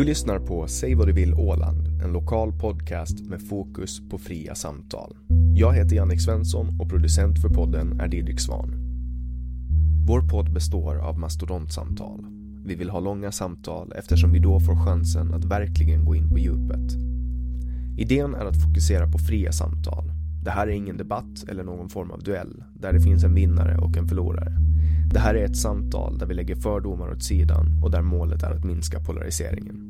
Du lyssnar på Säg vad du vill Åland, en lokal podcast med fokus på fria samtal. Jag heter Jannik Svensson och producent för podden är Didrik Svan. Vår podd består av mastodontsamtal. Vi vill ha långa samtal eftersom vi då får chansen att verkligen gå in på djupet. Idén är att fokusera på fria samtal. Det här är ingen debatt eller någon form av duell där det finns en vinnare och en förlorare. Det här är ett samtal där vi lägger fördomar åt sidan och där målet är att minska polariseringen.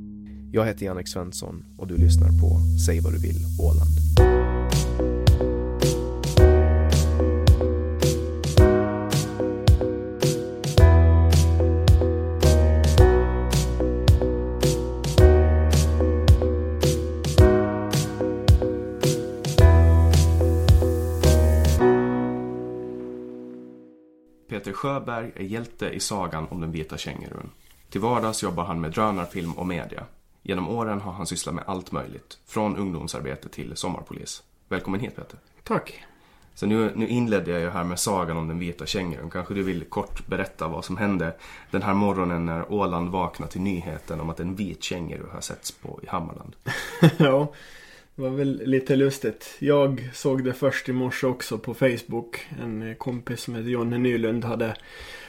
Jag heter Jannik Svensson och du lyssnar på Säg vad du vill Åland. Peter Sjöberg är hjälte i sagan om den vita kängurun. Till vardags jobbar han med drönarfilm och media. Genom åren har han sysslat med allt möjligt, från ungdomsarbete till sommarpolis. Välkommen hit Peter. Tack. Så nu, nu inledde jag ju här med sagan om den vita kängurun. Kanske du vill kort berätta vad som hände den här morgonen när Åland vaknade till nyheten om att en vit känguru har setts på i Hammarland. ja, det var väl lite lustigt. Jag såg det först i morse också på Facebook. En kompis som heter Jonne Nylund hade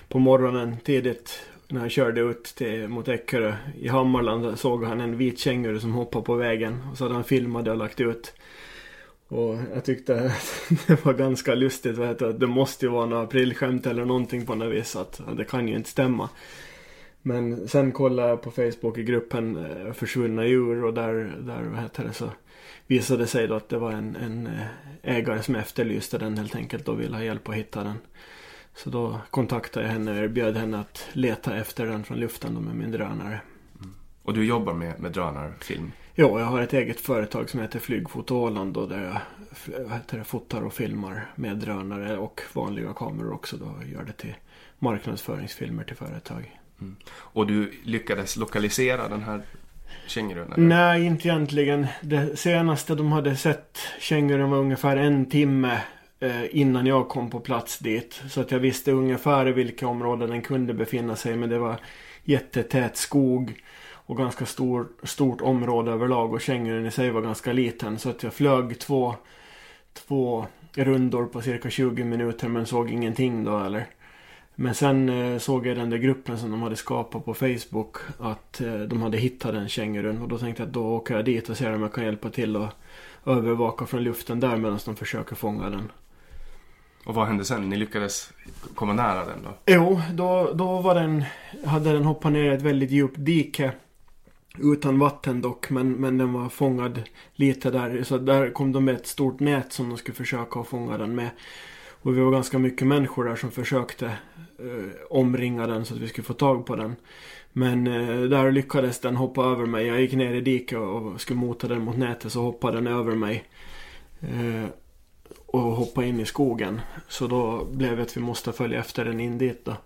på morgonen tidigt när han körde ut till, mot Eckerö i Hammarland såg han en vit känguru som hoppade på vägen. Och så hade han filmat det och lagt ut. Och jag tyckte att det var ganska lustigt. Vet du, att det måste ju vara något aprilskämt eller någonting på något vis. Att, att det kan ju inte stämma. Men sen kollade jag på Facebook i gruppen eh, Försvunna djur och där, där vad heter det, så visade det sig då att det var en, en eh, ägare som efterlyste den helt enkelt och ville ha hjälp att hitta den. Så då kontaktade jag henne och erbjöd henne att leta efter den från luften med min drönare. Och du jobbar med, med drönarfilm? Ja, jag har ett eget företag som heter Flygfoto Åland och där jag heter fotar och filmar med drönare och vanliga kameror också då. Gör det till marknadsföringsfilmer till företag. Mm. Och du lyckades lokalisera den här kängurun? Nej, inte egentligen. Det senaste de hade sett kängurun var ungefär en timme Eh, innan jag kom på plats dit. Så att jag visste ungefär i vilka områden den kunde befinna sig. Men det var jättetät skog och ganska stor, stort område överlag. Och kängurun i sig var ganska liten. Så att jag flög två, två rundor på cirka 20 minuter men såg ingenting då eller. Men sen eh, såg jag den där gruppen som de hade skapat på Facebook att eh, de hade hittat den kängurun. Och då tänkte jag att då åker jag dit och ser om jag kan hjälpa till och övervaka från luften där medan de försöker fånga den. Och vad hände sen? Ni lyckades komma nära den då? Jo, då, då var den, hade den hoppat ner i ett väldigt djupt dike. Utan vatten dock, men, men den var fångad lite där. Så där kom de med ett stort nät som de skulle försöka fånga den med. Och vi var ganska mycket människor där som försökte eh, omringa den så att vi skulle få tag på den. Men eh, där lyckades den hoppa över mig. Jag gick ner i diket och skulle mota den mot nätet så hoppade den över mig. Eh, och hoppa in i skogen. Så då blev det att vi måste följa efter den in dit då.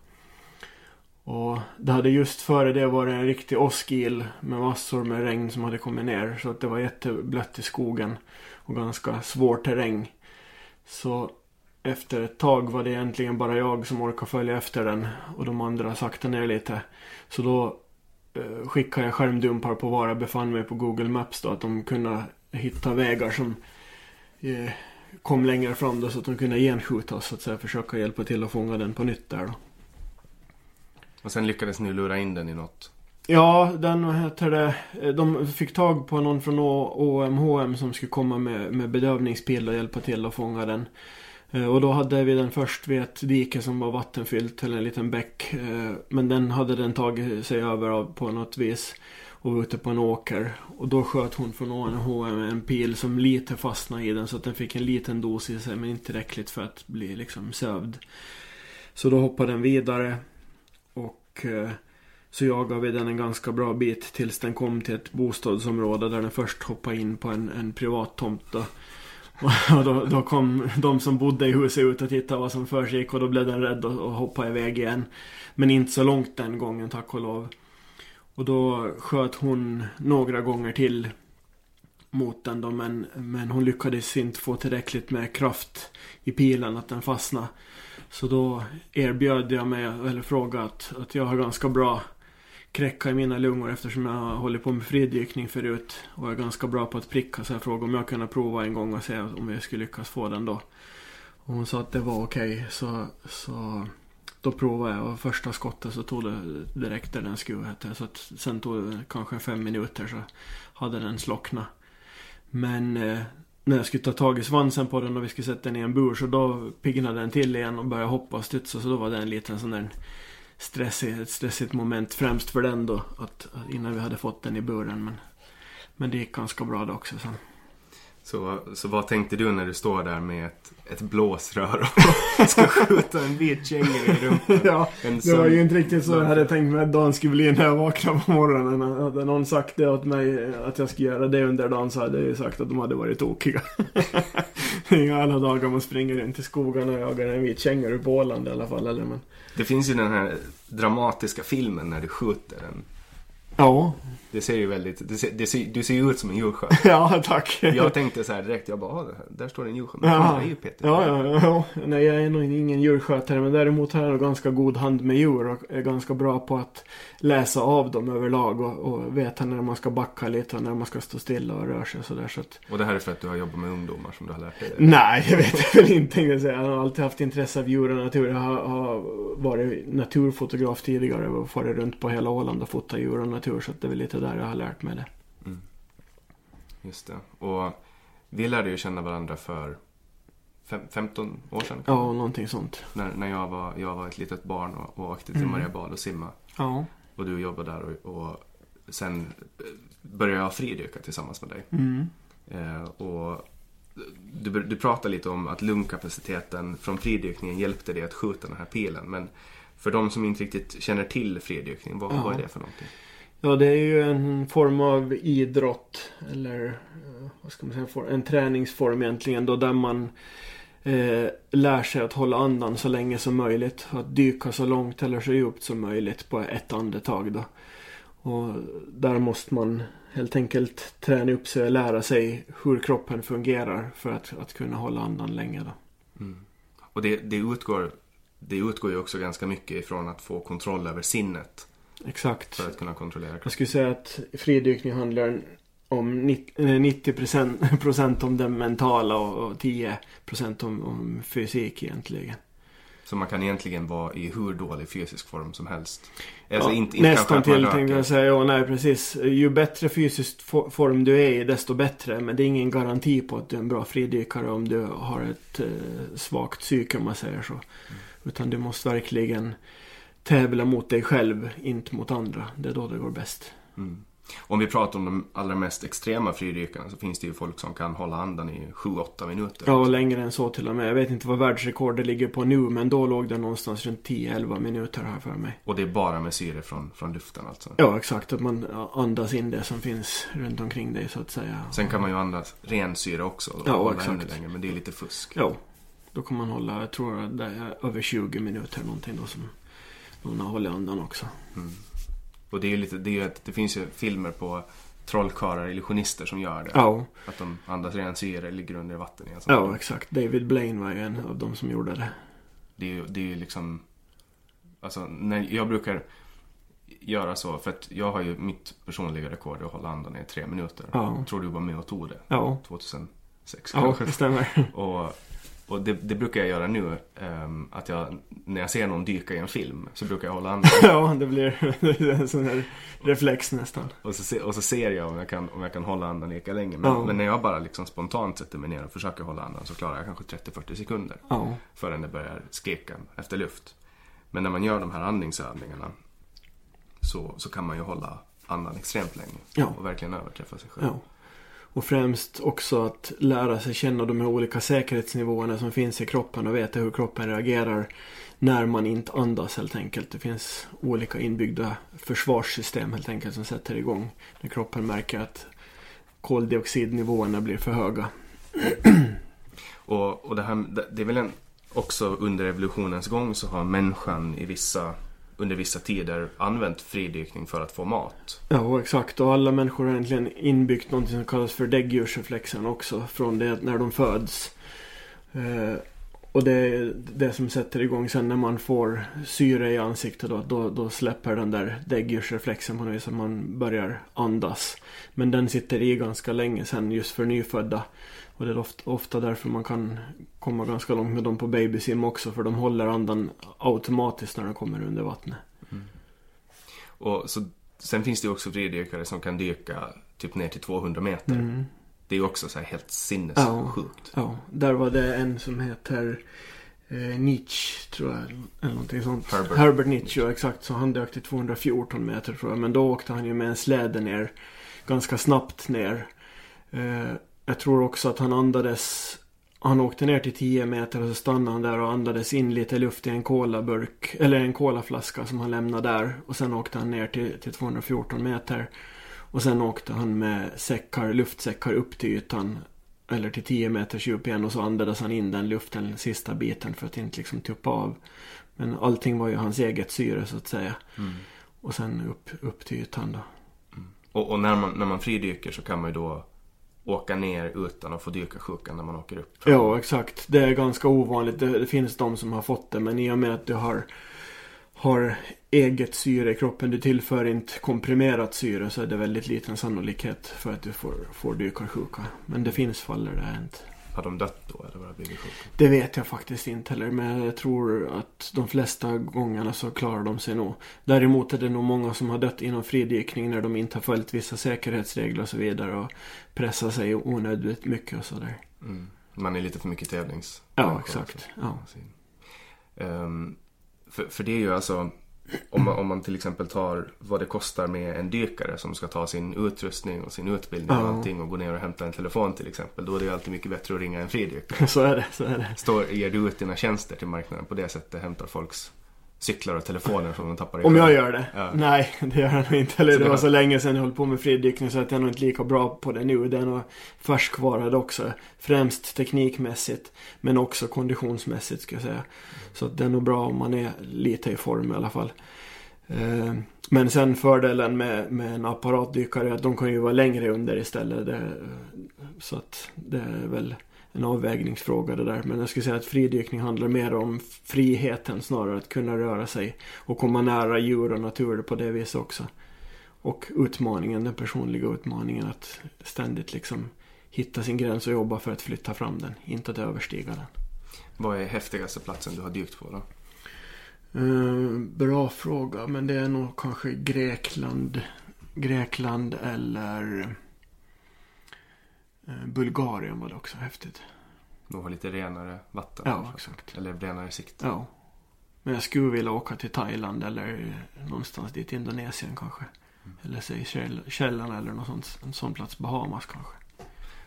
Och det hade just före det varit en riktig åskil med massor med regn som hade kommit ner. Så att det var jätteblött i skogen och ganska svår terräng. Så efter ett tag var det egentligen bara jag som orkade följa efter den och de andra sakta ner lite. Så då eh, skickade jag skärmdumpar på var jag befann mig på Google Maps då. Att de kunde hitta vägar som eh, kom längre fram då så att de kunde genskjuta oss så att säga. Försöka hjälpa till att fånga den på nytt där då. Och sen lyckades ni lura in den i något? Ja, den vad heter det. De fick tag på någon från OMHM som skulle komma med, med bedövningspiller och hjälpa till att fånga den. Eh, och då hade vi den först vid ett dike som var vattenfyllt, eller en liten bäck. Eh, men den hade den tagit sig över på något vis. Och var ute på en åker. Och då sköt hon från ONHM en pil som lite fastnade i den. Så att den fick en liten dos i sig, men inte tillräckligt för att bli liksom sövd. Så då hoppade den vidare. Och eh, så jagade vi den en ganska bra bit tills den kom till ett bostadsområde där den först hoppade in på en, en privat tomt. Då. Och då, då, kom de som bodde i huset ut och tittade vad som försiggick och då blev den rädd och, och hoppade iväg igen. Men inte så långt den gången tack och lov. Och då sköt hon några gånger till mot den då men, men hon lyckades inte få tillräckligt med kraft i pilen att den fastnade. Så då erbjöd jag mig, eller frågade att, att jag har ganska bra kräcka i mina lungor eftersom jag har hållit på med fridykning förut och är ganska bra på att pricka. Så jag frågade om jag kunde prova en gång och se om jag skulle lyckas få den då. Och hon sa att det var okej. Okay, så, så då provade jag och första skottet så tog det direkt där den skulle. Så att sen tog det kanske fem minuter så hade den slocknat. Men eh, när jag skulle ta tag i svansen på den och vi skulle sätta den i en bur så då piggnade den till igen och började hoppa och studsa. Så då var det en liten sån där stressig, ett stressigt moment främst för den då. Att, innan vi hade fått den i buren. Men, men det gick ganska bra det också sen. Så, så vad tänkte du när du står där med ett, ett blåsrör och ska skjuta en vit känguru i rumpan? ja, en det var ju inte riktigt så jag hade tänkt mig att dagen skulle bli när jag vaknade på morgonen. Hade någon sagt det åt mig att jag skulle göra det under dagen så hade jag ju sagt att de hade varit tokiga. ju alla dagar man springer runt i skogarna och jagar en vit känguru på Åland i alla fall. Eller, men... Det finns ju den här dramatiska filmen när du skjuter en Ja. Det ser ju väldigt, det ser, det ser, du ser ju ut som en djursjö. ja, tack. Jag tänkte så här direkt, jag bara, ah, där står en djursjö. Men ja. är ju Peter. Ja, ja, ja. Nej, jag är nog ingen djurskötare. Men däremot har jag nog ganska god hand med djur och är ganska bra på att läsa av dem överlag. Och, och veta när man ska backa lite och när man ska stå stilla och röra sig och sådär. Så att... Och det här är för att du har jobbat med ungdomar som du har lärt dig? Nej, jag vet väl inte. Jag har alltid haft intresse av djur och natur. Jag har, har varit naturfotograf tidigare och farit runt på hela Åland och fotat djur och natur. Så det är väl lite där jag har lärt mig det. Mm. Just det. Och vi lärde ju känna varandra för fem, 15 år sedan. Ja, någonting sånt. När, när jag, var, jag var ett litet barn och, och åkte till mm. Mariabad och simma. Ja. Och du jobbade där och, och sen började jag fridyka tillsammans med dig. Mm. Eh, och du, du pratade lite om att lungkapaciteten från fridykningen hjälpte dig att skjuta den här pilen. Men för de som inte riktigt känner till fridykning, vad, ja. vad är det för någonting? Ja, det är ju en form av idrott. Eller eh, vad ska man säga? En träningsform egentligen då där man eh, lär sig att hålla andan så länge som möjligt. Att dyka så långt eller så djupt som möjligt på ett andetag då. Och där måste man helt enkelt träna upp sig och lära sig hur kroppen fungerar för att, att kunna hålla andan länge då. Mm. Och det, det, utgår, det utgår ju också ganska mycket ifrån att få kontroll över sinnet Exakt. för att kunna kontrollera Jag skulle säga att fridykning handlar om 90 procent- procent om det mentala och och 10 procent om, om fysik egentligen. Så man kan egentligen vara i hur dålig fysisk form som helst. Alltså Ja, inte, inte nästan till tänkte jag säga. Ja, nej precis. Ju bättre fysisk fo- form du är i desto bättre. Men det är ingen garanti på att du är en bra fridykare om du har ett eh, svagt psyke om man säger så. Utan du måste verkligen tävla mot dig själv, inte mot andra. Det är då det går bäst. Mm. Om vi pratar om de allra mest extrema fridykarna så finns det ju folk som kan hålla andan i 7-8 minuter. Ja, längre än så till och med. Jag vet inte vad världsrekordet ligger på nu, men då låg det någonstans runt 10-11 minuter här för mig. Och det är bara med syre från, från luften alltså. Ja, exakt. Att man andas in det som finns runt omkring dig så att säga. Sen kan man ju andas ren syre också. och Ja, exakt. längre, men det är lite fusk. Ja, då kan man hålla, jag tror att det är över 20 minuter någonting då som någon har hållit andan också. Och det är lite, det, är ett, det finns ju filmer på trollkarlar, illusionister som gör det. Ja, Att de andas ren syre, ligger under vatten sån ja exakt. David Blaine var ju en av de som gjorde det. Det är ju, det är liksom... Alltså, när jag brukar göra så, för att jag har ju mitt personliga rekord att hålla andan i tre minuter. Ja. Jag tror du var med och tog det. Ja, 2006 ja kanske. det stämmer. Och, och det, det brukar jag göra nu. ehm, att jag, när jag ser någon dyka i en film så brukar jag hålla andan. ja, det blir en sån här reflex nästan. Och så, se, och så ser jag om jag kan, om jag kan hålla andan lika länge. Men, Ja. men när jag bara liksom spontant sätter mig ner och försöker hålla andan så klarar jag kanske 30-40 sekunder. Ja, Förrän det börjar skrika efter luft. Men när man gör de här andningsövningarna så, så kan man ju hålla andan extremt länge. Ja. Och verkligen överträffa sig själv. ja. Och främst också att lära sig känna de här olika säkerhetsnivåerna som finns i kroppen och veta hur kroppen reagerar när man inte andas helt enkelt. Det finns olika inbyggda försvarssystem helt enkelt som sätter igång när kroppen märker att koldioxidnivåerna blir för höga. Och, och det, här, det- är väl en, också under evolutionens gång så har människan i vissa, under vissa tider använt fridykning för att få mat. Ja, exakt. Och alla människor har egentligen inbyggt något som kallas för däggdjursreflexen också. Från det när de föds. Eh, och det är det som sätter igång sen när man får syre i ansiktet. Då, då, då släpper den där däggdjursreflexen på något vis. Man börjar andas. Men den sitter i ganska länge sen just för nyfödda. Och det är ofta, ofta därför man kan komma ganska långt med dem på babysim också. För de håller andan automatiskt när de kommer under vattnet. Och så, sen finns det ju också fridykare som kan dyka typ ner till 200 meter. Mm. Det är ju också så här helt sinnessjukt. Ja, där var det en som heter eh, Nietzsche, tror jag. Eller någonting sånt. Herbert. Nietzsche, ja exakt. Så han dök till 214 meter tror jag. Men då åkte han ju med en släde ner. Ganska snabbt ner. Eh, jag tror också att han andades. Han åkte ner till 10 meter och så stannade han där och andades in lite luft i en kolaburk. Eller en kolaflaska som han lämnade där. Och sen åkte han ner till, till 214 meter. Och sen åkte han med säckar, luftsäckar upp till ytan. Eller till 10 meters djup igen och så andades han in den luften, sista biten för att inte liksom tuppa av. Men allting var ju hans eget syre så att säga. Och sen upp, upp till ytan då. Och, och när, man, när man fridyker så kan man ju då åka ner utan att få dykarsjukan när man åker upp. Ja, exakt. Det är ganska ovanligt. Det, det finns de som har fått det. Men i och med att du har, har eget syre i kroppen. Du tillför inte komprimerat syre så är det väldigt liten sannolikhet för att du får, får dykarsjuka. Men det finns fall där det har hänt. Har de dött då eller blivit sjuka? Det vet jag faktiskt inte heller. Men jag tror att de flesta gångerna så klarar de sig nog. Däremot är det nog många som har dött inom fridykning när de inte har följt vissa säkerhetsregler och så vidare. Och pressar sig onödigt mycket och sådär. Mm. Man är lite för mycket tävlings... Ja, exakt. Ja. Ehm, för, för det är ju alltså, om man, om man till exempel tar vad det kostar med en dykare som ska ta sin utrustning och sin utbildning och Ja. allting och gå ner och hämta en telefon till exempel. Då är det ju alltid mycket bättre att ringa en fridykare. Så är det, så är det. Står, ger du ut dina tjänster till marknaden på det sättet, hämtar folks cyklar och telefoner som de tappar i Om jag gör det? Ja. Nej, det gör jag nog inte. Eller Så det det var så länge sedan jag höll på med friddykning så att jag är nog inte lika bra på det nu. Det är nog färskvarad också. Främst teknikmässigt. Men också konditionsmässigt ska jag säga. Så att det är nog bra om man är lite i form i alla fall. Eh, Men sen fördelen med, med en apparatdykare är att de kan ju vara längre under istället. Det, så att det är väl en avvägningsfråga det där. Men jag skulle säga att fridykning handlar mer om friheten snarare att kunna röra sig och komma nära djur och natur på det viset också. Och utmaningen, den personliga utmaningen att ständigt liksom hitta sin gräns och jobba för att flytta fram den, inte att överstiga den. Vad är häftigaste platsen du har dykt på då? Eh, bra fråga, men det är nog kanske Grekland, Grekland eller Bulgarien var det också häftigt. De har lite renare vatten. Ja, kanske. exakt. Eller renare sikt. Ja. Men jag skulle vilja åka till Thailand eller någonstans dit, Indonesien kanske. Eller Seychellen eller någon sån, en sån plats, Bahamas kanske.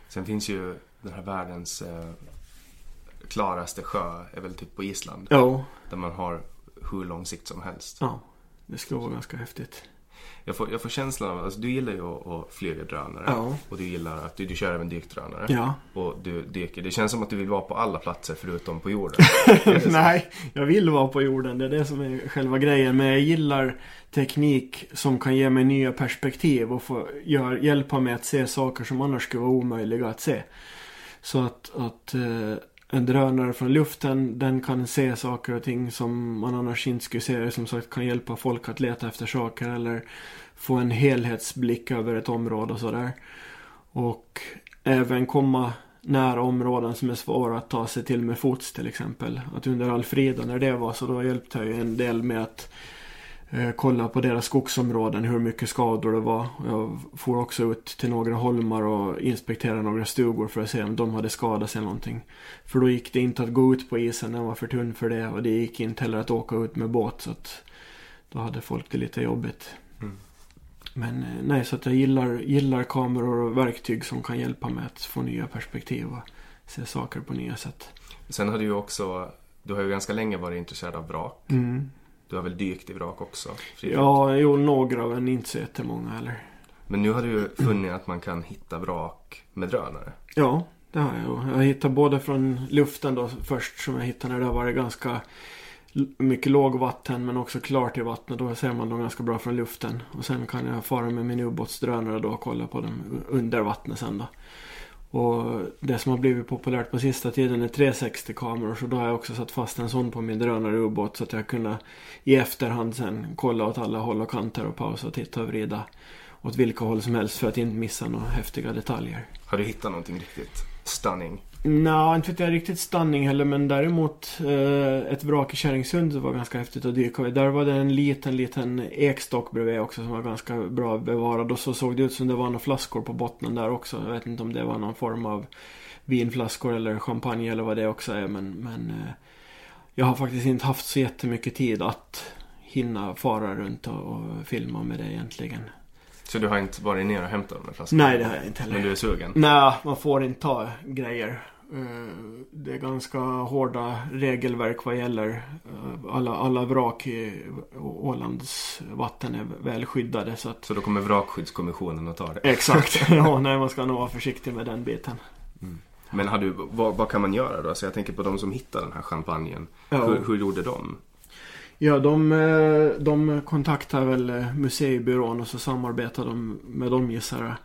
Sen finns ju den här världens eh, klaraste sjö är väl typ på Island. Ja, Där man har hur lång sikt som helst. ja. Det skulle vara ganska häftigt. Jag får, jag får känslan av, alltså du gillar ju att, att flyga drönare. Ja. Och du gillar att du, du kör även dykdrönare. Ja. Och du dyker. Det känns som att du vill vara på alla platser förutom på jorden. Nej, jag vill vara på jorden. Det är det som är själva grejen. Men jag gillar teknik som kan ge mig nya perspektiv och få gör, hjälpa mig att se saker som annars skulle vara omöjliga att se. Så att, att eh, en drönare från luften, den kan se saker och ting som man annars inte skulle se. Som sagt kan hjälpa folk att leta efter saker eller få en helhetsblick över ett område och sådär. Och även komma nära områden som är svåra att ta sig till med fots till exempel. Att under Alfrida när det var så då hjälpte jag ju en del med att kolla på deras skogsområden hur mycket skador det var. Jag for också ut till några holmar och inspekterade några stugor för att se om de hade skadat sig någonting. För då gick det inte att gå ut på isen, den var för tunn för det och det gick inte heller att åka ut med båt så att då hade folk det lite jobbigt. Mm. Men eh, nej, så att jag gillar, gillar kameror och verktyg som kan hjälpa mig att få nya perspektiv och se saker på nya sätt. Sen har du ju också, du har ju ganska länge varit intresserad av vrak. Mm. Du har väl dykt i vrak också? frivilligt? Ja, jo, några men inte så jättemånga heller. Men nu har du ju funnit att man kan hitta vrak med drönare. Ja, det har jag. Jag hittar både från luften då först som jag hittade när det har varit ganska mycket lågvatten men också klart i vattnet. Då ser man dem ganska bra från luften. Och sen kan jag fara med min ubåtsdrönare då och kolla på dem under vattnet sen då. Och det som har blivit populärt på sista tiden är 360-kameror. Så då har jag också satt fast en sån på min drönarubåt. Så att jag kunde i efterhand sen kolla åt alla håll och kanter och pausa och titta och vrida åt vilka håll som helst för att inte missa några häftiga detaljer. Har du hittat någonting riktigt stunning? Nja, inte vet jag riktigt stunning heller men däremot eh, ett vrak i Kärringsund var ganska häftigt att dyka. Där var det en liten, liten ekstock bredvid också som var ganska bra bevarad och så såg det ut som det var några flaskor på botten där också. Jag vet inte om det var någon form av vinflaskor eller champagne eller vad det också är men, men eh, jag har faktiskt inte haft så jättemycket tid att hinna fara runt och, och filma med det egentligen. Så du har inte varit ner och hämtat de här flaskorna? Nej, det har jag inte heller. Men du är sugen? Nej, man får inte ta grejer. Eh, Det är ganska hårda regelverk vad gäller eh, alla, alla vrak i Ålands vatten är väl skyddade så att Så då kommer vrakskyddskommissionen att ta det? Exakt, ja nej man ska nog vara försiktig med den biten. Men har du, vad, vad kan man göra då? Så jag tänker på de som hittar den här champagnen. Ja. Hur, hur gjorde de? Ja, de, eh, de kontaktar väl eh, museibyrån och så samarbetar de med dem gissar jag.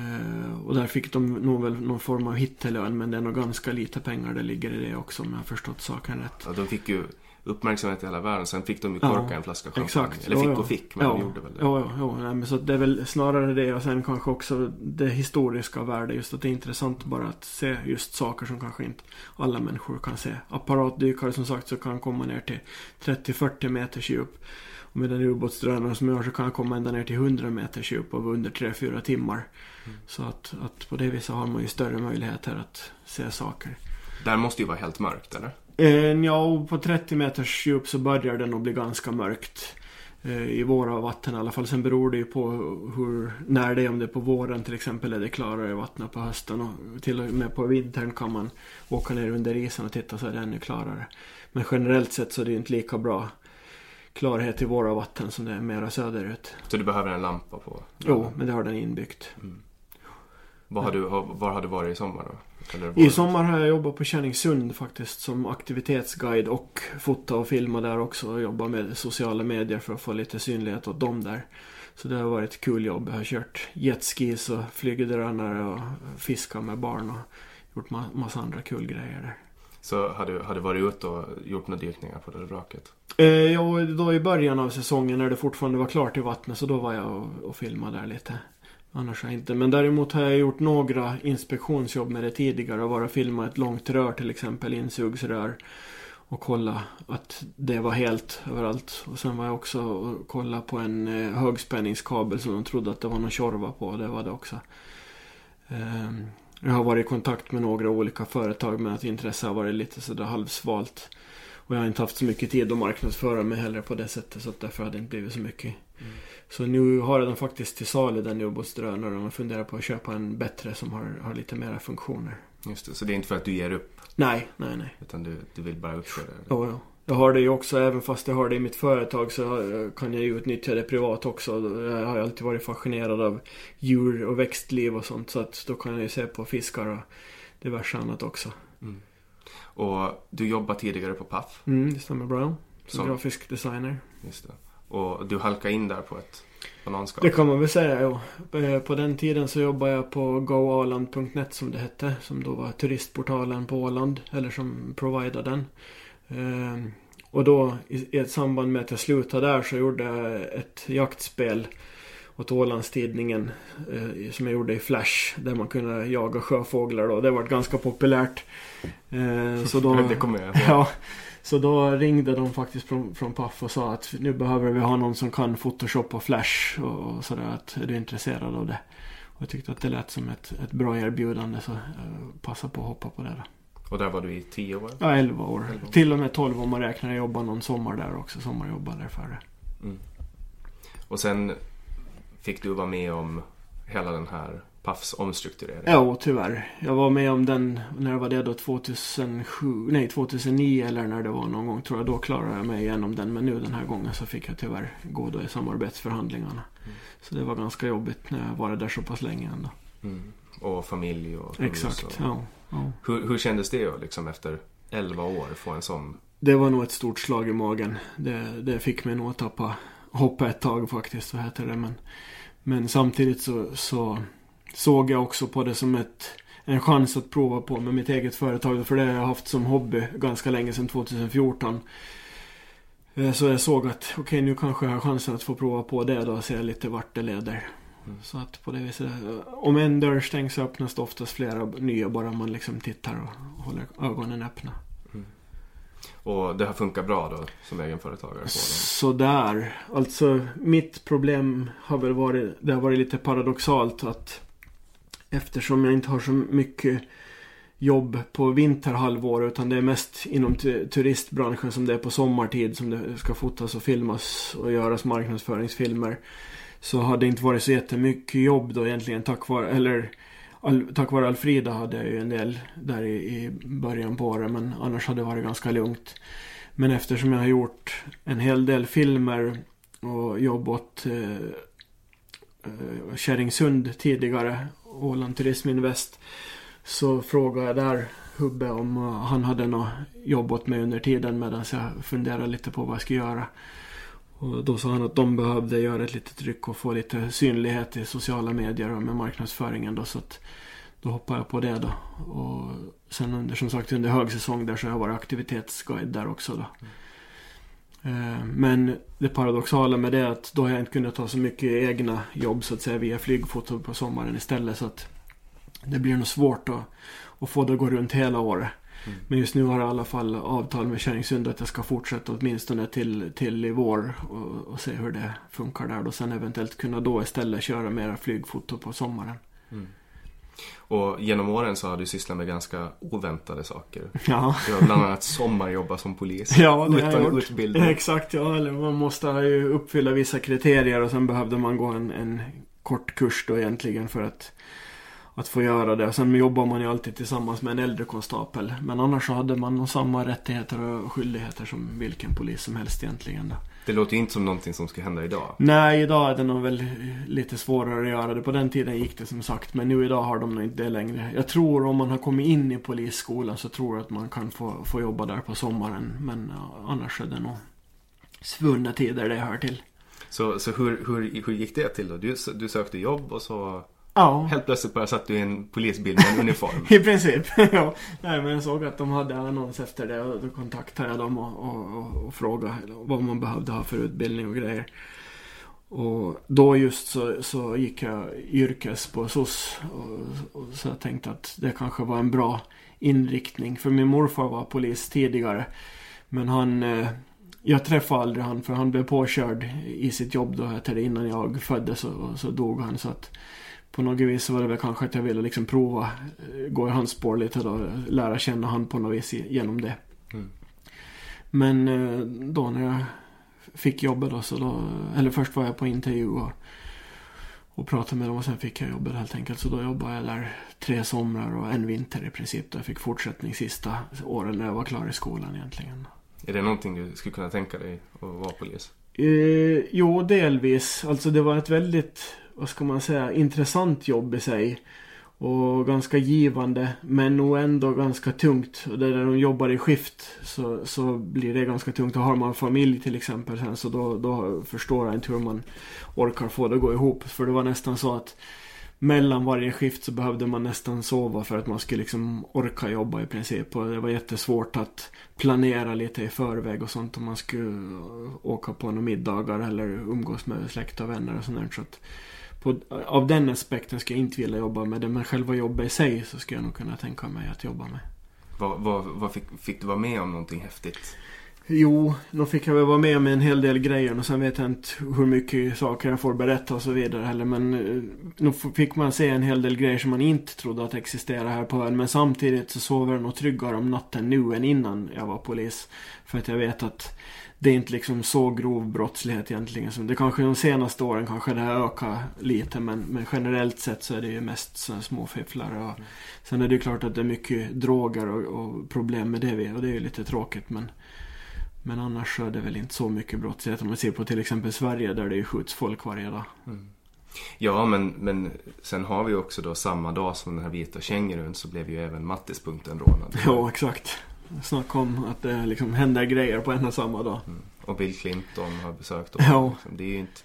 Eh, och där fick de nog väl någon form av hittelön men det är nog ganska lite pengar det ligger i det också om jag har förstått saken rätt. Ja, de fick ju uppmärksamhet i hela världen. Sen fick de ju Ja, korka en flaska champagne. Exakt. Eller Ja, fick ja. och fick, men ja. de gjorde väl det. Ja, ja, ja. Nej, men så det är väl snarare det och sen kanske också det historiska värdet. Just att det är intressant bara att se just saker som kanske inte alla människor kan se. Apparatdykare som sagt så kan komma ner till 30-40 meters djup. Och med den ubåtsdrönare som jag har så kan jag komma ända ner till 100 meters djup av under 3-4 timmar. Mm. Så att, att på det viset har man ju större möjligheter att se saker. Där måste ju vara helt mörkt, eller? Eh, ja, och på 30 meters djup så börjar det nog bli ganska mörkt. Eh, I våra vatten i alla fall. Sen beror det ju på hur, när det är. Om det är på våren till exempel är det klarare vatten på hösten. Och till och med på vintern kan man åka ner under isen och titta så är det ännu klarare. Men generellt sett så är det ju inte lika bra klarhet i våra vatten som det är mera söderut. Så du behöver en lampa på? Jo, men det har den inbyggt. Var har du, var har du varit i sommar då? I sommar har jag jobbat på Kärningssund faktiskt som aktivitetsguide och fota och filma där också och jobba med sociala medier för att få lite synlighet åt dem där. Så det har varit ett kul jobb. Jag har kört jetskis och flygdrönare och fiskat med barn och gjort ma- massa andra kul grejer där. Så har du, har du varit ute och gjort några dykningar på det där vraket? Eh, ja, då i början av säsongen när det fortfarande var klart i vattnet så då var jag och, och filmade där lite. Annars har jag inte. Men däremot har jag gjort några inspektionsjobb med det tidigare och bara filmat ett långt rör till exempel, insugsrör. Och kolla att det var helt överallt. Och sen var jag också och kollade på en eh, högspänningskabel som de trodde att det var någon tjorva på. Det var det också. Ehm, jag har varit i kontakt med några olika företag men att intresse har varit lite sådär halvsvalt. Och jag har inte haft så mycket tid att marknadsföra mig heller på det sättet. Så att därför har det inte blivit så mycket. Mm. Så nu har jag den faktiskt till salu den ubåtsdrönaren. Och jag funderar på att köpa en bättre som har, har lite mera funktioner. Just det, så det är inte för att du ger upp? Nej, nej, nej. Utan du, du vill bara uppföra det? Jo, jo. Jag har det ju också, även fast jag har det i mitt företag så kan jag ju utnyttja det privat också. Jag har alltid varit fascinerad av djur och växtliv och sånt. Så att då kan jag ju se på fiskar och diverse annat också. Och du jobbade tidigare på Paf? Mm, det stämmer bra. Som Så. grafisk designer. Just det. Och du halkade in där på ett bananskal? Det kan man väl säga, jo. Eh, På den tiden så jobbade jag på goaland.net som det hette. Som då var turistportalen på Åland. Eller som providade den. Ehm, Och då i i ett samband med att jag slutade där så gjorde jag ett jaktspel åt Ålandstidningen eh, som jag gjorde i Flash. Där man kunde jaga sjöfåglar då. Det var ganska populärt. Eh, så då, det kommer jag ihåg. Ja, så då ringde de faktiskt från, från Paf och sa att nu behöver vi ha någon som kan Photoshop och Flash och, och sådär. Att är du intresserad av det? Och jag tyckte att det lät som ett, ett bra erbjudande så jag passade på att hoppa på det då. Och där var du i tio år? Ja, 11 år. 11 år. Till och med 12 om man räknar. Jag jobbade någon sommar där också. Sommarjobbade där före. Och sen fick du vara med om hela den här Pafs omstrukturering? Ja, tyvärr. Jag var med om den, när var det då? 2007? Nej, 2009 eller när det var någon gång tror jag. Då klarade jag mig igenom den. Men nu den här gången så fick jag tyvärr gå då i samarbetsförhandlingarna. Så det var ganska jobbigt när jag var där så pass länge ändå. Mm. Och familj och Exakt, Och... ja. ja. Hur, hur kändes det då, liksom efter 11 år få en sån? Det var nog ett stort slag i magen. Det, det fick mig nog att tappa hoppa ett tag faktiskt, vad heter det. Men, men samtidigt så, så såg jag också på det som ett, en chans att prova på med mitt eget företag. För det har jag haft som hobby ganska länge, sedan 2014. Eh, Så jag såg att okej nu kanske jag har chansen att få prova på det då och se lite vart det leder. Så att på det viset, eh, om en dörr stängs så öppnas det oftast flera nya bara man liksom tittar och håller ögonen öppna. Och det har funkat bra då som egenföretagare? Sådär. Alltså mitt problem har väl varit, det har varit lite paradoxalt att eftersom jag inte har så mycket jobb på vinterhalvår utan det är mest inom turistbranschen som det är på sommartid som det ska fotas och filmas och göras marknadsföringsfilmer. Så har det inte varit så jättemycket jobb då egentligen tack vare, eller all, tack vare Alfrida hade jag ju en del där i, i början på året men annars hade det varit ganska lugnt. Men eftersom jag har gjort en hel del filmer och jobbat eh, eh Kärringsund tidigare, Åland Turism Invest. Så frågade jag där Hubbe om eh, han hade något jobb åt mig under tiden medan jag funderade lite på vad jag skulle göra. Och då sa han att de behövde göra ett litet tryck och få lite synlighet i sociala medier och med marknadsföringen då. Så att då hoppade jag på det då. Och sen under, som sagt under högsäsong där så har jag varit aktivitetsguide där också då. Mm. Men det paradoxala med det är att då har jag inte kunnat ta så mycket egna jobb så att säga via flygfoto på sommaren istället. Så att det blir nog svårt att, att få det att gå runt hela året. Men just nu har jag i alla fall avtal med Kärringsund att jag ska fortsätta åtminstone till, till i vår och, och se hur det funkar där. Och sen eventuellt kunna då istället köra mera flygfoto på sommaren. Och genom åren så har du sysslat med ganska oväntade saker. Ja. Du har bland annat sommarjobbat som polis. Ja, det har Utan gjort. utbildning. Exakt, ja. Eller man måste ju uppfylla vissa kriterier och sen behövde man gå en, en kort kurs då egentligen för att att få göra det. Sen jobbar man ju alltid tillsammans med en äldre konstapel. Men annars så hade man nog samma rättigheter och skyldigheter som vilken polis som helst egentligen. Då. Det låter ju inte som någonting som ska hända idag. Nej, idag är det nog väl lite svårare att göra det. På den tiden gick det som sagt. Men nu idag har de nog inte det längre. Jag tror om man har kommit in i polisskolan så tror jag att man kan få, få jobba där på sommaren. Men annars är det nog svunna tider det hör till. Så, så hur, hur, hur gick det till då? Du, du sökte jobb och så Ja, helt plötsligt bara satt du i en polisbil med en uniform. i princip. ja. Nej, men jag såg att de hade annons efter det och då kontaktade jag dem och, och, och, och frågade vad man behövde ha för utbildning och grejer. Och då just så, så gick jag yrkes på SOS. Och, och så jag tänkte att det kanske var en bra inriktning. För min morfar var polis tidigare. Men han... Eh, jag träffade aldrig han för han blev påkörd i sitt jobb då heter det innan jag föddes och så dog han. Så att på något vis så var det väl kanske att jag ville liksom prova eh, gå i hans spår lite då. Lära känna han på något vis genom det. Mm. Men eh, då när jag fick jobbet då så då, eller först var jag på intervju och, och pratade med dem och sen fick jag jobbet helt enkelt. Så då jobbade jag där tre somrar och en vinter i princip. Då jag fick fortsättning sista åren när jag var klar i skolan egentligen. Är det någonting du skulle kunna tänka dig att vara polis? Eh, jo, delvis. Alltså det var ett väldigt, vad ska man säga, intressant jobb i sig. Och ganska givande, men nog ändå ganska tungt. Och där de jobbar i skift så, så blir det ganska tungt. Och har man familj till exempel sen så då, då förstår jag inte hur man orkar få det att gå ihop. För det var nästan så att mellan varje skift så behövde man nästan sova för att man skulle liksom orka jobba i princip. Och det var jättesvårt att planera lite i förväg och sånt om man skulle åka på några middagar eller umgås med släkt och vänner och sånt Så att på, av den aspekten ska jag inte vilja jobba med det. Men själva jobbet i sig så ska jag nog kunna tänka mig att jobba med. Vad, vad, vad fick, fick du vara med om någonting häftigt? Jo, då fick jag väl vara med med en hel del grejer och sen vet jag inte hur mycket saker jag får berätta och så vidare heller. Men eh, nu fick man se en hel del grejer som man inte trodde att existerade här på ön. Men samtidigt så sover jag nog tryggare om natten nu än innan jag var polis. För att jag vet att det är inte liksom så grov brottslighet egentligen. Som det kanske de senaste åren kanske det har ökat lite. Men, men generellt sett så är det ju mest sådana små fifflare. Och, mm. Sen är det ju klart att det är mycket droger och, och problem med det. Och det är ju lite tråkigt. Men men annars så är det väl inte så mycket brottslighet om man ser på till exempel Sverige där det ju skjuts folk varje dag. Mm. Ja, men, men sen har vi också då samma dag som den här vita kängurun så blev ju även Mattispunkten rånad. Ja, exakt. Snacka om att det liksom händer grejer på en och samma dag. Mm. Och Bill Clinton har besökt dem. Ja. Liksom. Det är inte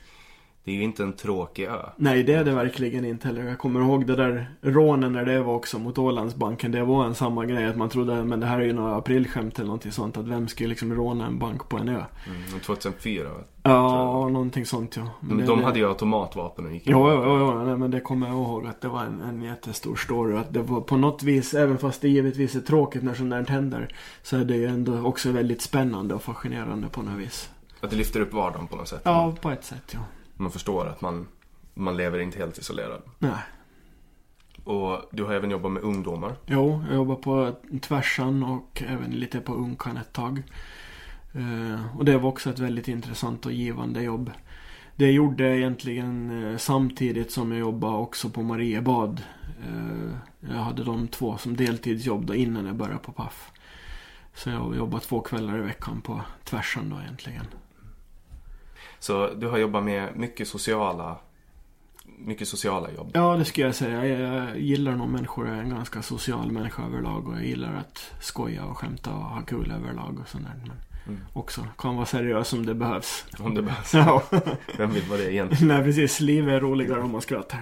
det är ju inte en tråkig ö. Nej, det är det verkligen inte heller. Jag kommer ihåg det där rånen när det var också mot Ålandsbanken. Det var en samma grej att man trodde, men det här är ju några aprilskämt eller någonting sånt. Att vem skulle liksom råna en bank på en ö? Mm, 2004 Ja, någonting sånt ja. Men, men de det, hade ju automatvapen och gick Ja, ja, ja, ja nej, men det kommer jag ihåg att det var en, en jättestor story. Att det var på något vis, även fast det givetvis är tråkigt när sånt där händer. Så är det ju ändå också väldigt spännande och fascinerande på något vis. Att det lyfter upp vardagen på något sätt? Ja, på ett sätt ja man förstår att man, man lever inte helt isolerad. Nej. Och du har även jobbat med ungdomar. Jo, jag jobbar på Tvärsan och även lite på Unkan ett tag. Uh, och det var också ett väldigt intressant och givande jobb. Det gjorde jag egentligen uh, samtidigt som jag jobbade också på Mariebad. Uh, jag hade de två som deltidsjobb då innan jag började på Paff. Så jag jobbade två kvällar i veckan på Tvärsan då egentligen. Så du har jobbat med mycket sociala mycket sociala jobb. Ja, det skulle jag säga. Jag gillar nog människor. Jag är en ganska social människa överlag. Och jag gillar att skoja och skämta och ha kul överlag och sådär. Men mm. också kan vara seriös om det behövs. Om det behövs. Ja. Vem vill vara det egentligen? Nej, precis. Livet är roligare om man skrattar.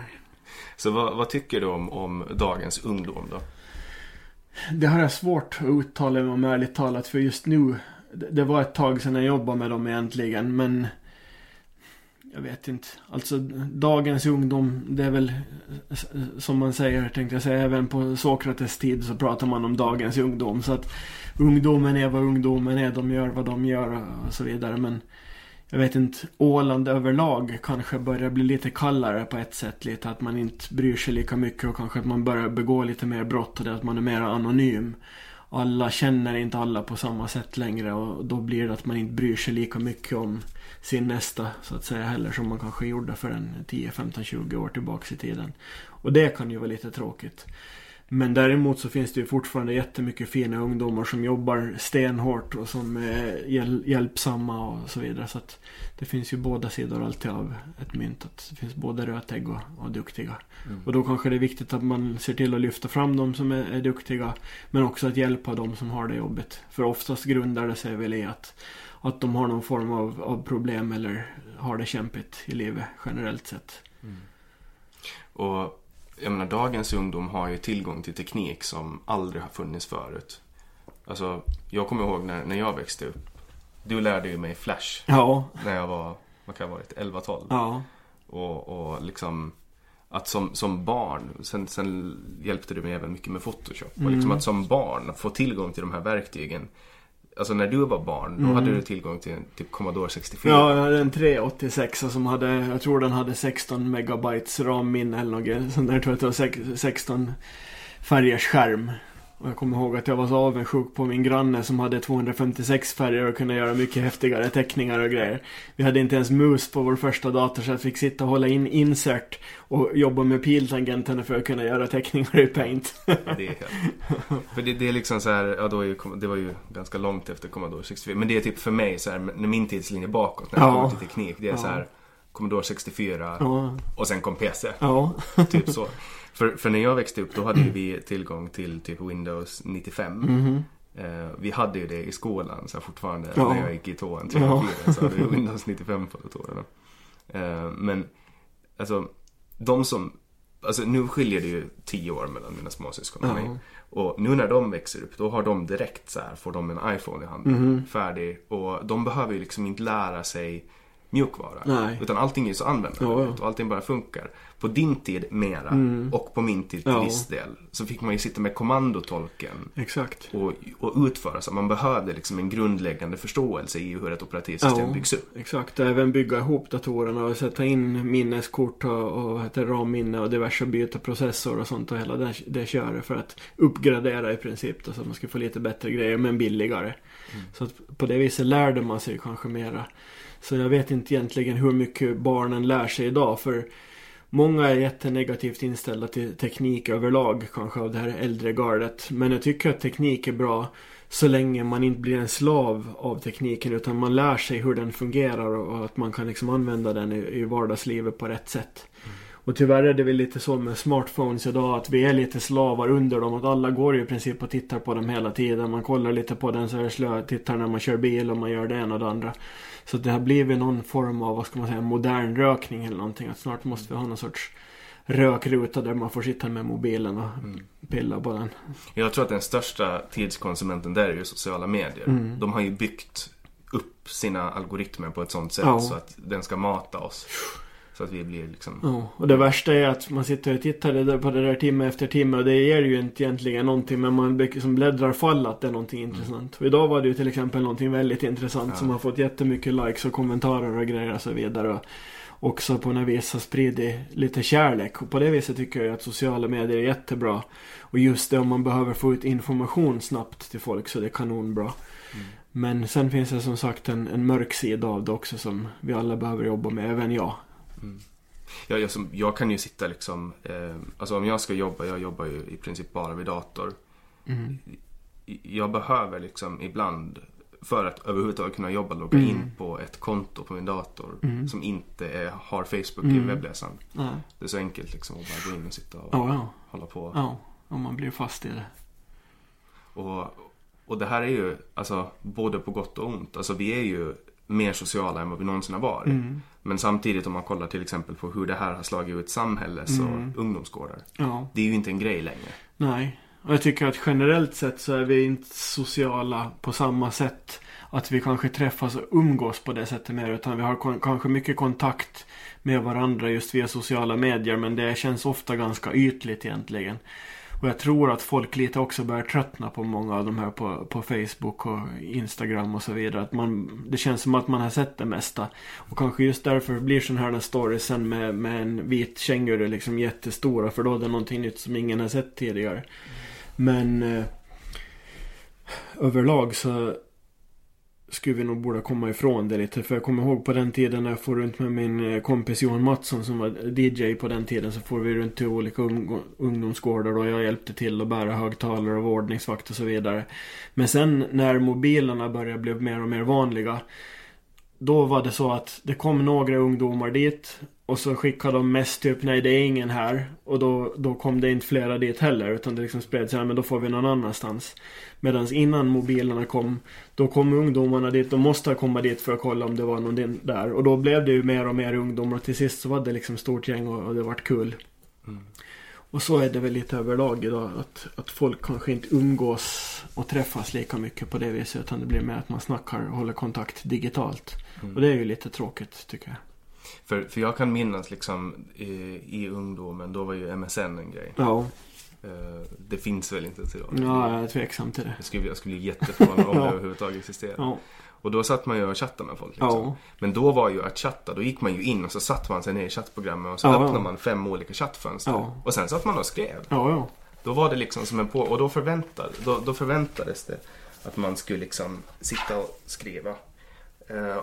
Så vad, vad, tycker du om, om dagens ungdom då? Det har jag svårt att uttala mig om ärligt talat. För just nu, det var ett tag sedan jag jobbade med dem egentligen. Men jag vet inte. Alltså dagens ungdom, det är väl som man säger, tänkte jag säga, även på Sokrates tid så pratar man om dagens ungdom. Så att ungdomen är vad ungdomen är, de gör vad de gör och så vidare. Men jag vet inte, Åland överlag kanske börjar bli lite kallare på ett sätt. Lite att man inte bryr sig lika mycket och kanske att man börjar begå lite mer brott och det att man är mer anonym alla känner inte alla på samma sätt längre och då blir det att man inte bryr sig lika mycket om sin nästa så att säga heller som man kanske gjorde för en 10, 15, 20 år tillbaks i tiden. Och det kan ju vara lite tråkigt. Men däremot så finns det ju fortfarande jättemycket fina ungdomar som jobbar stenhårt och som är hjäl hjälpsamma och så vidare. Så att det finns ju båda sidor alltid av ett mynt. Att det finns både rötägg och, och duktiga. Mm. Och då kanske det är viktigt att man ser till att lyfta fram de som är, är, duktiga. Men också att hjälpa de som har det jobbigt. För oftast grundar det sig väl i att, att de har någon form av, av problem eller har det kämpigt i livet generellt sett. Mm. Och jag menar, dagens ungdom har ju tillgång till teknik som aldrig har funnits förut. Alltså, jag kommer ihåg när, när jag växte upp. Du lärde ju mig Flash. Ja. När jag var, vad kan jag varit, 11-12. Ja. Och, och liksom att som, som barn, sen, sen hjälpte du mig även mycket med Photoshop. Mm. Och liksom att som barn få tillgång till de här verktygen Alltså när du var barn, då mm. hade du tillgång till en typ Commodore 64. Ja, jag hade en 386 som hade, jag tror den hade 16 megabytes RAM-minne eller något. Sånt där tror jag att det var 16 färgers skärm. Och jag kommer ihåg att jag var så avundsjuk på min granne som hade 256 färger och kunde göra mycket häftigare teckningar och grejer. Vi hade inte ens mus på vår första dator så jag fick sitta och hålla in insert och jobba med piltangenterna för att kunna göra teckningar i Paint. Ja, det är helt... För det, det, är liksom så här, ja då är ju, det var ju ganska långt efter Commodore 64. Men det är typ för mig så här, när min tidslinje bakåt när det ja. kommer till teknik. Det är ja. så här Commodore 64 ja. och sen kom PC. Ja. Typ så. För, för när jag växte upp då hade vi tillgång till typ Windows 95. Mm. Eh, vi hade ju det i skolan så fortfarande ja. när jag gick i tvåan, trean, ja. fyran så hade vi Windows 95 på datorerna. Eh, men alltså de som, alltså nu skiljer det ju tio år mellan mina småsyskon och mig. Och nu när de växer upp då har de direkt så här, får de en iPhone i handen, mm. färdig. Och de behöver ju liksom inte lära sig mjukvara. Nej. Utan allting är ju så användarbart och allting bara funkar. På din tid mera mm. och på min tid till ja. viss del. Så fick man ju sitta med kommandotolken. Exakt. Och, och utföra så. Man behövde liksom en grundläggande förståelse i hur ett operativsystem ja, byggs upp. Exakt, även bygga ihop datorerna och sätta in minneskort och, och RAM-minne och diverse byta processor och sånt och hela det, det köret för att uppgradera i princip. Då, så att man ska få lite bättre grejer men billigare. Mm. Så att på det viset lärde man sig kanske mera. Så jag vet inte egentligen hur mycket barnen lär sig idag. För många är jättenegativt inställda till teknik överlag. Kanske av det här äldre gardet. Men jag tycker att teknik är bra. Så länge man inte blir en slav av tekniken. Utan man lär sig hur den fungerar. Och att man kan liksom använda den i, vardagslivet på rätt sätt. Mm. Och tyvärr är det väl lite så med smartphones idag att vi är lite slavar under dem. Att alla går ju i princip och tittar på dem hela tiden. Man kollar lite på den så är slö. Tittar när man kör bil och man gör det ena och det andra. Så det har blivit någon form av, vad ska man säga, modern rökning eller någonting. Att snart måste vi ha någon sorts rökruta där man får sitta med mobilen och mm. pilla på den. Jag tror att den största tidskonsumenten där är ju sociala medier. Mm. De har ju byggt upp sina algoritmer på ett sånt sätt ja. så att den ska mata oss. Så att vi blir liksom... Ja, och det värsta är att man sitter och tittar på det där timme efter timme och det ger ju inte egentligen någonting men man liksom bläddrar fall att det är någonting mm. intressant. Och idag var det ju till exempel någonting väldigt intressant ja. som har fått jättemycket likes och kommentarer och grejer och så vidare. Och också på något vis har spridit lite kärlek. Och på det viset tycker jag att sociala medier är jättebra. Och just det om man behöver få ut information snabbt till folk så det är kanonbra. Mm. Men sen finns det som sagt en, en mörk sida av det också som vi alla behöver jobba med, även jag. Mm. Ja, jag, som, jag kan ju sitta liksom, eh, alltså om jag ska jobba, jag jobbar ju i princip bara vid dator. Mm. Jag behöver liksom ibland, för att överhuvudtaget kunna jobba, logga mm. in på ett konto på min dator mm. som inte är, har Facebook i mm. webbläsaren. Det är så enkelt liksom att bara gå in och sitta och oh, ja. hålla på. Ja, om man blir fast i det. Och, och det här är ju, alltså både på gott och ont. Alltså vi är ju mer sociala än vad vi någonsin har varit. Mm. Men samtidigt om man kollar till exempel på hur det här har slagit ut samhälles och mm. ungdomsgårdar. Ja. Det är ju inte en grej längre. Nej. Och jag tycker att generellt sett så är vi inte sociala på samma sätt. Att vi kanske träffas och umgås på det sättet mer. Utan vi har kanske mycket kontakt med varandra just via sociala medier. Men det känns ofta ganska ytligt egentligen. Och jag tror att folk lite också börjar tröttna på många av de här på, på Facebook och Instagram och så vidare. Att man, det känns som att man har sett det mesta. Och kanske just därför blir sådana här stories sen med, med en vit känguru liksom jättestora. För då är det någonting nytt som ingen har sett tidigare. Men... Eh, överlag så skulle vi nog borde komma ifrån det lite. För jag kommer ihåg på den tiden när jag får runt med min eh, kompis Johan Mattsson som var DJ på den tiden. Så får vi runt till olika ungdomsgårdar och jag hjälpte till att bära högtalare och ordningsvakt och så vidare. Men sen när mobilerna började bli mer och mer vanliga. Då var det så att det kom några ungdomar dit och så skickade de mest typ nej det är ingen här. Och då, då kom det inte flera dit heller. Utan det liksom spred sig, men då får vi någon annanstans. Medan innan mobilerna kom. Då kom ungdomarna dit. De måste komma dit för att kolla om det var någon där. Och då blev det ju mer och mer ungdomar. Och till sist så var det liksom stort gäng och, och det vart kul. Mm. Och så är det väl lite överlag idag. Att, att folk kanske inte umgås och träffas lika mycket på det viset. Utan det blir mer att man snackar och håller kontakt digitalt. Mm. Och det är ju lite tråkigt tycker jag. För, för jag kan minnas liksom i, i ungdomen, då var ju MSN en grej. Ja. Uh, det finns väl inte idag? Ja, jag är tveksam till det. Jag skulle, jag skulle bli jätteförvånad om ja. det överhuvudtaget existerar. Ja. Och då satt man ju och chattade med folk. Liksom. Ja. Men då var ju att chatta, då gick man ju in och så satt man sig ner i chattprogrammet och så ja, öppnade man fem olika chattfönster. Och sen satt man och skrev. Då var det liksom som en på... Och då, förväntade, då, då förväntades det att man skulle liksom sitta och skriva. Uh,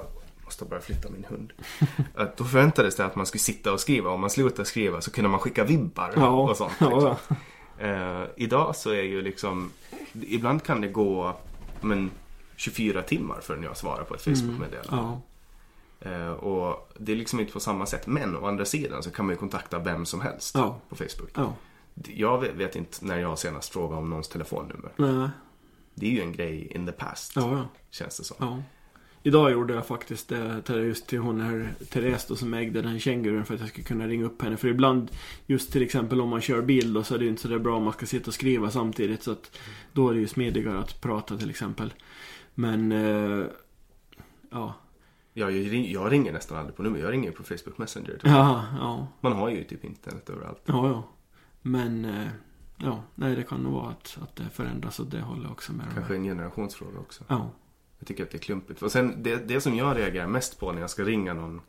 måste bara flytta min hund. Att då förväntades det att man skulle sitta och skriva. Om man slutade skriva så kunde man skicka vibbar ja. och sånt. Liksom. Ja. Uh, idag så är ju liksom, ibland kan det gå men, 24 timmar förrän jag svarar på ett Facebook-meddelande. Mm. Uh, och det är liksom inte på samma sätt. Men å andra sidan så kan man ju kontakta vem som helst ja. på Facebook. Ja. Jag vet, vet, inte när jag senast frågade om någons telefonnummer. Nej. Det är ju en grej in the past. Ja, känns det som. Idag gjorde jag faktiskt det just till hon här Therese då som ägde den kängurun för att jag skulle kunna ringa upp henne. För ibland, just till exempel om man kör bil då så är det inte så där bra om man ska sitta och skriva samtidigt. Så att då är det ju smidigare att prata till exempel. Men, eh, ja. Ja, jag, jag, ringer nästan aldrig på nummer. Jag ringer på Facebook Messenger. Typ. Ja, ja. Man har ju typ internet överallt. Ja, ja. Men, eh, ja, nej det kan nog vara att, att det förändras åt det hållet också. Med Kanske en generationsfråga också. Ja. Jag tycker att det är klumpigt. Och sen det, det som jag reagerar mest på när jag ska ringa någon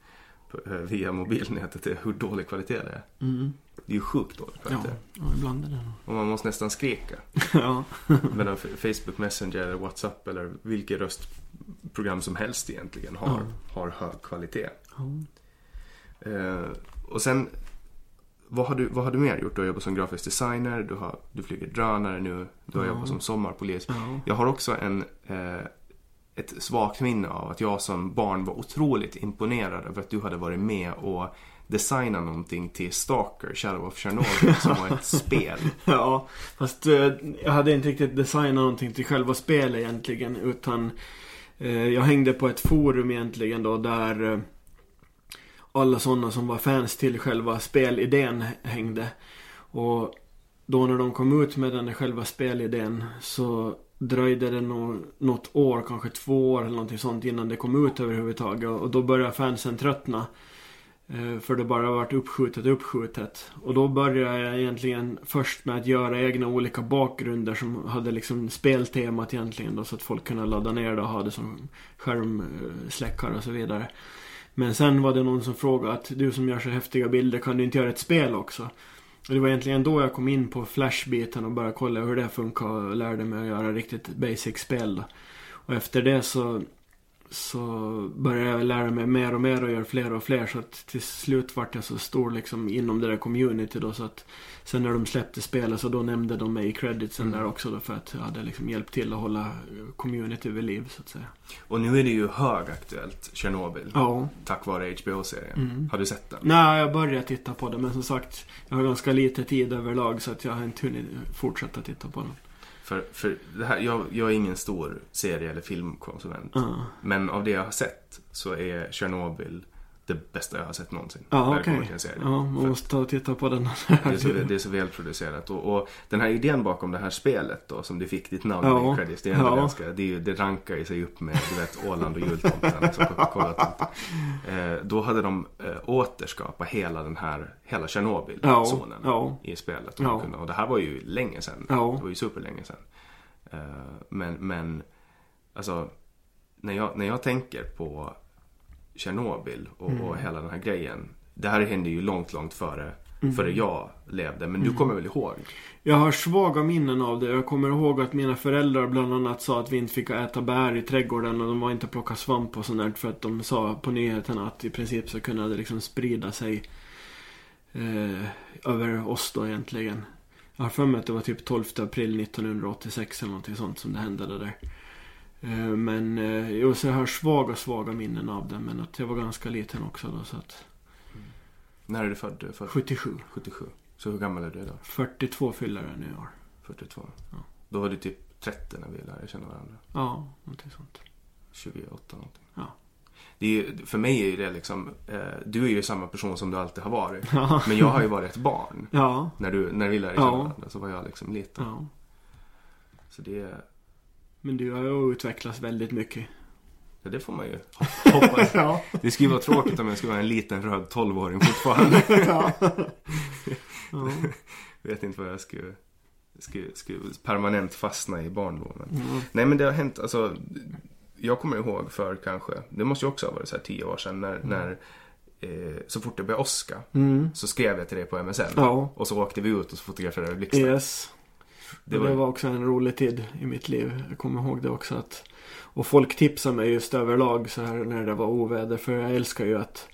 eh, via mobilnätet är hur dålig kvalitet det är. Mm. Det är ju sjukt dålig kvalitet. Ja, ibland är det Och man måste nästan skrika. ja. Medan Facebook Messenger eller WhatsApp eller vilket röstprogram som helst egentligen har, ja. har hög kvalitet. Ja. Uh, och sen, vad har, du, vad har du mer gjort? Du har jobbat som grafisk designer, du, har, du flyger drönare nu, du har jobbat som sommarpolis. Jag har också en uh, ett svagt minne av att jag som barn var otroligt imponerad över att du hade varit med och designat någonting till Stalker, Shadow of Chernobyl, som var ett spel. Ja, fast eh, jag hade inte riktigt designat någonting till själva spelet egentligen, utan eh, jag hängde på ett forum egentligen då där eh, alla sådana som var fans till själva spelidén hängde. Och då när de kom ut med den själva spelidén så dröjde det nog något år, kanske två år eller någonting sånt innan det kom ut överhuvudtaget. Och då började fansen tröttna. Eh, för det bara varit uppskjutet och uppskjutet. Och då började jag egentligen först med att göra egna olika bakgrunder som hade liksom speltemat egentligen då så att folk kunde ladda ner det och ha det som skärmsläckare och så vidare. Men sen var det någon som frågade att du som gör så häftiga bilder kan du inte göra ett spel också? Och det var egentligen då jag kom in på Flash-biten och började kolla hur det funkar och lärde mig att göra riktigt basic spel. Och efter det så, så började jag lära mig mer och mer och göra fler och fler. Så att till slut vart jag så stor liksom inom det där community då. Så att sen när de släppte spelet så då nämnde de mig i creditsen mm. där också då. För att jag hade liksom hjälpt till att hålla community vid liv så att säga. Och nu är det ju högaktuellt, Tjernobyl. Ja. Tack vare HBO-serien. Mm. Har du sett den? Nej, jag började titta på den. Men som sagt, jag har ganska lite tid överlag. Så att jag har inte hunnit fortsätta titta på den. För, för det här, jag, jag är ingen stor serie eller filmkonsument. Uh. Men av det jag har sett så är Tjernobyl det bästa jag har sett någonsin. Ja. Okay. Ja, man måste ta och titta på den. det, är så, det är så välproducerat. Och, och, den här idén bakom det här spelet då, som du fick ditt namn ja. i credits, det är ja. ganska, det, är, det rankar ju sig upp med, du vet, Åland och jultomten. Alltså, eh, då hade de eh, återskapat hela den här, hela Tjernobyl-zonen ja. i spelet. Och, kunde, och det här var ju länge sedan. Det var ju superlänge sedan. Eh, men, men, alltså, när jag, när jag tänker på Tjernobyl och, mm. och hela den här grejen. Det här hände ju långt, långt före före jag levde. Men du kommer väl ihåg? Jag har svaga minnen av det. Jag kommer ihåg att mina föräldrar bland annat sa att vi inte fick äta bär i trädgården och de var inte plocka svamp och sånt där för att de sa på nyheterna att i princip så kunde det liksom sprida sig eh, över oss då egentligen. Jag har för mig att det var typ 12 april 1986 eller någonting sånt som det hände det där. Eh, men eh, så jag har svaga, svaga minnen av det. Men att jag var ganska liten också då så att När är du född? Är född 77. 77. Så hur gammal är du då? 42 fyller jag nu i år. 42? Då var du typ 30 när vi lärde känna varandra. Ja, någonting sånt. 28 någonting. Ja. Det är, för mig är ju det liksom, eh, du är ju samma person som du alltid har varit. Ja. Men jag har ju varit ett barn. Ja. När, du, när vi lärde känna Ja. varandra så var jag liksom liten. Ja. Så det, Men du har ju utvecklats väldigt mycket. ja, det får man ju hoppas. Ja. Det skulle vara tråkigt om jag skulle vara en liten röd 12-åring fortfarande. ja. ja. Vet inte vad jag skulle, skulle, skulle permanent fastna i barndomen. Mm. Nej men det har hänt, alltså. Jag kommer ihåg för kanske, det måste ju också ha varit så här tio år sedan när, när eh, så fort det började åska Mm. så skrev jag till dig på MSN. Ja. Och så åkte vi ut och så fotograferade vi blixtar. Yes. Det var- det var också en rolig tid i mitt liv. Jag kommer ihåg det också att Och folk tipsade mig just överlag så här när det var oväder. För jag älskar ju att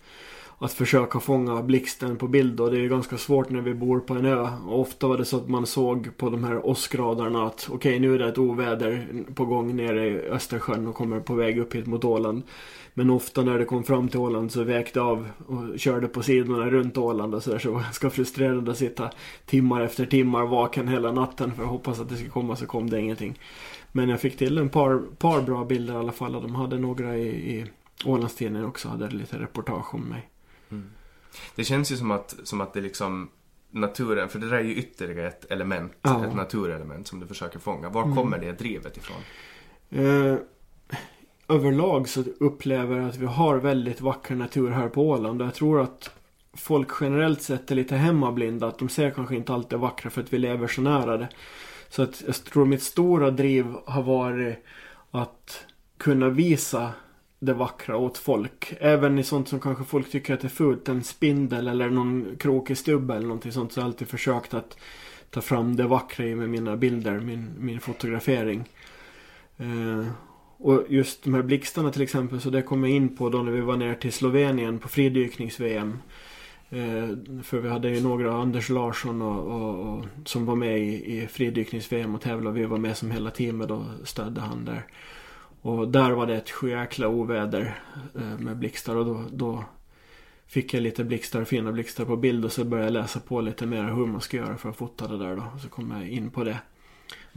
att försöka fånga blixten på bild och det är ju ganska svårt när vi bor på en ö. Och ofta var det så att man såg på de här åskgradarna att okej nu är det ett oväder på gång nere i Östersjön och kommer på väg upp hit mot Åland. Men ofta när det kom fram till Åland så vägde av och körde på sidorna runt Åland och så där. Så det var ganska frustrerande att sitta timmar efter timmar vaken hela natten för att hoppas att det skulle komma så kom det ingenting. Men jag fick till en par, par bra bilder i alla fall och de hade några i, i Ålandstidningen också. Hade lite reportage om mig. Det känns ju som att, som att det liksom naturen, för det där är ju ytterligare ett element, Ja. Mm. ett naturelement som du försöker fånga. Var kommer det drivet ifrån? Eh, överlag så upplever jag att vi har väldigt vacker natur här på Åland. Och jag tror att folk generellt sett är lite hemmablinda. Att de ser kanske inte allt det vackra för att vi lever så nära det. Så att jag tror mitt stora driv har varit att kunna visa det vackra åt folk. Även i sånt som kanske folk tycker att det är fult. En spindel eller någon krokig stubbe eller någonting sånt. Så har jag alltid försökt att ta fram det vackra i med mina bilder, min, min fotografering. Eh, och just de här blixtarna till exempel, så det kom jag in på då när vi var ner till Slovenien på fridyknings-VM. Eh, för vi hade ju några, Anders Larsson och, och, och som var med i, i fridyknings-VM och tävlade. Vi var med som hela teamet och stödde han där. Och där var det ett sjujäkla oväder eh, med blixtar och då, då fick jag lite blixtar, fina blixtar på bild och så började jag läsa på lite mer hur man ska göra för att fota det där då. Och så kom jag in på det.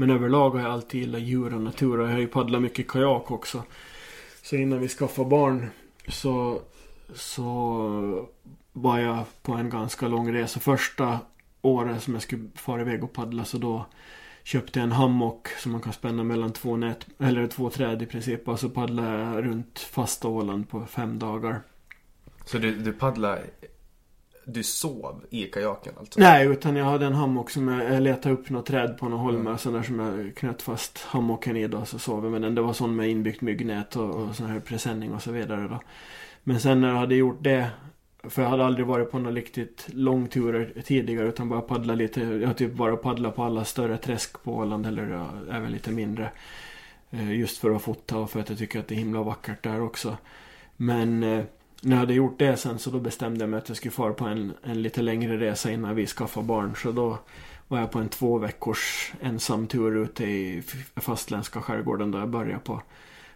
Men överlag har jag alltid gillat djur och natur och jag har ju paddlat mycket kajak också. Så innan vi skaffade barn så, så var jag på en ganska lång resa. Första året som jag skulle fara iväg och paddla så då köpte jag en hammock som man kan spänna mellan två, nät, eller två träd i princip. Och så paddlade jag runt fasta Åland på fem dagar. Så du, du paddlade du sov i kajaken alltså? Nej, utan jag hade en hammock som jag, jag letade upp något träd på någon holme. Sån där som jag knöt fast hammocken i då. Så sov jag med den. Det var sån med inbyggt myggnät och, och sån här presenning och så vidare då. Men sen när jag hade gjort det. För jag hade aldrig varit på några riktigt långturer tidigare. Utan bara paddla lite. Jag har typ bara paddlat på alla större träsk på Åland. Eller ja, även lite mindre. Eh, Just för att fota och för att jag tycker att det är himla vackert där också. Men eh, när jag hade gjort det sen så då bestämde jag mig att jag skulle fara på en, en lite längre resa innan vi skaffade barn. Så då var jag på en två veckors ensam tur ute i fastländska skärgården där jag började på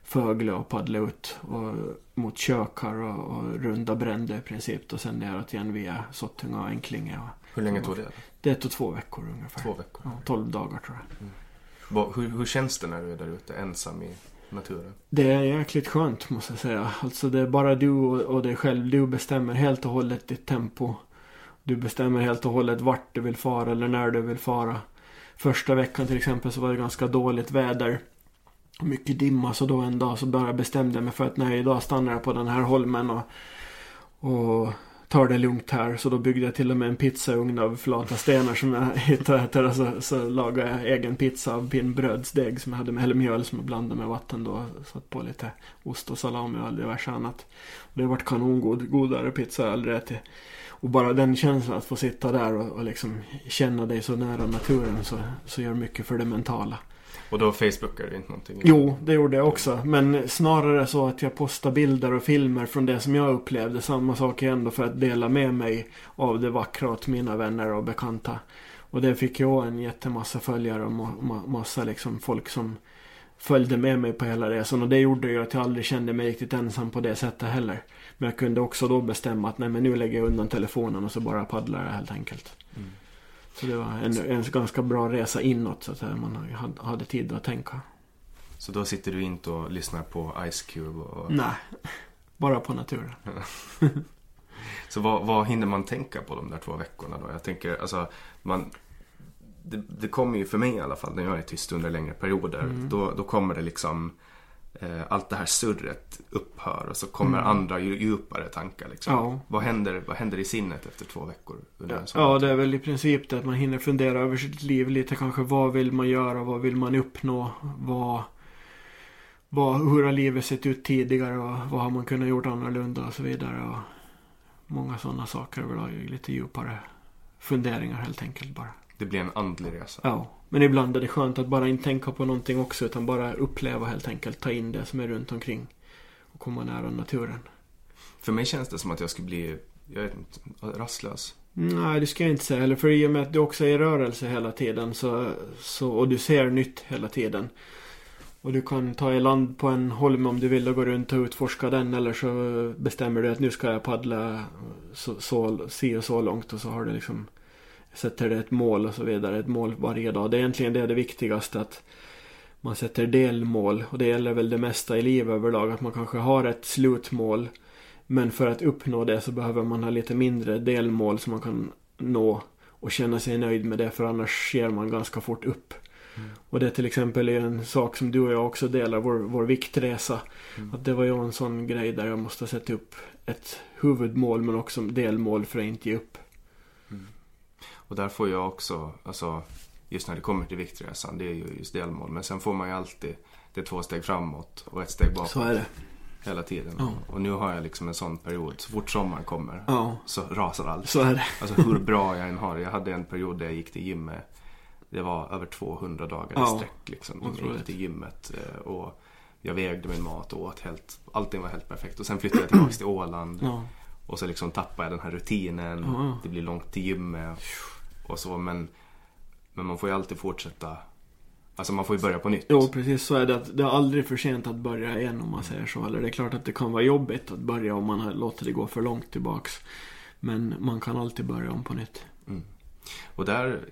Fögle och paddla ut och, mot Kökar och, och runda Brände i princip. Och sen neråt igen via Sottunga och Enklinge. Och, Hur länge tog det? det tog två veckor ungefär. Två veckor. Ja, 12 dagar tror jag. Vad- Hur, hur känns det när du är där ute ensam i naturen? Det är jäkligt skönt måste jag säga. Alltså det är bara du och, och dig själv. Du bestämmer helt och hållet ditt tempo. Du bestämmer helt och hållet vart du vill fara eller när du vill fara. Första veckan till exempel så var det ganska dåligt väder. Mycket dimma så då en dag så bara bestämde jag mig för att nej idag stannar jag på den här holmen och, och tar det lugnt här. Så då byggde jag till och med en pizzaugn av flata stenar som jag hittade äter. Och så, så lagade jag egen pizza av pinnbrödsdeg som jag hade med, eller mjöl som jag blandade med vatten då. Satt på lite ost och salami och diverse annat. Och det har varit kanongod, godare pizza jag aldrig ätit. Och bara den känslan att få sitta där och, och liksom känna dig så nära naturen så, så gör mycket för det mentala. Och då Facebookar du inte någonting? Jo, det gjorde jag också. Men snarare så att jag postar bilder och filmer från det som jag upplevde. Samma sak igen då för att dela med mig av det vackra åt mina vänner och bekanta. Och det fick jag en jättemassa följare och ma- ma- massa liksom folk som följde med mig på hela resan. Och det gjorde ju att jag aldrig kände mig riktigt ensam på det sättet heller. Men jag kunde också då bestämma att nej men nu lägger jag undan telefonen och så bara paddlar jag helt enkelt. Mm. Så det var en, en ganska bra resa inåt så att säga. Man hade, tid att tänka. Så då sitter du inte och lyssnar på Ice Cube och... Nej, bara på naturen. Så vad, vad hinner man tänka på de där två veckorna då? Jag tänker, alltså, man... Det, det kommer ju för mig i alla fall när jag är tyst under längre perioder. Mm. Då, då kommer det liksom... Eh, allt det här surret upphör och så kommer Mm. andra dju- djupare tankar liksom. Ja. Vad, händer, vad händer i sinnet efter två veckor? Under Ja, här det är väl i princip det att man hinner fundera över sitt liv lite kanske. Vad vill man göra? Vad vill man uppnå? Vad, vad, hur har livet sett ut tidigare? Och vad har man kunnat gjort annorlunda? Och så vidare. Och många sådana saker överlag. Lite djupare funderingar helt enkelt bara. Det blir en andlig resa. Ja, men ibland är det skönt att bara inte tänka på någonting också. Utan bara uppleva helt enkelt. Ta in det som är runt omkring. Och komma nära naturen. För mig känns det som att jag skulle bli, jag vet inte, rastlös. Nej, det ska jag inte säga heller. För i och med att du också är i rörelse hela tiden så, så, och du ser nytt hela tiden. Och du kan ta i land på en holm om du vill och gå runt och utforska den. Eller så bestämmer du att nu ska jag paddla så, så, si och så långt. Och så har du liksom sätter det ett mål och så vidare. Ett mål varje dag. Det är egentligen det, det viktigaste. att man sätter delmål. Och det gäller väl det mesta i livet överlag. Att man kanske har ett slutmål. Men för att uppnå det så behöver man ha lite mindre delmål som man kan nå och känna sig nöjd med det för annars ger man ganska fort upp. Och det till exempel är en sak som du och jag också delar, vår, vår viktresa. Att det var ju en sån grej där jag måste sätta upp ett huvudmål men också delmål för att inte ge upp. Och där får jag också, alltså just när det kommer till viktresan, det är ju just delmål. Men sen får man ju alltid, det är två steg framåt och ett steg bakåt Så är det. hela tiden. Ja. Och nu har jag liksom en sån period, så fort sommaren kommer Ja, så rasar allt. så är det. Alltså hur bra jag än har. Jag hade en period där jag gick till gymmet. Det var över 200 dagar i Ja, sträck liksom. Jag gick till gymmet eh, och jag vägde min mat och åt helt, allting var helt perfekt. Och sen flyttade jag tillbaka till Åland. Ja. Och så liksom tappade jag den här rutinen. Det blir långt till gymmet. Och så men, men man får ju alltid fortsätta. Alltså man får ju börja på nytt. Jo, precis så är det. Att det är aldrig för sent att börja igen om man säger så. Eller det är klart att det kan vara jobbigt att börja om man har låtit det gå för långt tillbaks. Men man kan alltid börja om på nytt. Och där,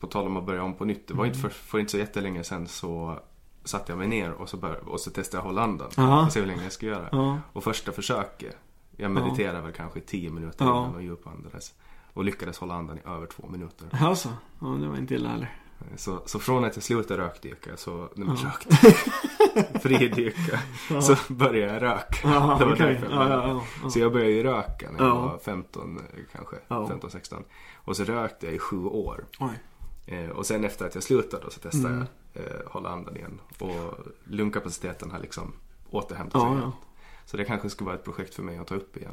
på tal om att börja om på nytt. Det var inte för, för inte så jättelänge sedan så satte jag mig ner och så, bör, och så testade jag hålla andan. Ja. Och se hur länge jag ska göra. Ja. Och första försöket, jag mediterade väl kanske i 10 minuter innan och djupandades. Och lyckades hålla andan i över två minuter. Alltså, ja, det var inte illa heller. Så, så från att jag slutade rökdyka, så, nej men Ja. rökte, fridyka, Ja. så började jag röka. Ja, Det var okej. därför jag Ja. Så jag började ju röka när jag Ja. var 15 eh, kanske, Ja. 15-16. Och så rökte jag i sju år. Eh, och sen efter att jag slutade så testade Mm. jag eh, hålla andan igen. Och lungkapaciteten har liksom återhämtat sig. Så det kanske skulle vara ett projekt för mig att ta upp igen.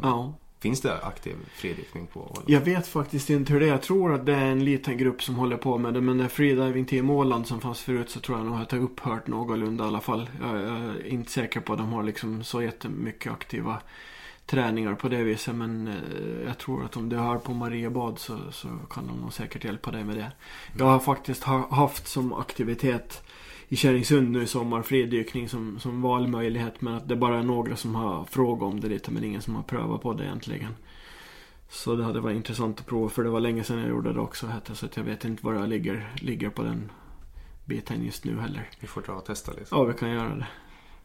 Finns det aktiv fridykning på Åland? Jag vet faktiskt inte hur det är. Jag tror att det är en liten grupp som håller på med det. Men det freediving team Åland som fanns förut så tror jag nog att det har upphört någorlunda i alla fall. Jag, är inte säker på att de har liksom så jättemycket aktiva träningar på det viset. Men eh, jag tror att om du hör på Mariebad så, så kan de nog säkert hjälpa dig med det. Jag har faktiskt haft som aktivitet i Kärringsund nu i sommar fridykning som, som valmöjlighet. Men att det bara är några som har frågat om det lite men ingen som har prövat på det egentligen. Så det hade varit intressant att prova för det var länge sedan jag gjorde det också. Hette, så att jag vet inte var jag ligger, ligger på den biten just nu heller. Vi får dra och testa lite. Ja, vi kan göra det.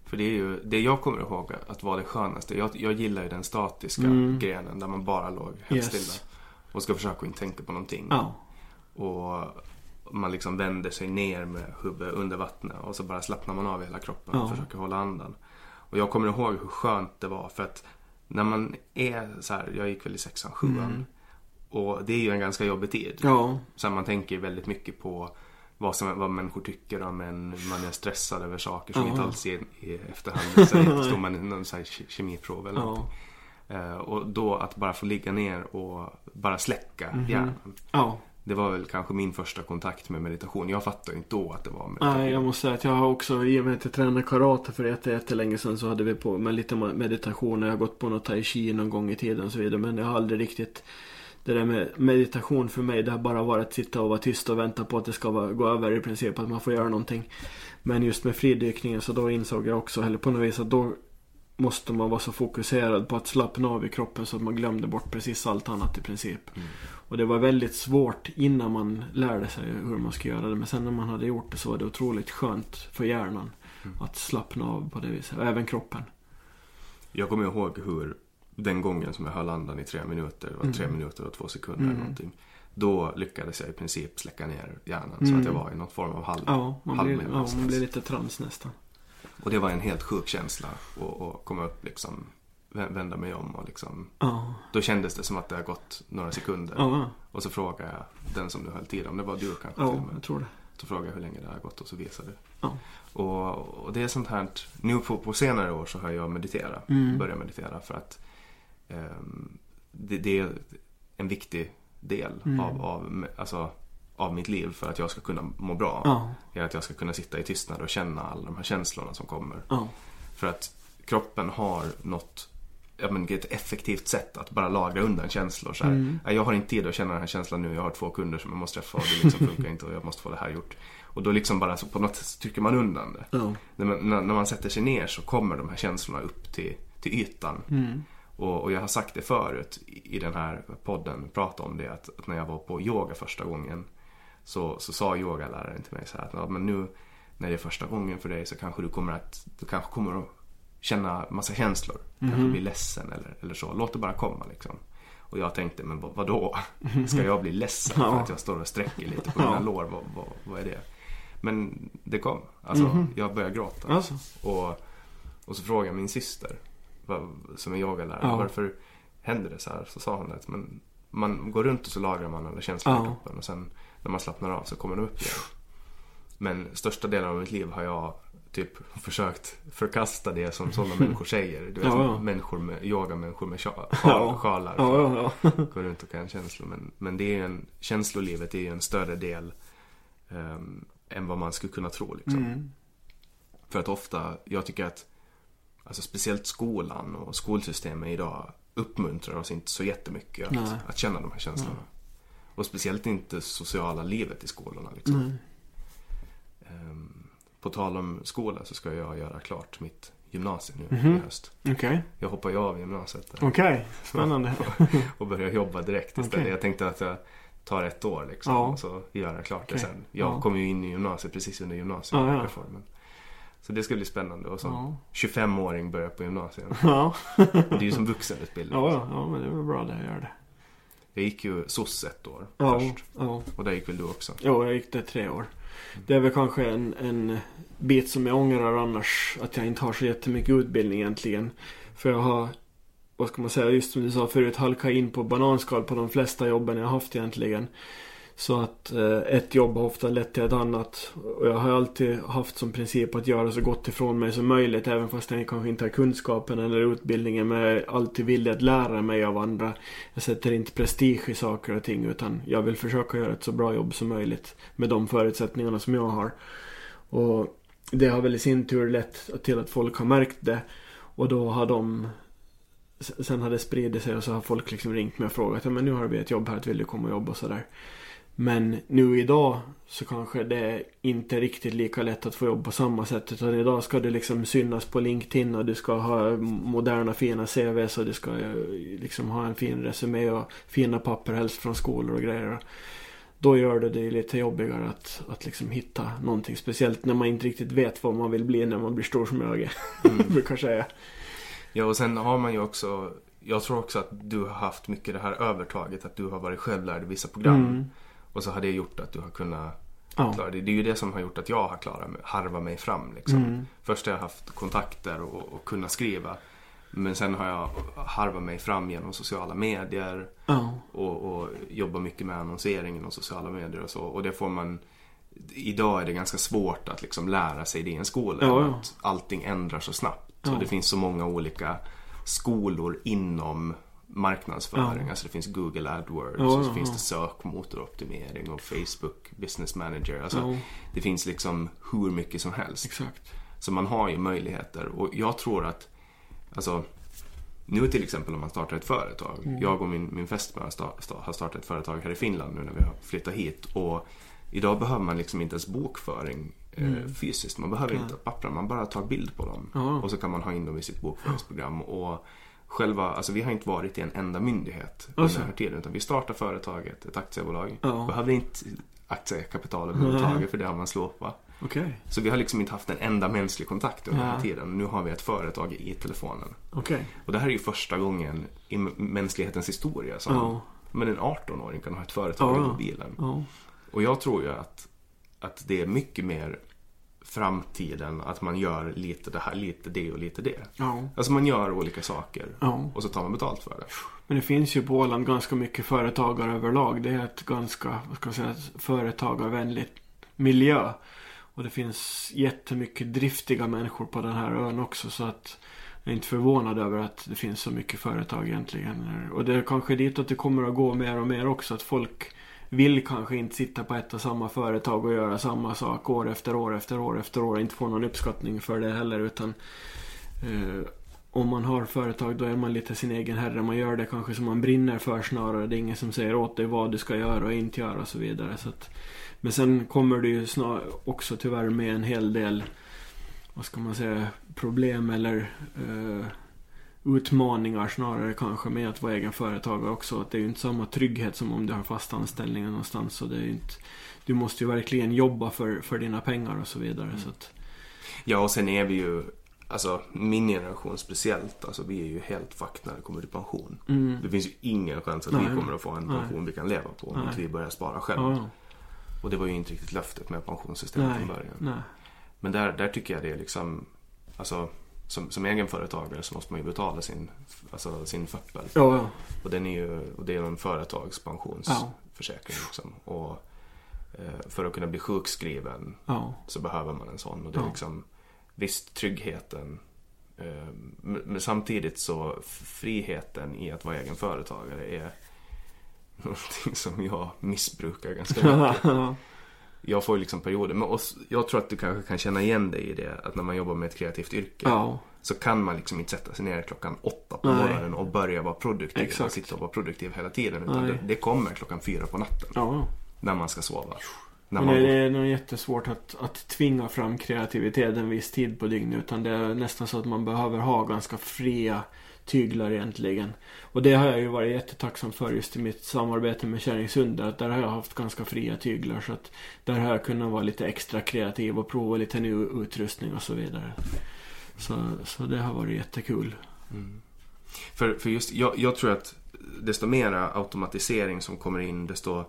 För det är ju, det jag kommer ihåg att var det skönaste. Jag, jag gillar ju den statiska Mm. grenen där man bara låg helt Yes. stilla. Och ska försöka inte tänka på någonting. Ja. Och man liksom vänder sig ner med huvudet under vattnet och så bara slappnar man av hela kroppen och Ja. försöker hålla andan. Och jag kommer ihåg hur skönt det var för att när man är så här, jag gick väl i sexan, sjuan. Mm. Och det är ju en ganska jobbig tid. Ja. Så man tänker väldigt mycket på vad, som, vad människor tycker om en. Man är stressad över saker som Ja. inte alls är i efterhand. Så står man i någon så här ke- kemiprov eller Ja. någonting. Eh, och då att bara få ligga ner och bara släcka hjärnan. Ja. Det var väl kanske min första kontakt med meditation. Jag fattade ju inte då att det var meditation. Nej, jag måste säga att jag har också, i och med att jag tränade karate för jätte- jättelänge sedan så hade vi på med lite meditation. Jag har gått på något tai chi någon gång i tiden och så vidare. Men jag har aldrig riktigt det där med meditation för mig, det har bara varit att sitta och vara tyst och vänta på att det ska vara, gå över i princip, att man får göra någonting. Men just med fridykningen så då insåg jag också, eller på något vis att då måste man vara så fokuserad på att slappna av i kroppen så att man glömde bort precis allt annat i princip. Och det var väldigt svårt innan man lärde sig hur man ska göra det. Men sen när man hade gjort det så var det otroligt skönt för hjärnan att slappna av på det viset. Och även kroppen. Jag kommer ihåg hur den gången som jag höll andan i tre minuter, det var tre minuter och två sekunder eller någonting. Då lyckades jag i princip släcka ner hjärnan så att jag var i någon form av halv, Ja, man blir, ja, man blir lite trams nästan. Och det var en helt sjuk känsla att komma upp liksom, vända mig om och liksom. Ja, Då kändes det som att det har gått några sekunder. ja, Och så frågade jag den som du höll tid om, det var du kanske till ja och med. jag tror det. Så frågade jag hur länge det har gått och så visade. Ja. Och, och det är sånt här, nu på, på senare år så har jag mediterat, Mm. börjat meditera för att ehm, det, det är en viktig del Mm. av, av, alltså, av mitt liv för att jag ska kunna må bra. Ja, Är att jag ska kunna sitta i tystnad och känna alla de här känslorna som kommer. ja, För att kroppen har något Ja, men ett effektivt sätt att bara lagra undan känslor. Så här, Mm. "Nej, Jag har inte tid att känna den här känslan nu. Jag har två kunder som jag måste träffa och det liksom funkar inte och jag måste få det här gjort. Och då liksom bara så på något sätt trycker man undan det. ja. När man, när man sätter sig ner så kommer de här känslorna upp till, till ytan. Mm. Och, och jag har sagt det förut i, i den här podden, prata om det, att, att när jag var på yoga första gången så, så sa yogaläraren till mig så här att ja, men nu när det är första gången för dig så kanske du kommer att, du kanske kommer att känna massa känslor. Kanske bli ledsen eller, eller så. Låt det bara komma liksom. Och jag tänkte, men vad, vadå? Ska jag bli ledsen för att jag står och sträcker lite på mina lår? Vad, vad, vad är det? Men det kom. Alltså, jag började gråta. Alltså. Och, och så frågade jag min syster, som är yogalärare, Ja. varför händer det så här? Så sa hon att men, man går runt och så lagrar man alla känslor i Ja. kroppen och sen när man slappnar av så kommer de upp igen. Men största delen av mitt liv har jag typ försökt förkasta det som sådana människor säger. Du vet, Ja, ja. människor med, yogamänniskor med sja- Ja. sjal, sjalar. Ja. Går runt och kan känslor. Men, men det är en, känslolivet är ju en större del ehm, än vad man skulle kunna tro. Liksom. Mm. För att ofta, jag tycker att alltså speciellt skolan och skolsystemet idag uppmuntrar oss inte så jättemycket Nej. att, att känna de här känslorna. Och speciellt inte sociala livet i skolorna. Liksom. Nej. På tal om skola så ska jag göra klart mitt gymnasium nu Mhm. i höst. Okej, Jag hoppar ju av gymnasiet okej. Spännande. och börjar jobba direkt istället. Okej. Jag tänkte att jag tar ett år liksom Ja. och så gör jag klart det Okej. sen. Jag Ja. kom ju in i gymnasiet precis under Ja, ja. gymnasiereformen. Så det ska bli spännande och som Ja. 25-åring börja på gymnasiet. Ja. Det är ju som vuxenutbildning. Ja, ja, ja, men det är väl bra det, gör det. Jag gick ju SOS ett år Ja, först. ja. Och där gick väl du också? Jo, jag gick där tre år. Det är väl kanske en, en bit som jag ångrar annars. Att jag inte har så jättemycket utbildning egentligen. För jag har, vad ska man säga, just som du sa förut, halkat in på bananskal på de flesta jobben jag har haft egentligen. Så att eh, ett jobb har ofta lett till ett annat. Och jag har alltid haft som princip att göra så gott ifrån mig som möjligt. Även fast jag kanske inte har kunskapen eller utbildningen. Men jag är alltid villig att lära mig av andra. Jag sätter inte prestige i saker och ting. Utan jag vill försöka göra ett så bra jobb som möjligt. Med de förutsättningarna som jag har. Och det har väl i sin tur lett till att folk har märkt det. Och då har de Sen har det spridit sig och så har folk liksom ringt mig och frågat ja, men nu har vi ett jobb här, vill du komma och jobba och sådär. Men nu idag så kanske det är inte riktigt lika lätt att få jobb på samma sätt. Utan idag ska du liksom synas på LinkedIn och du ska ha moderna fina CVs och du ska eh, liksom ha en fin resumé och fina papper helst från skolor och grejer. Då gör det det lite jobbigare att, att liksom hitta någonting. Speciellt när man inte riktigt vet vad man vill bli när man blir stor som jag är. brukar jag säga. Ja, och sen har man ju också Jag tror också att du har haft mycket det här övertaget. Att du har varit självlärd i vissa program. Mm. Och så har det gjort att du har kunnat Ja. klara det. Det är ju det som har gjort att jag har klarat mig, harva mig fram liksom. Mm. Först har jag haft kontakter och, och kunnat skriva. Men sen har jag harvat mig fram genom sociala medier. Ja. och, och jobbar mycket med annonsering inom sociala medier och så. Och det får man Idag är det ganska svårt att liksom lära sig det i en skola. Ja. Att allting ändrar så snabbt. Ja. Och det finns så många olika skolor inom marknadsföring. Ja. Alltså det finns Google AdWords Ja, och så ja, finns det sökmotoroptimering och Facebook Business Manager. Alltså. Det finns liksom hur mycket som helst. Exakt. Så man har ju möjligheter och jag tror att, alltså nu till exempel om man startar ett företag. Mm. Jag och min, min fästmö har sta- sta- har startat ett företag här i Finland nu när vi har flyttat hit. Och idag behöver man liksom inte ens bokföring eh, fysiskt. Man behöver inte papper, man bara tar bild på dem. Mm. Och så kan man ha in dem i sitt bokföringsprogram. Och själva, alltså vi har inte varit i en enda myndighet under Alltså. den här tiden. Utan vi startar företaget, ett aktiebolag. Ja. Behöver inte aktiekapital överhuvudtaget för det har man slopat. Okej. Så vi har liksom inte haft en enda mänsklig kontakt under den här Ja. tiden. Nu har vi ett företag i telefonen. Okej. Och det här är ju första gången i mänsklighetens historia som Ja. men en 18-åring kan ha ett företag Ja. i mobilen. Ja. Och jag tror ju att, att det är mycket mer framtiden att man gör lite det här, lite det och lite det. Ja. Alltså man gör olika saker Ja. och så tar man betalt för det. Men det finns ju på Åland ganska mycket företagare överlag. Det är ett ganska, vad ska jag säga, företagarvänligt miljö. Och det finns jättemycket driftiga människor på den här ön också. Så att jag är inte förvånad över att det finns så mycket företag egentligen. Och det är kanske dit att det kommer att gå mer och mer också. Att folk vill kanske inte sitta på ett och samma företag och göra samma sak år efter år efter år efter år. Och inte få någon uppskattning för det heller. Utan eh, om man har företag då är man lite sin egen herre. Man gör det kanske som man brinner för snarare. Det är ingen som säger åt dig vad du ska göra och inte göra och så vidare. Så att, men sen kommer det ju snar, också tyvärr med en hel del, vad ska man säga, problem eller eh, utmaningar snarare kanske med att vara egen företagare också. Att det är ju inte samma trygghet som om du har fast anställning någonstans. Så det är inte, du måste ju verkligen jobba för, för dina pengar och så vidare. Så att, Ja, och sen är vi ju, alltså min generation speciellt, alltså vi är ju helt fucked när det kommer till pension. mm. Det finns ju ingen chans att Nej. vi kommer att få en Nej. pension vi kan leva på om Nej. vi börjar spara själv. ja. Och det var ju inte riktigt löftet med pensionssystemet Nej, från början. nej. Men där, där tycker jag det är liksom, alltså som, som egenföretagare så måste man ju betala sin, alltså sin FÖPPEL. Ja, ja. Och den är ju, och det är en företagspensionsförsäkring liksom. Och eh, för att kunna bli sjukskriven ja. så behöver man en sån. Och det är Ja. liksom, visst tryggheten. eh, Men samtidigt så friheten i att vara egen företagare är någonting som jag missbrukar ganska mycket. Ja. Jag får ju liksom perioder, men oss, jag tror att du kanske kan känna igen dig i det. Att när man jobbar med ett kreativt yrke. ja. Så kan man liksom inte sätta sig ner klockan åtta på Nej. morgonen och börja vara produktiv. Exakt. Och sitta och vara produktiv hela tiden. Utan det, det kommer klockan fyra på natten. ja. När man ska sova. När Men man det är nog jättesvårt att, att tvinga fram kreativitet en viss tid på dygnet. Utan det är nästan så att man behöver ha ganska fria tyglar egentligen. Och det har jag ju varit jättetacksam för just i mitt samarbete med Kärringsunde. Att där har jag haft ganska fria tyglar. Så att där har jag kunnat vara lite extra kreativ och prova lite ny utrustning och så vidare. Så, så det har varit jättekul. Mm. För, för just, jag, jag tror att desto mera automatisering som kommer in, desto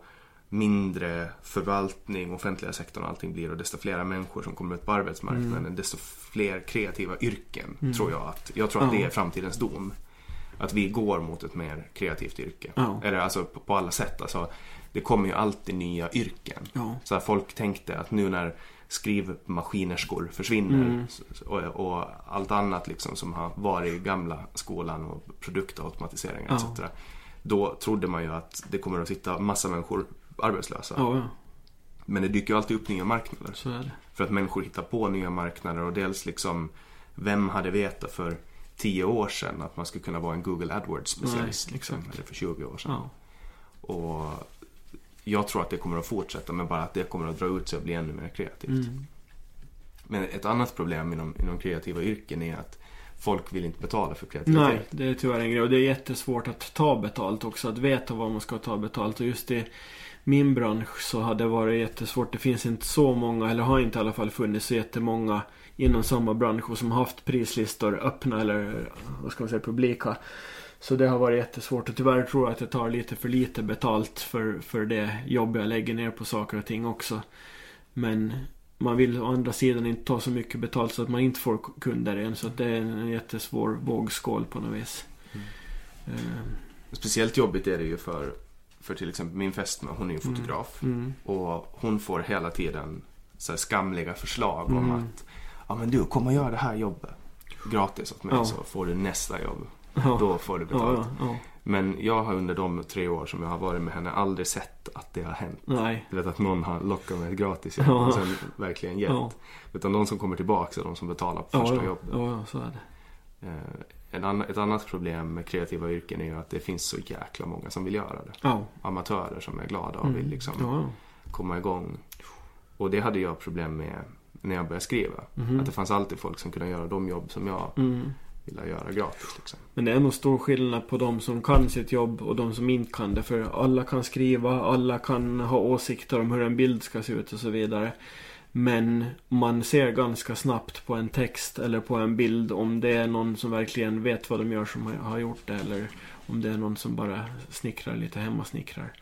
mindre förvaltning, offentliga sektorn och allting blir och desto fler människor som kommer ut på arbetsmarknaden, Mm. desto fler kreativa yrken tror jag att, jag tror att det är framtidens dom. Att vi går mot ett mer kreativt yrke. Eller alltså på, på alla sätt. Alltså, det kommer ju alltid nya yrken. Så här, folk tänkte att nu när skrivmaskinerskor försvinner Mm. och, och allt annat liksom som har varit i gamla skolan och produktautomatiseringar Ja. etc. Då trodde man ju att det kommer att sitta massa människor arbetslösa. Ja, ja. Men det dyker ju alltid upp nya marknader. Så är det. För att människor hittar på nya marknader och dels liksom Vem hade vetat för 10 år sedan att man skulle kunna vara en Google AdWords specialist? Liksom, eller för 20 år sedan. Ja. Och jag tror att det kommer att fortsätta men bara att det kommer att dra ut sig och bli ännu mer kreativt. Mm. Men ett annat problem inom, inom kreativa yrken är att folk vill inte betala för kreativitet. Nej, det är tyvärr en grej. Och det är jättesvårt att ta betalt också. Att veta vad man ska ta betalt. Och just i min bransch så har det varit jättesvårt. Det finns inte så många, eller har inte i alla fall funnits så jättemånga inom samma bransch och som haft prislistor öppna eller vad ska man säga publika. Så det har varit jättesvårt och tyvärr tror jag att jag tar lite för lite betalt för, för det jobb jag lägger ner på saker och ting också. Men man vill å andra sidan inte ta så mycket betalt så att man inte får kunder igen. Så att det är en jättesvår vågskål på något vis. Eh, Speciellt jobbigt är det ju för, för till exempel min fästmö, hon är ju fotograf. Mm. Och hon får hela tiden så skamliga förslag om Mm. att Ja men du, kom och gör det här jobbet gratis åt mig Ja. så får du nästa jobb. Ja. då får du betalt. Ja. Men jag har under de tre år som jag har varit med henne aldrig sett att det har hänt. Nej. Du vet att någon har lockat med ett gratis jobb och sen verkligen gett. Utan de som kommer tillbaka är de som betalar på första jobbet. ja, ja, så är det. En ett annat problem med kreativa yrken är ju att det finns så jäkla många som vill göra det. Ja. Amatörer som är glada och Mm. vill liksom ja. komma igång. Och det hade jag problem med när jag började skriva. Mhm. Att det fanns alltid folk som kunde göra de jobb som jag Mm. ville göra gratis. Liksom. Men det är nog stor skillnad på de som kan sitt jobb och de som inte kan det. För alla kan skriva, alla kan ha åsikter om hur en bild ska se ut och så vidare. Men man ser ganska snabbt på en text eller på en bild om det är någon som verkligen vet vad de gör som har- gjort det. Eller om det är någon som bara snickrar lite hemmasnickrar.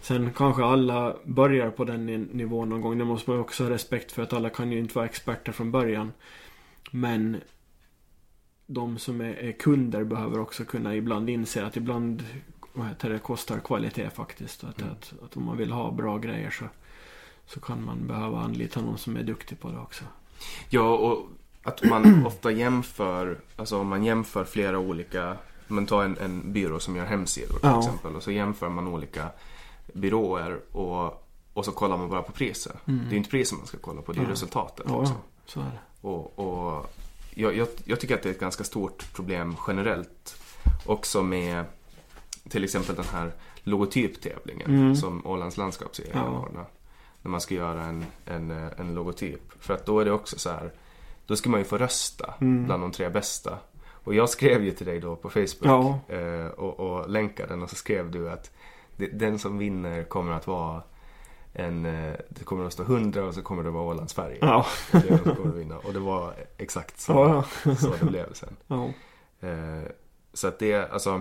Sen kanske alla börjar på den ni- nivån någon gång. Det måste man också ha respekt för att alla kan ju inte vara experter från början. Men de som är, är kunder behöver också kunna ibland inse att ibland vad heter det, kostar kvalitet faktiskt. Att, Mm. att, att om man vill ha bra grejer så, så kan man behöva anlita någon som är duktig på det också. Ja, och att man ofta jämför, alltså om man jämför flera olika, man tar en, en byrå som gör hemsidor till Ja. exempel och så jämför man olika byråer och, och så kollar man bara på priset. Det är inte priset man ska kolla på, det är Ja. resultatet Ja, också. så är det. Och, och jag, jag, jag tycker att det är ett ganska stort problem generellt. Också med till exempel den här logotyptävlingen Mm. som Ålands landskapsserie Ja. anordnar. När man ska göra en, en, eh, en logotyp. För att då är det också så här, då ska man ju få rösta Mm. bland de tre bästa. Och jag skrev ju till dig då på Facebook Ja. eh, och, och länkade den och så skrev du att den som vinner kommer att vara en, eh, det kommer att stå 100 och så kommer det vara Ålands färger. Ja. Och det kommer att vinna. Och det var exakt så, Ja, ja. så det blev sen. ja. Eh, så att det, alltså.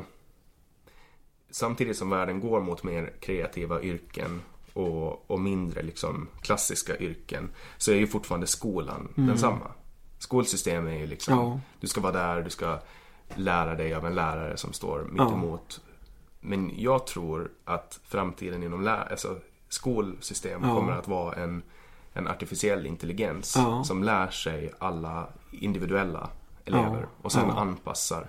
Samtidigt som världen går mot mer kreativa yrken och, och mindre liksom klassiska yrken så är ju fortfarande skolan densamma. Skolsystemet är ju liksom, Ja. du ska vara där, du ska lära dig av en lärare som står mitt Ja. emot. Men jag tror att framtiden inom lä- alltså, skolsystem Ja. kommer att vara en, en artificiell intelligens Ja. som lär sig alla individuella elever Ja. och sen Ja. anpassar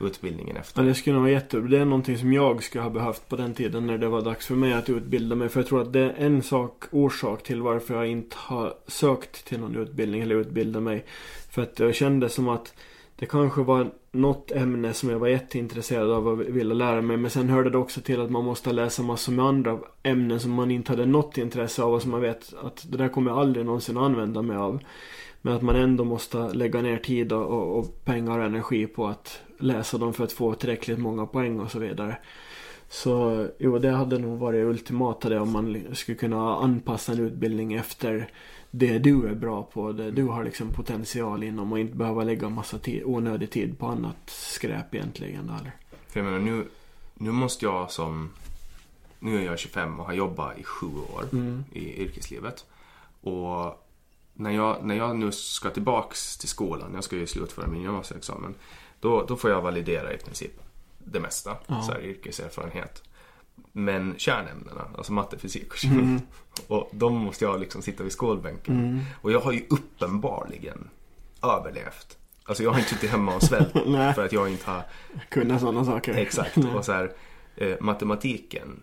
utbildningen Ja, efter. det skulle nog vara jättebra. Det är någonting som jag skulle ha behövt på den tiden när det var dags för mig att utbilda mig. För jag tror att det är en sak, orsak till varför jag inte har sökt till någon utbildning eller utbildat mig. För att jag kände som att det kanske var något ämne som jag var jätteintresserad av och ville lära mig. Men sen hörde det också till att man måste läsa massor med andra ämnen som man inte hade något intresse av och som man vet att det där kommer jag aldrig någonsin använda mig av. Men att man ändå måste lägga ner tid och, och pengar och energi på att läsa dem för att få tillräckligt många poäng och så vidare. Så jo, det hade nog varit ultimata det om man skulle kunna anpassa en utbildning efter det du är bra på, det du har liksom potential inom och inte behöva lägga massa tid, onödig tid på annat skräp egentligen. Eller? För jag menar nu, nu måste jag som, nu är jag 25 och har jobbat i sju år Mm. i yrkeslivet. Och när jag, när jag nu ska tillbaks till skolan, jag ska ju slutföra min gymnasieexamen. Då, då får jag validera i princip det mesta, Ja. så här, yrkeserfarenhet. Men kärnämnena, alltså matte, fysik och kemi. Mm. Och de måste jag liksom sitta vid skolbänken. Och jag har ju uppenbarligen överlevt. Alltså jag har inte suttit hemma och svält för att jag inte har Kunna sådana saker. Exakt. Och så här, eh, matematiken.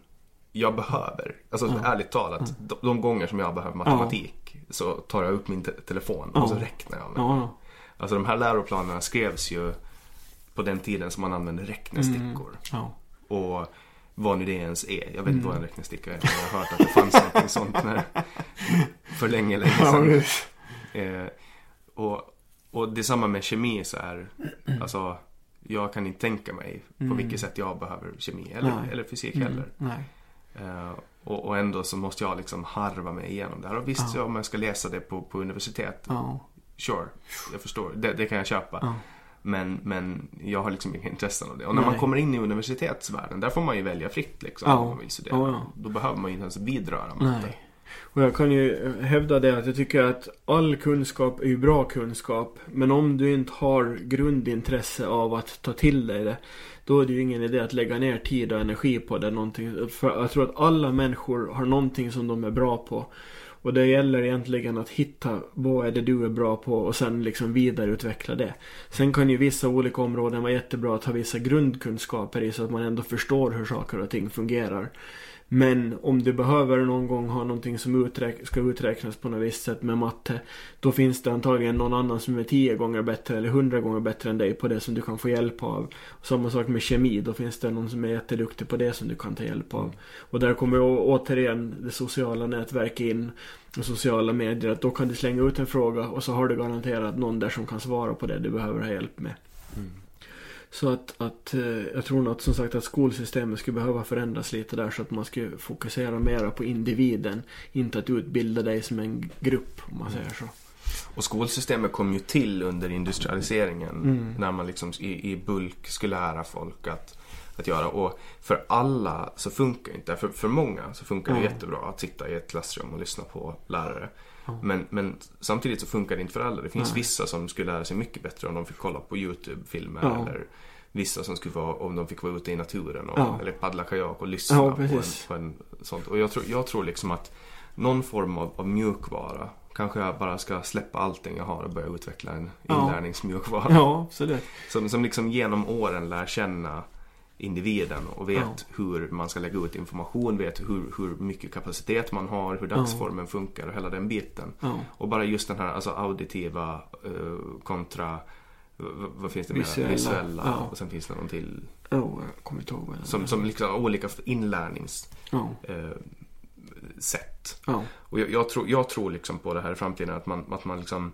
Jag behöver, alltså ärligt talat, de, de gånger som jag behöver matematik så tar jag upp min te- telefon och så Ja. räknar jag med. Ja, ja. Alltså de här läroplanerna skrevs ju på den tiden som man använde räknestickor. ja. Och vad nu det ens är. Jag vet Mm. inte vad en räknesticka är. Jag har hört att det fanns någonting sånt när, för länge, länge sedan. Eh, och, och det är samma med kemi så här. Alltså, jag kan inte tänka mig på vilket sätt jag behöver kemi eller, Mm. Nej. eller fysik Mm, heller. Eh, och, och ändå så måste jag liksom harva mig igenom det här. Och visst, ja. om jag ska läsa det på, på universitet, Ja. sure, jag förstår. Det, det kan jag köpa. Ja. Men, men jag har liksom inga intressen av det. Och när man Nej. kommer in i universitetsvärlden, där får man ju välja fritt liksom. Ja. Om man vill studera. Ja, ja. Då behöver man ju inte ens vidröra matte. Nej. Och jag kan ju hävda det att jag tycker att all kunskap är ju bra kunskap. Men om du inte har grundintresse av att ta till dig det. Då är det ju ingen idé att lägga ner tid och energi på det. Någonting. För jag tror att alla människor har någonting som de är bra på. Och det gäller egentligen att hitta vad är det du är bra på och sen liksom vidareutveckla det. Sen kan ju vissa olika områden vara jättebra att ha vissa grundkunskaper i så att man ändå förstår hur saker och ting fungerar. Men om du behöver någon gång ha någonting som uträk ska uträknas på något visst sätt med matte. Då finns det antagligen någon annan som är tio gånger bättre eller hundra gånger bättre än dig på det som du kan få hjälp av. Samma sak med kemi. Då finns det någon som är jätteduktig på det som du kan ta hjälp av. Och där kommer återigen det sociala nätverket in. Och sociala medier. Att då kan du slänga ut en fråga och så har du garanterat någon där som kan svara på det du behöver ha hjälp med. Mm. Så att, att eh, jag tror nog att som sagt att skolsystemet skulle behöva förändras lite där så att man skulle fokusera mera på individen. Inte att utbilda dig som en grupp om man säger så. Och skolsystemet kom ju till under industrialiseringen mm. när man liksom i, i bulk skulle lära folk att, att göra. Och för alla så funkar inte För, för många så funkar det mm. jättebra att sitta i ett klassrum och lyssna på lärare. Mm. Men, men samtidigt så funkar det inte för alla. Det finns vissa som skulle lära sig mycket bättre om de fick kolla på YouTube-filmer eller vissa som skulle vara om de fick vara ute i naturen och, ja. eller paddla kajak och lyssna ja, på, en, på en sånt. Och jag tror, jag tror liksom att någon form av, av mjukvara Kanske jag bara ska släppa allting jag har och börja utveckla en ja. inlärningsmjukvara. Ja, absolut. Som, som liksom genom åren lär känna individen och vet ja. hur man ska lägga ut information, vet hur, hur mycket kapacitet man har, hur dagsformen ja. funkar och hela den biten. Och bara just den här alltså auditiva uh, kontra vad finns det mer? Visuella. Visuella. Ja. Och sen finns det någon till. Oh, jag kommer inte ihåg vad Som, som liksom olika inlärningssätt. Oh. Eh, oh. Och jag, jag, tror, jag tror liksom på det här i framtiden att man, att man liksom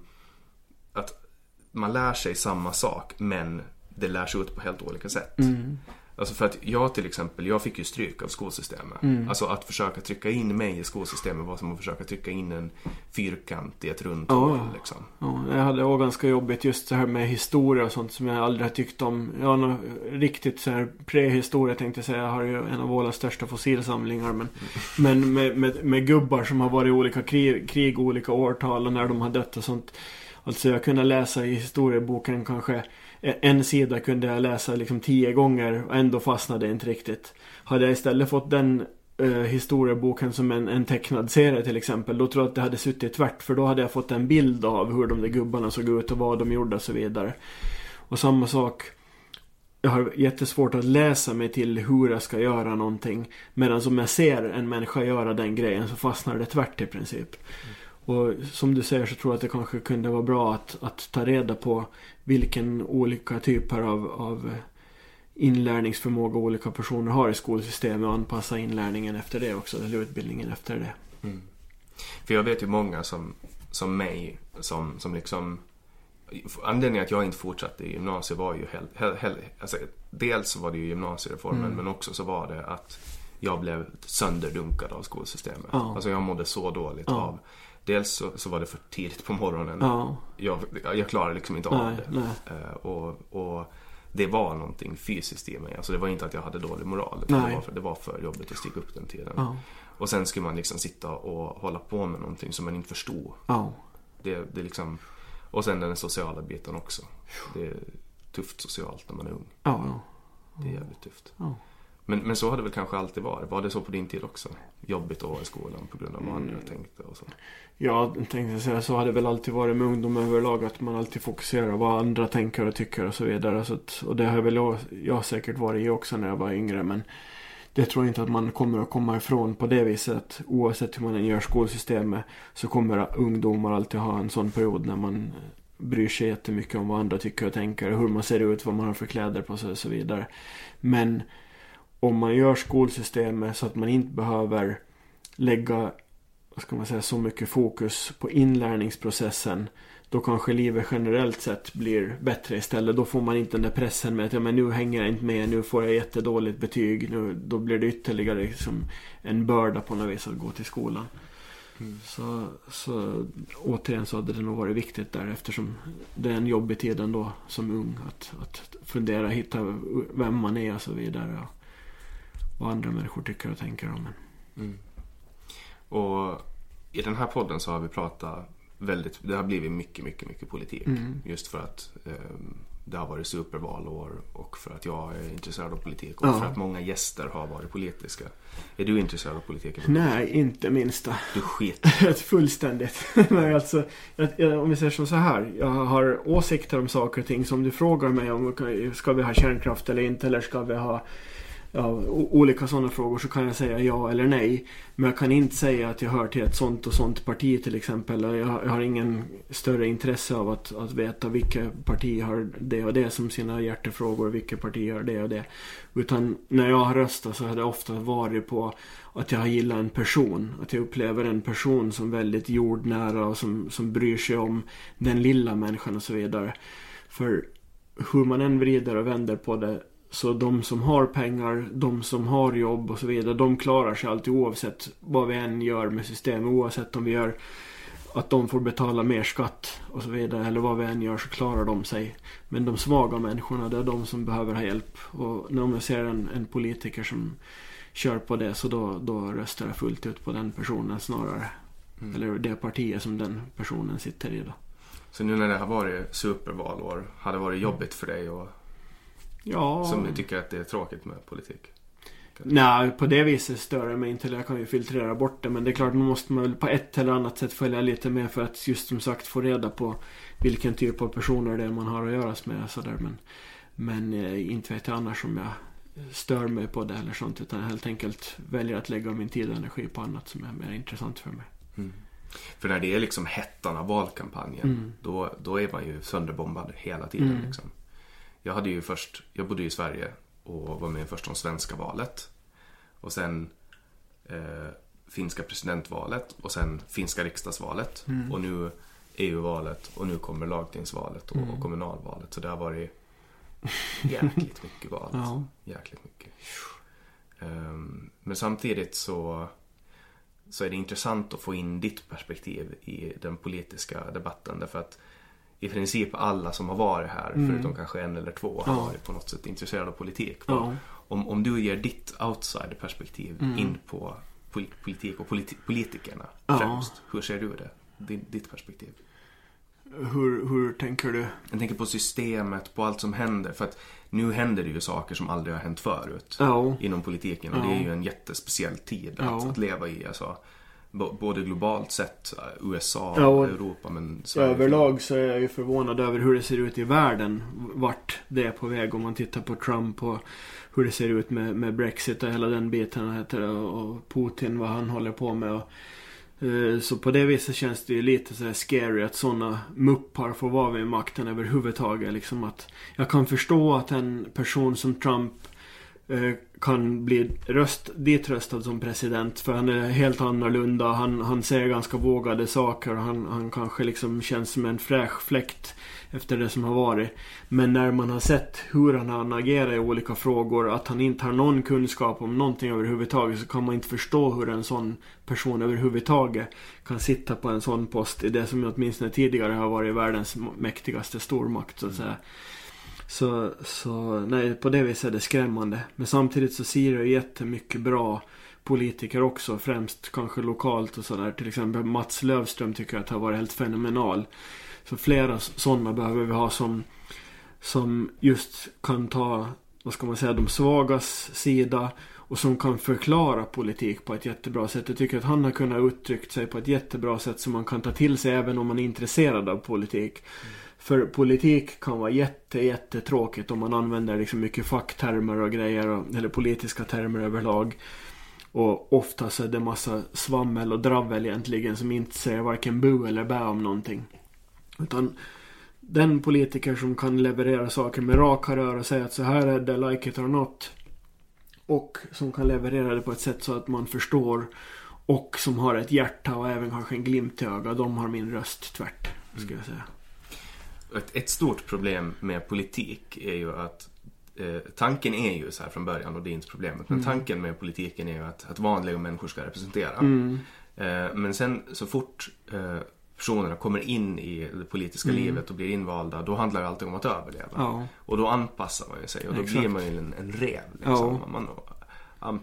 att man lär sig samma sak men det lärs ut på helt olika sätt. Mm. Alltså för att jag till exempel, jag fick ju stryk av skolsystemet. Mm. Alltså att försöka trycka in mig i skolsystemet var som att försöka trycka in en fyrkant i ett runt hål. Oh. Liksom. Ja, jag hade också ganska jobbigt just det här med historia och sånt som jag aldrig har tyckt om. Jag har riktigt så här prehistoria tänkte jag säga. Jag har ju en av våra största fossilsamlingar. Men, mm. men med, med, med, gubbar som har varit i olika krig, krig, olika årtal och när de har dött och sånt. Alltså jag kunde läsa i historieboken kanske Eh, en sida kunde jag läsa liksom tio gånger och ändå fastnade det inte riktigt. Hade jag istället fått den eh, historieboken som en, en tecknad serie till exempel. Då tror jag att det hade suttit tvärt. För då hade jag fått en bild av hur de där gubbarna såg ut och vad de gjorde och så vidare. Och samma sak. Jag har jättesvårt att läsa mig till hur jag ska göra någonting. Medan om jag ser en människa göra den grejen så fastnar det tvärt i princip. Och som du säger så tror jag att det kanske kunde vara bra att, att ta reda på vilken olika typer av, av inlärningsförmåga olika personer har i skolsystemet och anpassa inlärningen efter det också, eller utbildningen efter det. Mm. För jag vet ju många som, som mig som, som liksom Anledningen att jag inte fortsatte i gymnasiet var ju hel, hel, hel, alltså, Dels var det ju gymnasiereformen mm. men också så var det att jag blev sönderdunkad av skolsystemet. Ja. Alltså jag mådde så dåligt ja. av Dels så, så, var det för tidigt på morgonen. Ja. Jag, jag klarade liksom inte av det. Uh, och, och, det var någonting fysiskt i mig. Alltså det var inte att jag hade dålig moral. Det var, för, det var för jobbigt att stiga upp den tiden. Ja. Och sen skulle man liksom sitta och hålla på med någonting som man inte förstod. Ja. Det, det liksom, och sen den sociala biten också. Det är tufft socialt när man är ung. Ja, Det är jävligt tufft. Men, men så har det väl kanske alltid varit. Var det så på din tid också? Jobbigt att vara i skolan på grund av vad andra mm. tänkte och så? Ja, tänkte säga så har det väl alltid varit med ungdom överlag. Att man alltid fokuserar på vad andra tänker och tycker och så vidare. Så att, och det har väl jag, jag säkert varit i också när jag var yngre. Men det tror jag inte att man kommer att komma ifrån på det viset. Oavsett hur man än gör skolsystemet så kommer ungdomar alltid ha en sån period när man bryr sig jättemycket om vad andra tycker och tänker. Hur man ser ut, vad man har för kläder på sig och så vidare. Men om man gör skolsystemet så att man inte behöver lägga vad ska man säga, så mycket fokus på inlärningsprocessen då kanske livet generellt sett blir bättre istället. Då får man inte den där pressen med att ja, men nu hänger jag inte med, nu får jag jättedåligt betyg. Nu, då blir det ytterligare liksom en börda på något vis att gå till skolan. Mm. Så, så återigen så hade det nog varit viktigt där eftersom det är en jobbig tid ändå som ung att, att fundera, hitta vem man är och så vidare vad andra människor tycker och tänker om en. Mm. Och i den här podden så har vi pratat väldigt, det har blivit mycket, mycket, mycket politik. Mm. Just för att eh, det har varit supervalår och för att jag är intresserad av politik och Ja. för att många gäster har varit politiska. Är du intresserad av politik? Nej, inte minsta. Du skit. Ett fullständigt. Nej, alltså, jag, jag, om vi säger som så här. Jag har åsikter om saker och ting som du frågar mig om. Ska vi ha kärnkraft eller inte? Eller ska vi ha ja, olika sådana frågor så kan jag säga ja eller nej. Men jag kan inte säga att jag hör till ett sånt och sånt parti till exempel. Jag, jag har ingen större intresse av att, att veta vilka parti har det och det som sina hjärtefrågor. Vilka parti har det och det. Utan när jag har röstat så har det ofta varit på att jag har gillat en person. Att jag upplever en person som väldigt jordnära och som, som bryr sig om den lilla människan och så vidare. För hur man än vrider och vänder på det så de som har pengar, de som har jobb och så vidare, de klarar sig alltid oavsett vad vi än gör med systemet. Oavsett om vi gör att de får betala mer skatt och så vidare. Eller vad vi än gör så klarar de sig. Men de svaga människorna, det är de som behöver ha hjälp. Och när jag ser en, en politiker som kör på det så då, då röstar jag fullt ut på den personen snarare. Mm. Eller det partiet som den personen sitter i då. Så nu när det har varit supervalår, har det varit jobbigt för dig och Ja. som tycker att det är tråkigt med politik? Nej, på det viset stör det mig inte. Jag kan ju filtrera bort det. Men det är klart, nu måste man väl på ett eller annat sätt följa lite med för att just som sagt få reda på vilken typ av personer det är man har att göra med. och Sådär. Men, men eh, inte vet jag annars om jag stör mig på det eller sånt. Utan jag helt enkelt väljer att lägga min tid och energi på annat som är mer intressant för mig. För när det är liksom hettan av valkampanjen, Mm. då, då är man ju sönderbombad hela tiden. Mm. Liksom. Jag hade ju först, jag bodde i Sverige och var med först om svenska valet. Och sen eh, finska presidentvalet och sen finska riksdagsvalet. Mm. Och nu EU-valet och nu kommer lagtingsvalet och, och kommunalvalet. Så det har varit jäkligt mycket val. Ja. Jäkligt mycket. Ehm, men samtidigt så, så är det intressant att få in ditt perspektiv i den politiska debatten. Därför att i princip alla som har varit här, förutom kanske en eller två, har Mm. Ja. varit på något sätt intresserade av politik. Ja. Om, om du ger ditt outsider-perspektiv Mm. in på pol- politik och politi- politikerna Ja. främst. Hur ser du det? Din, ditt perspektiv. Hur, hur tänker du? Jag tänker på systemet, på allt som händer. För att nu händer det ju saker som aldrig har hänt förut. Inom politiken. Och det är ju en jättespeciell tid att, att leva i. Alltså, både globalt sett, eh, USA, Ja, och Europa, men Sverige. Överlag så är jag ju förvånad över hur det ser ut i världen. Vart det är på väg om man tittar på Trump och hur det ser ut med, med Brexit och hela den biten. Och Putin, vad han håller på med. Och, eh, så på det viset känns det ju lite så här scary att sådana muppar får vara vid makten överhuvudtaget. Liksom att jag kan förstå att en person som Trump Eh, kan bli röst, ditröstad som president. För han är helt annorlunda. Han, han säger ganska vågade saker. och Han, han kanske liksom känns som en fräsch fläkt efter det som har varit. Men när man har sett hur han har agerat i olika frågor. Att han inte har någon kunskap om någonting överhuvudtaget. Så kan man inte förstå hur en sån person överhuvudtaget kan sitta på en sån post. I det som åtminstone tidigare har varit världens mäktigaste stormakt så att säga. Så, så nej, på det viset är det skrämmande. Men samtidigt så ser jag jättemycket bra politiker också. Främst kanske lokalt och sådär. Till exempel Mats Lövström tycker jag att har varit helt fenomenal. Så flera sådana behöver vi ha som, som just kan ta, vad ska man säga, de svagas sida. Och som kan förklara politik på ett jättebra sätt. Jag tycker att han har kunnat uttryckt sig på ett jättebra sätt som man kan ta till sig även om man är intresserad av politik. Mm. För politik kan vara jätte, jättetråkigt om man använder liksom mycket facktermer och grejer. Och, eller politiska termer överlag. Och ofta så är det massa svammel och dravel egentligen som inte säger varken bu eller bä om någonting. Utan den politiker som kan leverera saker med raka rör och säga att så här är det, like it or not. Och som kan leverera det på ett sätt så att man förstår. Och som har ett hjärta och även kanske en glimt i ögat. De har min röst tvärt, skulle jag säga. Ett, ett stort problem med politik är ju att eh, tanken är ju så här från början och det är inte problemet. Men tanken med politiken är ju att, att vanliga människor ska representera. Mm. Eh, men sen så fort eh, personerna kommer in i det politiska livet och blir invalda, då handlar det alltid om att överleva. Ja. Och då anpassar man ju sig och då Exakt. blir man ju en, en rev. Liksom. Ja. Man, an-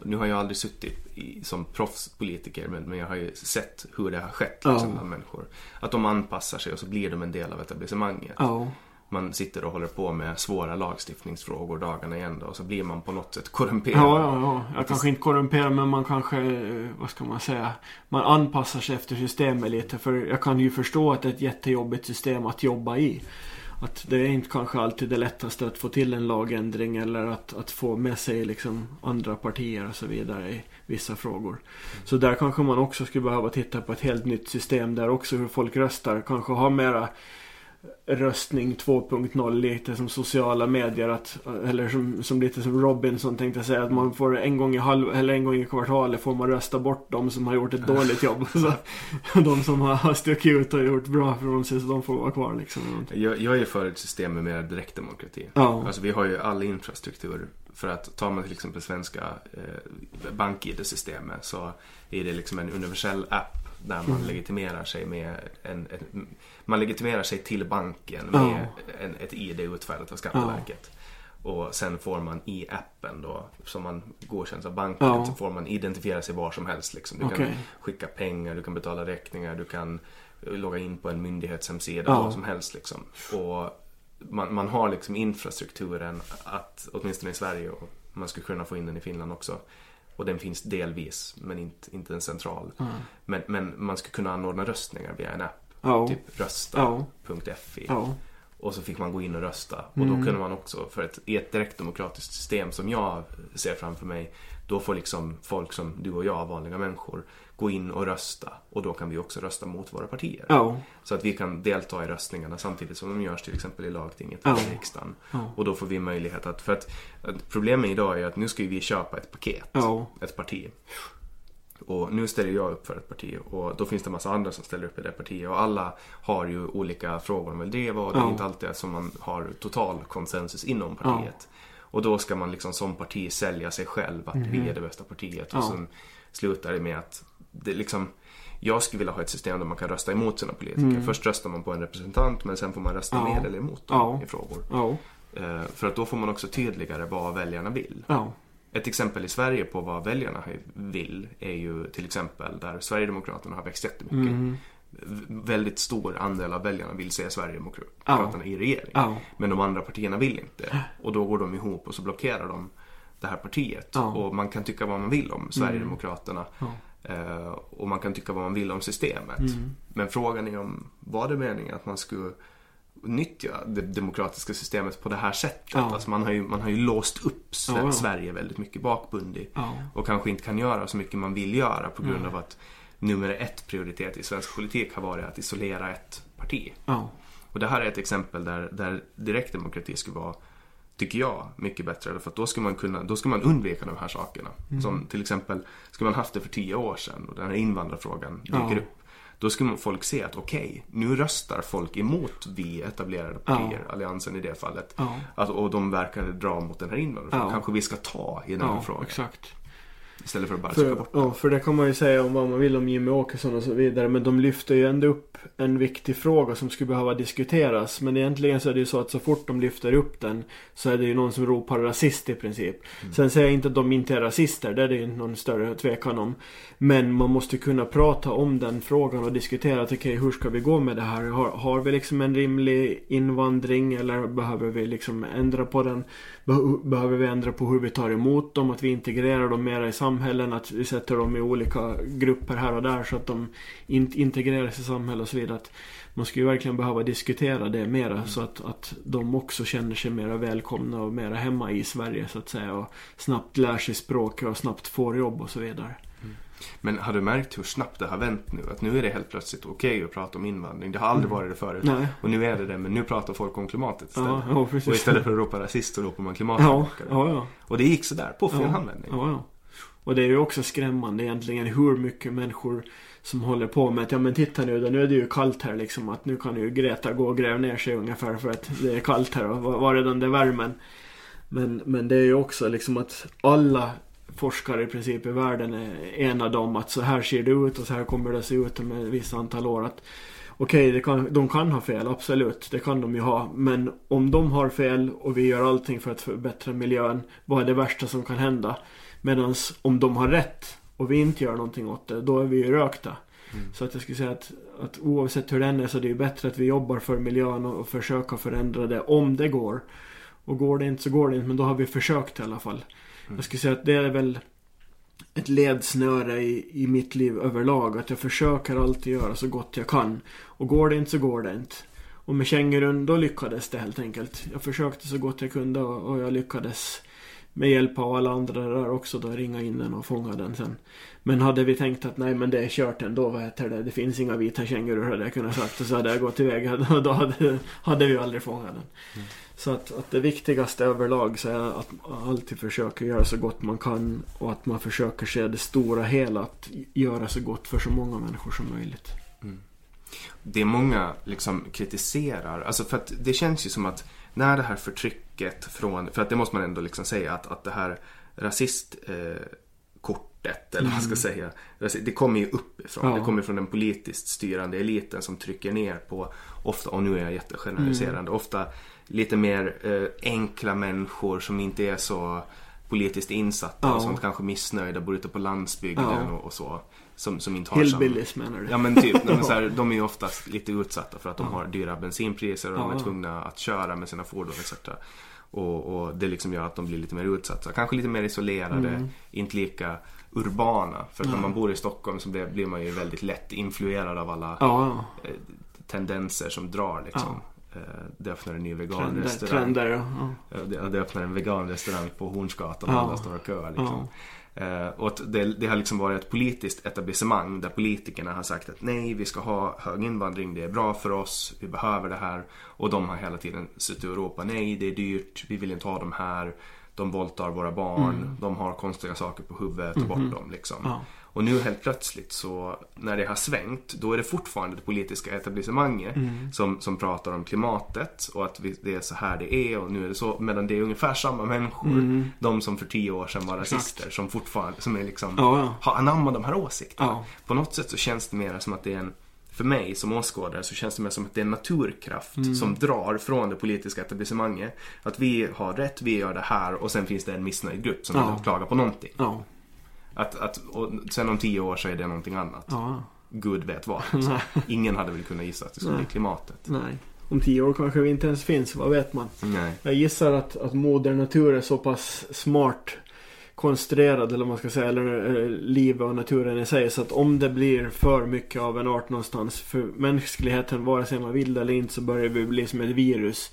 nu har jag aldrig suttit i, som proffspolitiker men, men jag har ju sett hur det har skett liksom, bland människor. Att de anpassar sig och så blir de en del av etablissemanget. Ja. man sitter och håller på med svåra lagstiftningsfrågor dagarna i ända och så blir man på något sätt korrumperad. Ja, ja, ja. Jag kanske inte korrumperar men man kanske, eh, vad ska man säga, man anpassar sig efter systemet lite. För jag kan ju förstå att det är ett jättejobbigt system att jobba i. Att det är inte kanske alltid det lättaste att få till en lagändring eller att, att få med sig liksom andra partier och så vidare i vissa frågor. Så där kanske man också skulle behöva titta på ett helt nytt system där också hur folk röstar. Kanske ha mera röstning 2.0 lite som sociala medier att, eller som, som lite som Robinson tänkte säga att man får en gång i halv, eller en gång i kvartalet får man rösta bort de som har gjort ett dåligt jobb. Så, de som har stuckit ut och gjort bra från sig så de får vara kvar liksom. Jag, jag är för ett system med mer direktdemokrati. Ja. Alltså vi har ju all infrastruktur för att tar man till exempel svenska eh, bank-id-systemet så är det liksom en universell app där man Mm. legitimerar sig med en, en, man legitimerar sig till banken med en, ett ID utfärdat av Skatteverket. Och sen får man i appen då, som man godkänns av banken, Ja. så får man identifiera sig var som helst. Liksom. Du kan Okej. skicka pengar, du kan betala räkningar, du kan logga in på en myndighetshemsida, Ja. vad som helst liksom. Och man, man har liksom infrastrukturen att, åtminstone i Sverige, och man skulle kunna få in den i Finland också. Och den finns delvis, men inte, inte en central. Men, men man skulle kunna anordna röstningar via en app. Ja. Typ rösta.fi. Ja. Och så fick man gå in och rösta. Och Mm. då kunde man också, för ett, i ett direktdemokratiskt system som jag ser framför mig, då får liksom folk som du och jag, vanliga människor, gå in och rösta. Och då kan vi också rösta mot våra partier. Ja. Så att vi kan delta i röstningarna samtidigt som de görs till exempel i lagtinget Ja. eller i riksdagen. Ja. Och då får vi möjlighet att, för att, att problemet idag är att nu ska vi köpa ett paket, ett parti. Och nu ställer jag upp för ett parti och då finns det massa andra som ställer upp i det partiet och alla har ju olika frågor de vill driva och det är Ja. inte alltid som man har total konsensus inom partiet. Och då ska man liksom som parti sälja sig själv att vi är det bästa partiet och Mhm. Ja. sen slutar det med att det liksom jag skulle vilja ha ett system där man kan rösta emot sina politiker. Mm. Först röstar man på en representant men sen får man rösta Ja. med eller emot dem Ja. i frågor. Ja. Eh, För att då får man också tydligare vad väljarna vill. Ett exempel i Sverige på vad väljarna vill är ju till exempel där Sverigedemokraterna har växt jättemycket. Mm. Väldigt stor andel av väljarna vill se Sverigedemokraterna i regering. Ja. Men de andra partierna vill inte. Och då går de ihop och så blockerar de det här partiet. Mm. Och man kan tycka vad man vill om Sverigedemokraterna. Ja. Eh, och man kan tycka vad man vill om systemet. Mm. Men frågan är om, var det meningen att man skulle nyttja det demokratiska systemet på det här sättet? Ja. Alltså man, har ju, man har ju låst upp Ja. Sverige väldigt mycket bakbundet. Ja. Och kanske inte kan göra så mycket man vill göra på grund av att nummer ett prioritet i svensk politik har varit att isolera ett parti. Ja. Och det här är ett exempel där, där direktdemokrati skulle vara, tycker jag, mycket bättre. För att då ska man, kunna, då ska man undvika de här sakerna. Som till exempel, skulle man haft det för tio år sedan och den här invandrarfrågan dyker Ja. upp. Då skulle folk se att okej, nu röstar folk emot vi etablerade partier, Alliansen i det fallet. Ja. Att, och de verkar dra mot den här invandrarfrågan. Ja. Kanske vi ska ta i den här Ja, frågan. exakt. Istället för att bara För, bort ja, för det kan man ju säga om vad man vill om Jimmy Åkesson och så vidare. Men de lyfter ju ändå upp en viktig fråga som skulle behöva diskuteras. Men egentligen så är det ju så att så fort de lyfter upp den så är det ju någon som ropar rasist i princip. Sen säger jag inte att de inte är rasister. Det är det ju någon större tvekan om. Men man måste kunna prata om den frågan och diskutera att okej, hur ska vi gå med det här? Har, har vi liksom en rimlig invandring eller behöver vi liksom ändra på den? Behöver vi ändra på hur vi tar emot dem? Att vi integrerar dem mera i samhällen? Att vi sätter dem i olika grupper här och där så att de in integreras i samhället och så vidare. Att man skulle verkligen behöva diskutera det mera så att, att de också känner sig mera välkomna och mera hemma i Sverige så att säga. Och snabbt lär sig språket och snabbt får jobb och så vidare. Men har du märkt hur snabbt det har vänt nu? Att nu är det helt plötsligt okej att prata om invandring. Det har aldrig varit det förut. Nej. Och nu är det det, men nu pratar folk om klimatet istället. Ja, och istället för att ropa rasist så ropar man klimatförnekare. ja, ja. Och det gick sådär, på fel handvändning. Och det är ju också skrämmande egentligen hur mycket människor som håller på med att ja men titta nu då, nu är det ju kallt här liksom att nu kan ju Greta gå och gräva ner sig ungefär för att det är kallt här och var, var är den där värmen? Men, men det är ju också liksom att alla forskare i princip i världen är enade om att så här ser det ut och så här kommer det se ut om ett visst antal år. Att, Okej, kan, de kan ha fel, absolut. Det kan de ju ha. Men om de har fel och vi gör allting för att förbättra miljön, vad är det värsta som kan hända? Medan om de har rätt och vi inte gör någonting åt det, då är vi ju rökta. Så att jag skulle säga att, att oavsett hur den är så är det bättre att vi jobbar för miljön och, och försöka förändra det om det går. Och går det inte så går det inte men då har vi försökt i alla fall. Jag skulle säga att det är väl ett ledsnöre i, i mitt liv överlag. Att jag försöker alltid göra så gott jag kan. Och går det inte så går det inte. Och med kängurun då lyckades det helt enkelt. Jag försökte så gott jag kunde och, och jag lyckades med hjälp av alla andra där också då ringa in den och fånga den sen. Men hade vi tänkt att nej men det är kört ändå, vad heter det, det finns inga vita kängurur hade jag kunnat sagt och så hade jag gått iväg och då hade, hade vi aldrig fångat den. Mm. Så att, att det viktigaste överlag så är att man alltid försöker göra så gott man kan och att man försöker se det stora hela, att göra så gott för så många människor som möjligt. Mm. Det många liksom kritiserar, alltså för att det känns ju som att när det här förtrycket från, för att det måste man ändå liksom säga att, att det här rasistkortet, eh, eller vad man ska mm. säga, det kommer ju uppifrån. Ja. Det kommer från den politiskt styrande eliten som trycker ner på, ofta, och nu är jag jättegeneraliserande, mm. ofta lite mer eh, enkla människor som inte är så politiskt insatta ja. och som kanske missnöjda, bor ute på landsbygden ja. och, och, så. Som, som inte har Hillbillies menar du? Ja men typ. men så här, de är ju oftast lite utsatta för att de har dyra bensinpriser och de är tvungna att köra med sina fordon etc. Och, och, det liksom gör att de blir lite mer utsatta. Kanske lite mer isolerade, mm. inte lika urbana. För att när man bor i Stockholm så blir, man ju väldigt lätt influerad av alla ja. Eh, tendenser som drar liksom. Ja. Eh, det öppnar en ny veganrestaurang. Trender, trender, ja. det, öppnar en veganrestaurang på Hornsgatan och ja. alla står och köar liksom. Eh, och det, det, har liksom varit ett politiskt etablissemang där politikerna har sagt att nej, vi ska ha hög invandring, det är bra för oss, vi behöver det här. Och de har hela tiden suttit och ropat nej, det är dyrt, vi vill inte ha de här. De våldtar våra barn, mm. de har konstiga saker på huvudet, ta bort mm -hmm. dem liksom. Ja. Och nu helt plötsligt så när det har svängt då är det fortfarande det politiska etablissemanget mm. som, som pratar om klimatet och att vi, det är så här det är och nu är det så. Medan det är ungefär samma människor, mm. de som för tio år sedan var rasister, som fortfarande som är liksom, ja, ja. har anammat de här åsikterna. Ja. På något sätt så känns det mer som att det är en för mig som åskådare så känns det mer som att det är en naturkraft mm. som drar från det politiska etablissemanget. Att vi har rätt, vi gör det här och sen finns det en missnöjd grupp som ja. klagar på någonting. Ja. Att, att, och sen om tio år så är det någonting annat. Ja. Gud vet vad. Liksom. Ingen hade väl kunnat gissa att det skulle bli klimatet. Nej. Om tio år kanske vi inte ens finns, vad vet man? Nej. Jag gissar att, att moder natur är så pass smart konstruerad eller vad man ska säga, eller, eller livet och naturen i sig. Så att om det blir för mycket av en art någonstans för mänskligheten, vare sig man vill det eller inte, så börjar vi bli som ett virus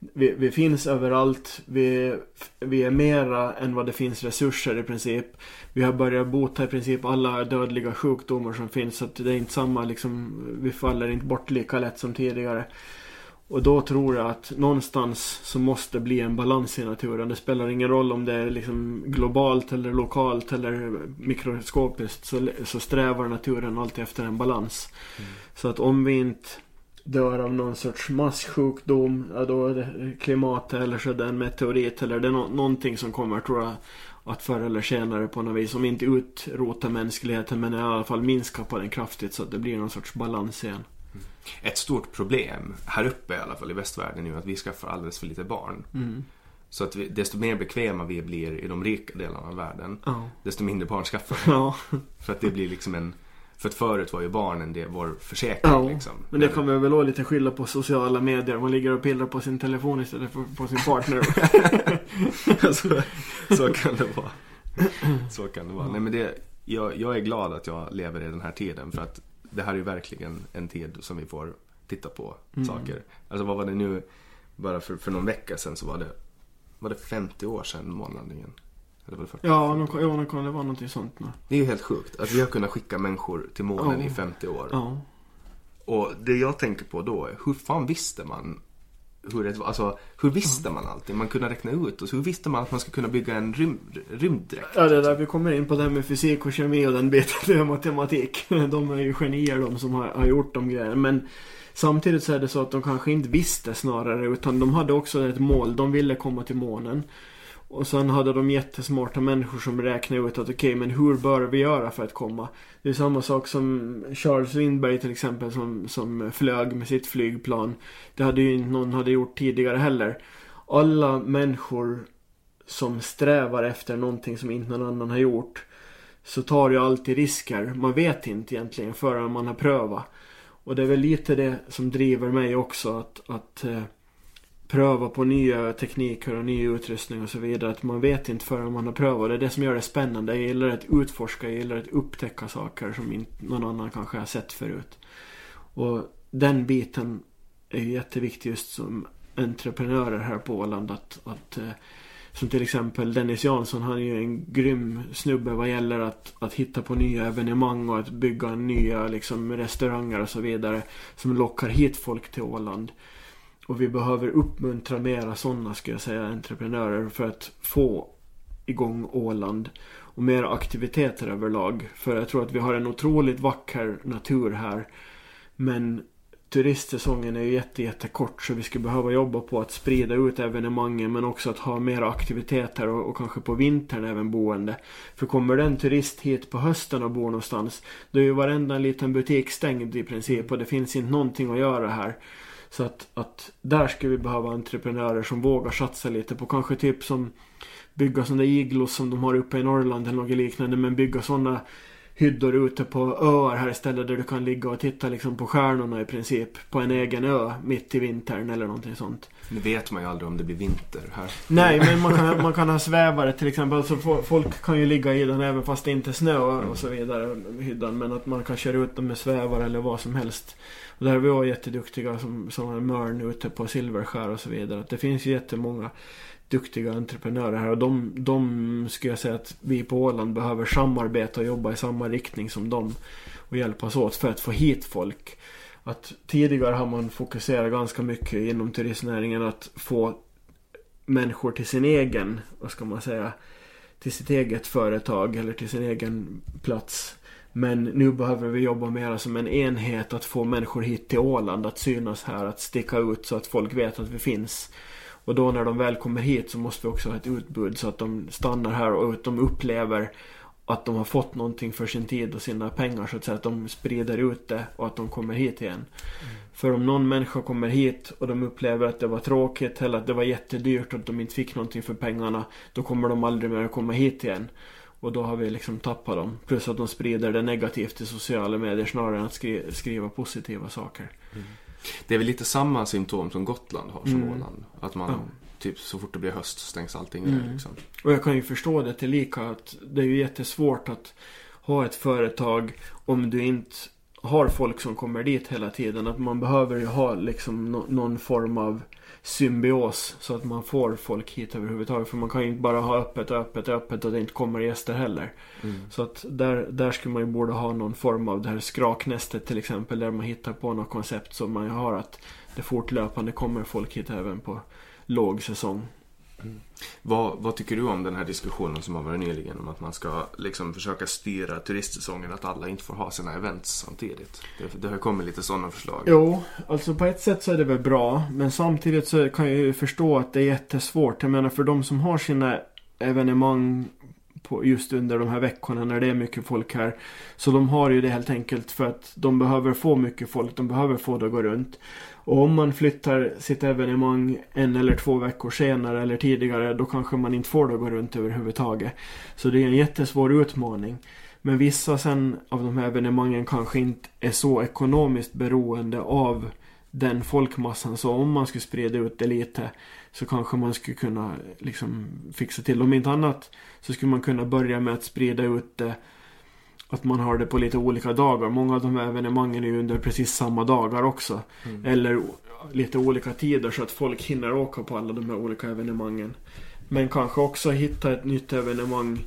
vi, vi, finns överallt. Vi, vi är mera än vad det finns resurser i princip. Vi har börjat bota i princip alla dödliga sjukdomar som finns. Så att det är inte samma liksom, vi faller inte bort lika lätt som tidigare. Och då tror jag att någonstans så måste bli en balans i naturen. Det spelar ingen roll om det är liksom globalt eller lokalt eller mikroskopiskt. Så, så strävar naturen alltid efter en balans. Mm. Så att om vi inte dör av någon sorts masssjukdom, ja då är det klimatet eller så en meteorit eller det är no någonting som kommer tror jag att förr eller senare på något vis, om inte utrota mänskligheten men i alla fall minska på den kraftigt så att det blir någon sorts balans igen. Mm. Ett stort problem här uppe i alla fall i västvärlden är att vi skaffar alldeles för lite barn. Mm. Så att vi, desto mer bekväma vi blir i de rika delarna av världen, ja. desto mindre barn skaffar vi. Ja. För att det blir liksom en för att förut var ju barnen det vår försäkring ja, liksom. Men det kommer väl också lite skylla på sociala medier. Man ligger och pillar på sin telefon istället för på sin partner. så, så kan det vara. Så kan det vara. Nej men det, jag, jag är glad att jag lever i den här tiden för att det här är ju verkligen en tid som vi får titta på mm. saker. Alltså vad var det nu, bara för, för någon vecka sedan så var det, var det 50 år sedan månlandningen. Eller var det 40? Ja, någon, ja någon, det var något sånt. Nej. Det är ju helt sjukt att vi har kunnat skicka människor till månen ja. i 50 år. Ja. Och det jag tänker på då är, hur fan visste man hur, det, alltså, hur visste man allting? Man kunde räkna ut och hur visste man att man skulle kunna bygga en rym, rymddräkt? Ja, det är där vi kommer in på det här med fysik och kemi och den biten. Det är matematik. De är ju genier de som har, har gjort de grejerna. Men samtidigt så är det så att de kanske inte visste snarare utan de hade också ett mål. De ville komma till månen. Och sen hade de jättesmarta människor som räknade ut att okej, okay, men hur bör vi göra för att komma? Det är samma sak som Charles Lindbergh till exempel som, som flög med sitt flygplan. Det hade ju inte någon hade gjort tidigare heller. Alla människor som strävar efter någonting som inte någon annan har gjort så tar ju alltid risker. Man vet inte egentligen förrän man har prövat. Och det är väl lite det som driver mig också att, att eh, pröva på nya tekniker och ny utrustning och så vidare. Att man vet inte förrän man har prövat. Det är det som gör det spännande. Jag gillar att utforska, jag gillar att upptäcka saker som inte någon annan kanske har sett förut. Och den biten är ju jätteviktig just som entreprenörer här på Åland. Att, att, eh, som till exempel Dennis Jansson, han är ju en grym snubbe vad gäller att, att hitta på nya evenemang och att bygga nya liksom, restauranger och så vidare. Som lockar hit folk till Åland. Och vi behöver uppmuntra mera sådana, ska jag säga, entreprenörer för att få igång Åland. Och mer aktiviteter överlag. För jag tror att vi har en otroligt vacker natur här. Men turistsäsongen är ju jätte, jätte kort så vi skulle behöva jobba på att sprida ut evenemangen men också att ha mer aktiviteter och, och, kanske på vintern även boende. För kommer det en turist hit på hösten och bor någonstans då är ju varenda liten butik stängd i princip och det finns inte någonting att göra här. Så att, att där skulle vi behöva entreprenörer som vågar satsa lite på kanske typ som bygga sådana iglos som de har uppe i Norrland eller något liknande men bygga sådana hyddor ute på öar här istället där du kan ligga och titta liksom på stjärnorna i princip. På en egen ö mitt i vintern eller någonting sånt. Nu vet man ju aldrig om det blir vinter här. Nej, men man kan, man kan ha svävare till exempel. Alltså, folk kan ju ligga i den även fast det inte är snö och så vidare. Hyddan. Men att man kan köra ut dem med svävare eller vad som helst. Och där är vi också jätteduktiga som, som Mörn ute på Silverskär och så vidare. Att det finns jättemånga duktiga entreprenörer här. Och de, de skulle jag säga att vi på Åland behöver samarbeta och jobba i samma riktning som dem. Och hjälpas åt för att få hit folk. Att tidigare har man fokuserat ganska mycket inom turistnäringen att få människor till sin egen, vad ska man säga, till sitt eget företag eller till sin egen plats. Men nu behöver vi jobba mer som en enhet att få människor hit till Åland, att synas här, att sticka ut så att folk vet att vi finns. Och då när de väl kommer hit så måste vi också ha ett utbud så att de stannar här och att de upplever att de har fått någonting för sin tid och sina pengar så att säga. Att de sprider ut det och att de kommer hit igen. Mm. För om någon människa kommer hit och de upplever att det var tråkigt eller att det var jättedyrt och att de inte fick någonting för pengarna. Då kommer de aldrig mer att komma hit igen. Och då har vi liksom tappat dem. Plus att de sprider det negativt i sociala medier snarare än att skri skriva positiva saker. Mm. Det är väl lite samma symptom som Gotland har som mm. Åland. Att man ja. typ så fort det blir höst stängs allting ner. Mm. Liksom. Och jag kan ju förstå det till lika att det är ju jättesvårt att ha ett företag om du inte har folk som kommer dit hela tiden. Att man behöver ju ha liksom no någon form av symbios så att man får folk hit överhuvudtaget. För man kan ju inte bara ha öppet öppet och öppet och det inte kommer gäster heller. Mm. Så att där, där skulle man ju borde ha någon form av det här skraknästet till exempel. Där man hittar på något koncept som man har att det fortlöpande kommer folk hit även på låg säsong. Mm. Vad, vad, tycker du om den här diskussionen som har varit nyligen om att man ska liksom försöka styra turistsäsongen att alla inte får ha sina events samtidigt? Det, det har kommit lite sådana förslag. Jo, alltså på ett sätt så är det väl bra. Men samtidigt så kan jag ju förstå att det är jättesvårt. Jag menar för de som har sina evenemang på just under de här veckorna när det är mycket folk här. Så de har ju det helt enkelt för att de behöver få mycket folk. De behöver få det att gå runt. Och om man flyttar sitt evenemang en eller två veckor senare eller tidigare då kanske man inte får det att gå runt överhuvudtaget. Så det är en jättesvår utmaning. Men vissa sen av de här evenemangen kanske inte är så ekonomiskt beroende av den folkmassan. Så om man skulle sprida ut det lite så kanske man skulle kunna liksom fixa till. Om inte annat så skulle man kunna börja med att sprida ut det att man har det på lite olika dagar. Många av de här evenemangen är ju under precis samma dagar också. Mm. Eller lite olika tider så att folk hinner åka på alla de här olika evenemangen. Men kanske också hitta ett nytt evenemang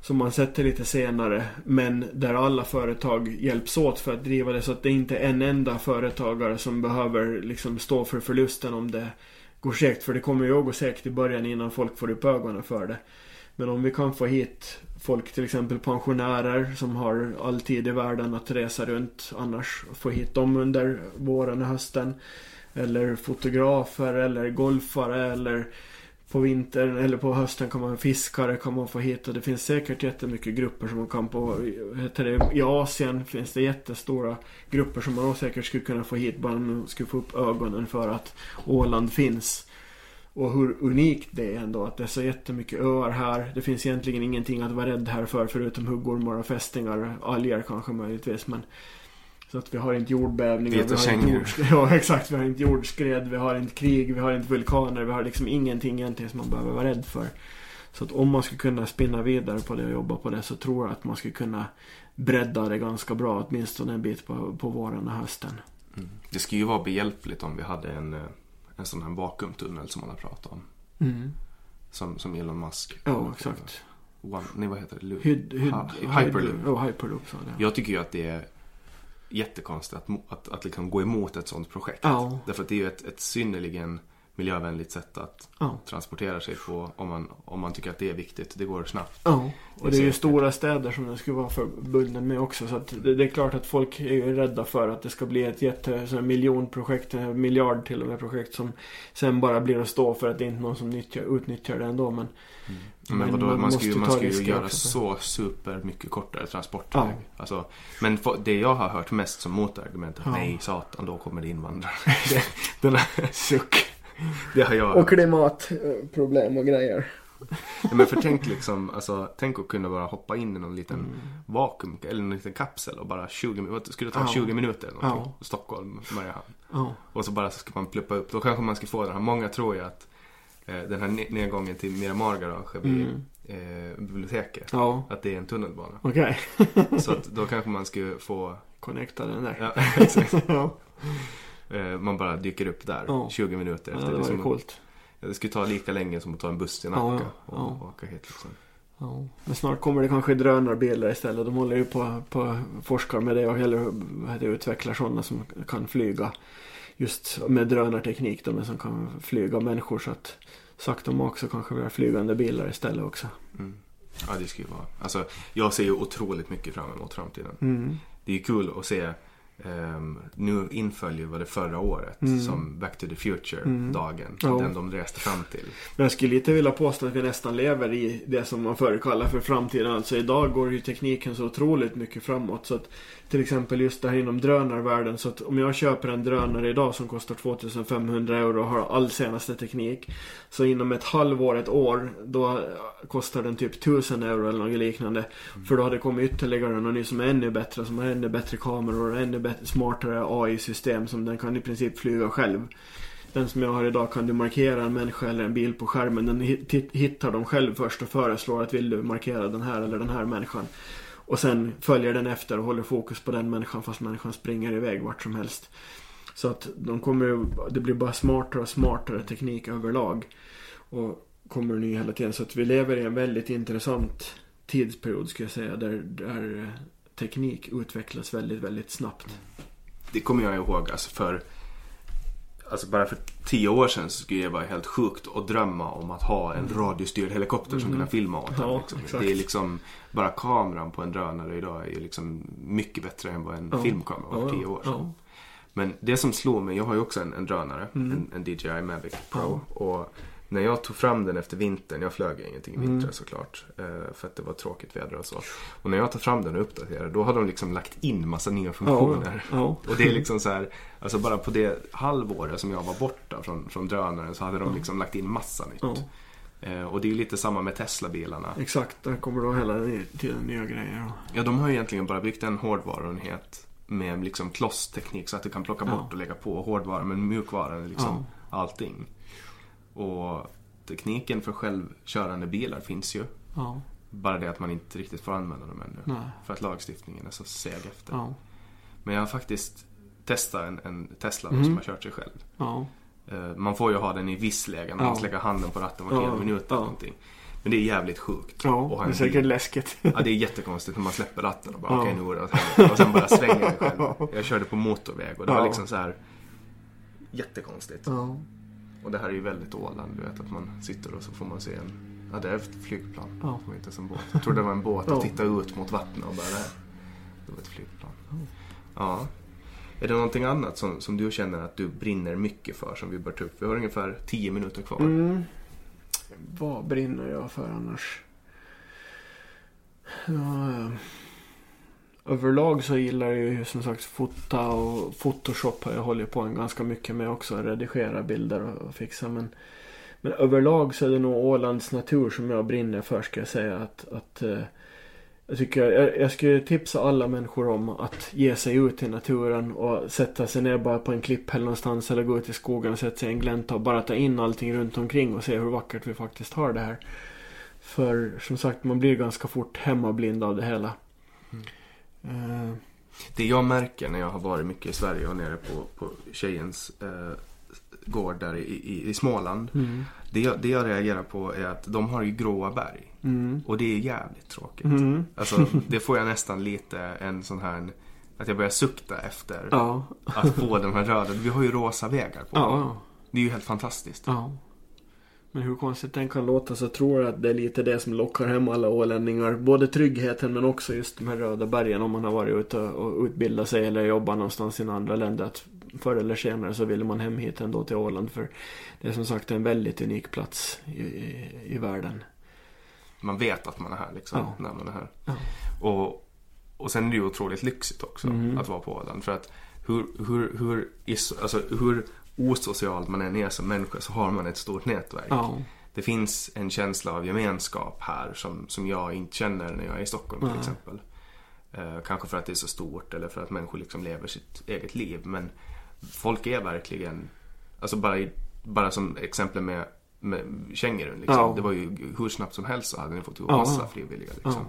som man sätter lite senare. Men där alla företag hjälps åt för att driva det så att det inte är en enda företagare som behöver liksom stå för förlusten om det går segt. För det kommer ju att gå segt i början innan folk får upp ögonen för det. Men om vi kan få hit folk, till exempel pensionärer som har all tid i världen att resa runt. Annars få hit dem under våren och hösten. Eller fotografer eller golfare eller på vintern eller på hösten kan man fiskare kan man få hit och det finns säkert jättemycket grupper som man kan på heter det, I Asien finns det jättestora grupper som man säkert skulle kunna få hit bara man skulle få upp ögonen för att Åland finns. Och hur unikt det är ändå att det är så jättemycket öar här. Det finns egentligen ingenting att vara rädd här för förutom huggormar och fästingar. Alger kanske möjligtvis men så att vi har inte jordbävningar. Vi har inte jordskred, ja exakt. Vi har inte jordskred, vi har inte krig, vi har inte vulkaner. Vi har liksom ingenting egentligen som man behöver vara rädd för. Så att om man skulle kunna spinna vidare på det och jobba på det så tror jag att man skulle kunna bredda det ganska bra. Åtminstone en bit på, på våren och hösten. Mm. Det skulle ju vara behjälpligt om vi hade en, eh, en sån här vakuumtunnel som man har pratat om. Som, som Elon Musk. Ja, exakt. One, nej, vad heter det? Lu- Hyd, hyd, Ha- Hyperloop. Ja, Hyperloop sa det. Jag tycker ju att det är jättekonstigt att, att, att liksom gå emot ett sånt projekt. Ja. Därför att det är ju ett, ett synnerligen miljövänligt sätt att Ja. transportera sig på om man, om man tycker att det är viktigt. Det går snabbt. Ja, och det är ju stora städer som den skulle vara förbunden med också. Så att det, det är klart att folk är ju rädda för att det ska bli ett jätte, så här miljonprojekt, en miljard till och med projekt som sen bara blir att stå för att det är inte någon som nyttjar, utnyttjar det ändå. Men, Men, Men vadå, man man, ska ju, man ska ju göra också. så super mycket kortare transportväg. Ja. Alltså, men det jag har hört mest som motargument är Ja. nej satan då kommer det invandrare. den här, suck. Det har jag Och klimatproblem och grejer. Ja, Men för tänk liksom, alltså, tänk att kunna bara hoppa in i någon liten Mm. vakuum eller någon liten kapsel och bara 20 minuter, skulle det ta Ja. 20 minuter eller någonting? Ja. Stockholm, Mariehamn. Ja. Och så bara så ska man pluppa upp, då kanske man ska få den här, många tror ju att eh, den här ne- nedgången till Miramar garage vid eh, biblioteket, Mm. Ja, att det är en tunnelbana. okej. Så att då kanske man skulle få, Connecta den där. ja exakt. Ja. Eh, man bara dyker upp där, Ja. 20 minuter ja efter. det var ju som- coolt. ja, det skulle ta lika länge som att ta en buss till Ja, Nacka ja, och, ja. åka hit liksom. Ja. Men snart kommer det kanske drönarbilar istället. De håller ju på, på forskar med det och eller det, utvecklar sådana som kan flyga just med drönarteknik. De som kan flyga människor så att sakta men också kanske vi har flygande bilar istället också. Mm. Ja, det skulle ju vara. Alltså, jag ser ju otroligt mycket fram emot framtiden. Mm. Det är ju kul att se. Ehm, nu inföljer var det förra året Mm. som Back to the Future-dagen. Ja. Den de reste fram till. Men jag skulle lite vilja påstå att vi nästan lever i det som man förr kallade för framtiden. Alltså idag går ju tekniken så otroligt mycket framåt. Så att till exempel just det här inom drönarvärlden. Så att om jag köper en drönare idag som kostar 2500 euro och har all senaste teknik. Så inom ett halvår, ett år, då kostar den typ 1000 euro eller något liknande. För då har det kommit ytterligare någon ny som är ännu bättre. Som har ännu bättre kameror och ännu bättre, smartare AI-system. Som den kan i princip flyga själv. Den som jag har idag kan du markera en människa eller en bil på skärmen. Den hit- hit- hittar dem själv först och föreslår att vill du markera den här eller den här människan. Och sen följer den efter och håller fokus på den människan fast människan springer iväg vart som helst. Så att de kommer det blir bara smartare och smartare teknik överlag. Och kommer ny hela tiden. Så att vi lever i en väldigt intressant tidsperiod skulle jag säga. Där, där teknik utvecklas väldigt, väldigt snabbt. Det kommer jag ihåg alltså för Alltså bara för tio år sedan så skulle det vara helt sjukt att drömma om att ha en radiostyrd helikopter som kunde filma åt. Mm. Ja, liksom. Det är liksom Bara kameran på en drönare idag är liksom mycket bättre än vad en Ja. filmkamera var för tio år sedan. Ja. Men det som slår mig, jag har ju också en, en drönare, Mm. en, en DJI Mavic Pro. Och när jag tog fram den efter vintern, jag flög ingenting i Mm. vintrar såklart. eh, För att det var tråkigt väder och så. Och när jag tog fram den och uppdaterade, då hade de liksom lagt in massa nya funktioner. ja. Och det är liksom så här, alltså bara på det halvåret som jag var borta från, från drönaren så hade de liksom lagt in massa nytt. Eh, Och det är lite samma med Tesla-bilarna. Exakt, där kommer då hela tiden nya grejer. Ja, de har ju egentligen bara byggt en hårdvaruenhet med liksom klossteknik så att du kan plocka bort och lägga på hårdvaran men mjukvaran är liksom allting. Och tekniken för självkörande bilar finns ju. Ja, Bara det att man inte riktigt får använda dem ännu. nej, För att lagstiftningen är så seg efter. ja, Men jag har faktiskt testat en, en Tesla Mhm. som har kört sig själv. ja, Eh, Man får ju ha den i viss läge, man Ja. lägga handen på ratten var tionde minut eller någonting. Men det är jävligt sjukt. ja, Och det är säkert läskigt. Ja, det är jättekonstigt när man släpper ratten och bara Ja. okej nu går det åt helvete. Och sen bara svänger den själv. Jag körde på motorväg och det var Ja. liksom så här jättekonstigt. Ja, Och det här är ju väldigt Åland, du vet att man sitter och så får man se en Ja, det är ett flygplan. Ja. Det var inte ens en båt. Jag trodde det var en båt och titta ut mot vattnet och bara det här. Det var ett flygplan. Ja. Är det någonting annat som, som du känner att du brinner mycket för som vi bör ta upp? Vi har ungefär 10 minuter kvar. mm. Vad brinner jag för annars? Ja, överlag så gillar jag ju som sagt fota och Photoshop har jag hållit på en ganska mycket med också. Redigera bilder och, fixa men Men överlag så är det nog Ålands natur som jag brinner för ska jag säga. Att, att eh, jag tycker jag, jag skulle tipsa alla människor om att ge sig ut i naturen och sätta sig ner bara på en klipphäll någonstans eller gå ut i skogen och sätta sig i en glänta och bara ta in allting runt omkring och se hur vackert vi faktiskt har det här. För som sagt man blir ganska fort hemmablind av det hela. Mm. Uh, det jag märker när jag har varit mycket i Sverige och nere på, på tjejens eh, gård där i, i, i Småland. Mm. Det, jag, det jag reagerar på är att de har ju gråa berg. Mm. Och det är jävligt tråkigt. Mm. Alltså, det får jag nästan lite en sån här... Att jag börjar sukta efter ja. att få den här röda. Vi har ju rosa vägar på ja. Det är ju helt fantastiskt. Ja. Men hur konstigt den kan låta så tror jag att det är lite det som lockar hem alla ålänningar. Både tryggheten men också just de här röda bergen om man har varit ute och utbildat sig eller jobbat någonstans i andra länder. Att förr eller senare så vill man hem hit ändå till Åland för det är som sagt en väldigt unik plats i, i, i världen. Man vet att man är här liksom ja. när man är här. Ja. Och, och sen är det ju otroligt lyxigt också mm. att vara på Åland. För att hur, hur, hur, alltså, hur osocial man än är som människa så har man ett stort nätverk. Ja. Det finns en känsla av gemenskap här som, som jag inte känner när jag är i Stockholm till exempel. Eh, kanske för att det är så stort eller för att människor liksom lever sitt eget liv. Men folk är verkligen, alltså bara, i, bara som exempel med, med Kängurun liksom. Ja. Det var ju hur snabbt som helst så hade ni fått ihop massa ja. frivilliga liksom.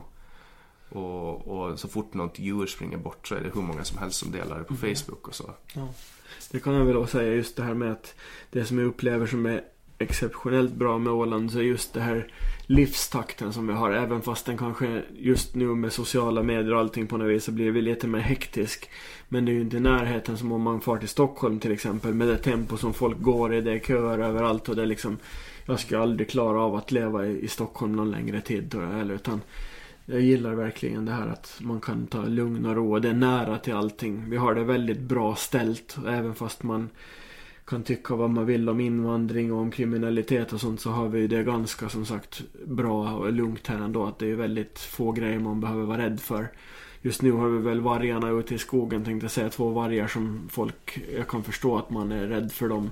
Och, och, så fort något djur springer bort så är det hur många som helst som delar det på mm. Facebook och så. Det kan jag väl också säga just det här med att det som jag upplever som är exceptionellt bra med Åland så är just det här livstakten som vi har. Även fast den kanske just nu med sociala medier och allting på något vis så blir vi lite mer hektisk. Men det är ju inte i närheten som om man far till Stockholm till exempel med det tempo som folk går i. Det är köer överallt och det är liksom Jag skulle aldrig klara av att leva i, i Stockholm någon längre tid tror jag heller. Utan jag gillar verkligen det här att man kan ta lugn och ro. Det är nära till allting. Vi har det väldigt bra ställt. Även fast man kan tycka vad man vill om invandring och om kriminalitet och sånt så har vi det ganska som sagt bra och lugnt här ändå. Att det är väldigt få grejer man behöver vara rädd för. Just nu har vi väl vargarna ute i skogen tänkte jag säga. Två vargar som folk, jag kan förstå att man är rädd för dem.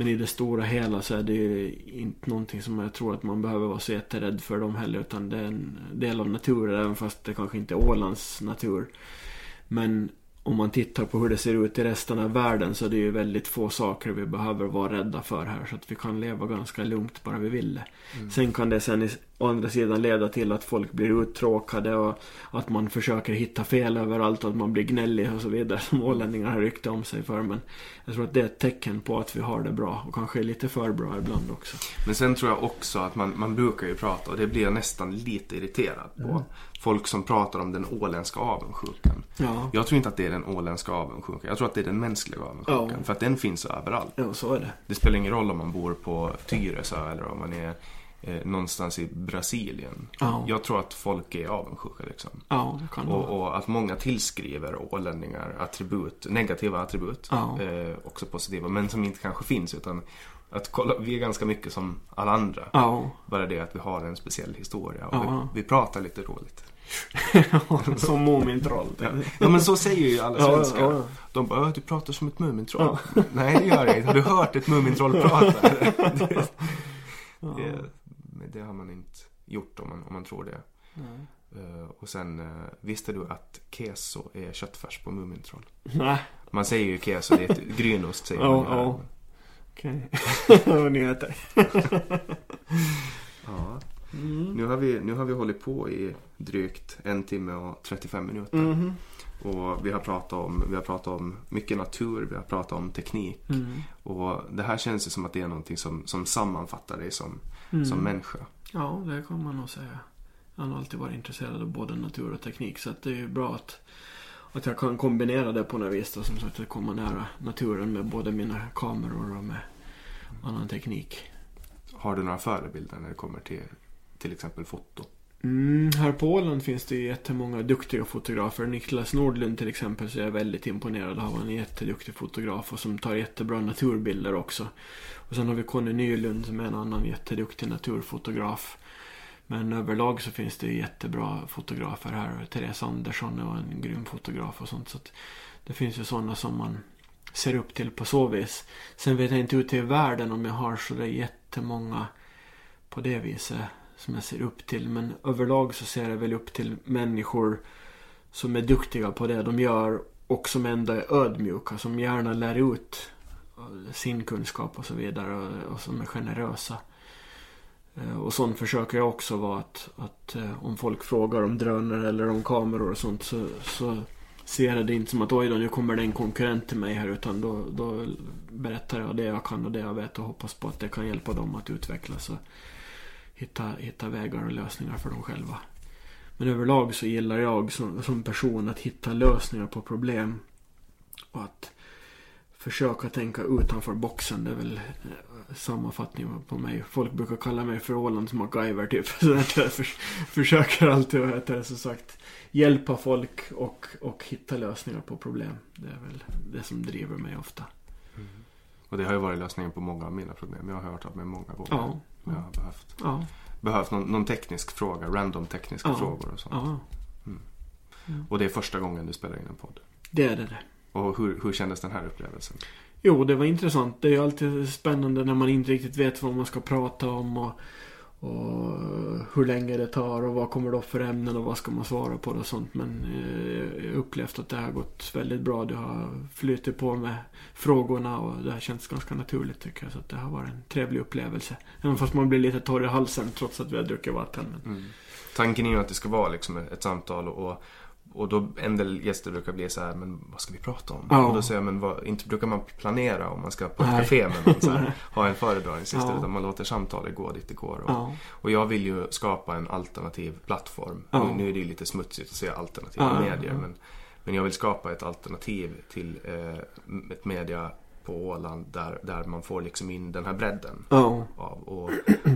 Men i det stora hela så är det ju inte någonting som jag tror att man behöver vara så jätterädd för dem heller. Utan det är en del av naturen även fast det kanske inte är Ålands natur. Men om man tittar på hur det ser ut i resten av världen så är det ju väldigt få saker vi behöver vara rädda för här. Så att vi kan leva ganska lugnt bara vi vill det. Mm. Sen kan det sen å andra sidan leda till att folk blir uttråkade och att man försöker hitta fel överallt och att man blir gnällig och så vidare. Som ålänningar har rykte om sig för. Men jag tror att det är ett tecken på att vi har det bra och kanske lite för bra ibland också. Men sen tror jag också att man, man brukar ju prata och det blir jag nästan lite irriterad på. Mm folk som pratar om den åländska avundsjukan. Ja. Jag tror inte att det är den åländska avundsjukan. Jag tror att det är den mänskliga avundsjukan. Ja. För att den finns överallt. Ja, så är det. Det spelar ingen roll om man bor på Tyresö eller om man är eh, någonstans i Brasilien. Ja. Jag tror att folk är avundsjuka liksom. Och, och, att många tillskriver ålänningar attribut, negativa attribut. Eh, också positiva, men som inte kanske finns. Utan att kolla, vi är ganska mycket som alla andra. Ja. Bara det att vi har en speciell historia och ja. vi, vi pratar lite roligt. som Mumintroll. ja men så säger ju alla svenskar. Ja, ja, De bara, du pratar som ett Mumintroll. Nej det gör jag inte. Har du hört ett Mumintroll prata? det, det, det, har man inte gjort om man, om man tror det. Uh, och sen, uh, visste du att keso är köttfärs på Mumintroll? Nej. Man säger ju keso, det är ett grynost säger man ju här. Okej. Okay. Nyheter. ja. Mm. Nu, har vi, nu har vi hållit på i drygt en timme och 35 minuter. Mm. Och vi har, pratat om, vi har pratat om mycket natur, vi har pratat om teknik. Mm. Och det här känns ju som att det är någonting som, som sammanfattar dig som, mm. som människa. Ja, det kan man nog säga. Jag har alltid varit intresserad av både natur och teknik. Så det är ju bra att, att jag kan kombinera det på något vis. Då, som sagt, att komma nära naturen med både mina kameror och med annan teknik. Har du några förebilder när det kommer till till exempel foto? Mm, här på Åland finns det jättemånga duktiga fotografer. Niklas Nordlund till exempel så är jag väldigt imponerad av. Han är en jätteduktig fotograf och som tar jättebra naturbilder också. Och sen har vi Conny Nylund som är en annan jätteduktig naturfotograf. Men överlag så finns det jättebra fotografer här. Therese Andersson är en grym fotograf och sånt. Så det finns ju sådana som man ser upp till på så vis. Sen vet jag inte ute i världen om jag har sådär jättemånga på det viset som jag ser upp till. Men överlag så ser jag väl upp till människor som är duktiga på det de gör och som ändå är ödmjuka. Som gärna lär ut sin kunskap och så vidare och, och som är generösa. Eh, och sånt försöker jag också vara att, att eh, om folk frågar om drönare eller om kameror och sånt så, så ser jag det inte som att oj då nu kommer det en konkurrent till mig här utan då, då berättar jag det jag kan och det jag vet och hoppas på att det kan hjälpa dem att utvecklas och hitta, hitta vägar och lösningar för dem själva. Men överlag så gillar jag som, som person att hitta lösningar på problem och att försöka tänka utanför boxen. Det är väl eh, sammanfattning på mig. Folk brukar kalla mig för Ålands MacGyver typ. Så att jag för, försöker alltid att det, som sagt hjälpa folk och, och hitta lösningar på problem. Det är väl det som driver mig ofta. Mm. Och det har ju varit lösningen på många av mina problem. Jag har hört av mig många gånger. Ja. Jag har behövt, Ja. behövt någon, någon teknisk fråga, random tekniska Ja. frågor och sånt. ja. Och det är första gången du spelar in en podd. Det är det. Och hur, hur kändes den här upplevelsen? Jo, det var intressant. Det är ju alltid spännande när man inte riktigt vet vad man ska prata om och, och hur länge det tar och vad kommer det upp för ämnen och vad ska man svara på och sånt. Men eh, jag har upplevt att det har gått väldigt bra. Det har flutit på med frågorna och det har känts ganska naturligt tycker jag. Så att det har varit en trevlig upplevelse. Även fast man blir lite torr i halsen trots att vi har druckit vatten. Men... Mm. Tanken är ju att det ska vara liksom ett, ett samtal och, och då en del gäster brukar bli så här, men vad ska vi prata om? Ja. Och då säger jag, men vad, inte brukar man planera om man ska på ett café med någon så här, ha en föredragning sist, Ja. utan man låter samtalet gå dit det går. Och, Ja. och jag vill ju skapa en alternativ plattform. Ja. Nu, är det ju lite smutsigt att säga alternativa medier, men, men jag vill skapa ett alternativ till eh, ett media på Åland där, där man får liksom in den här bredden Ja. av. Och,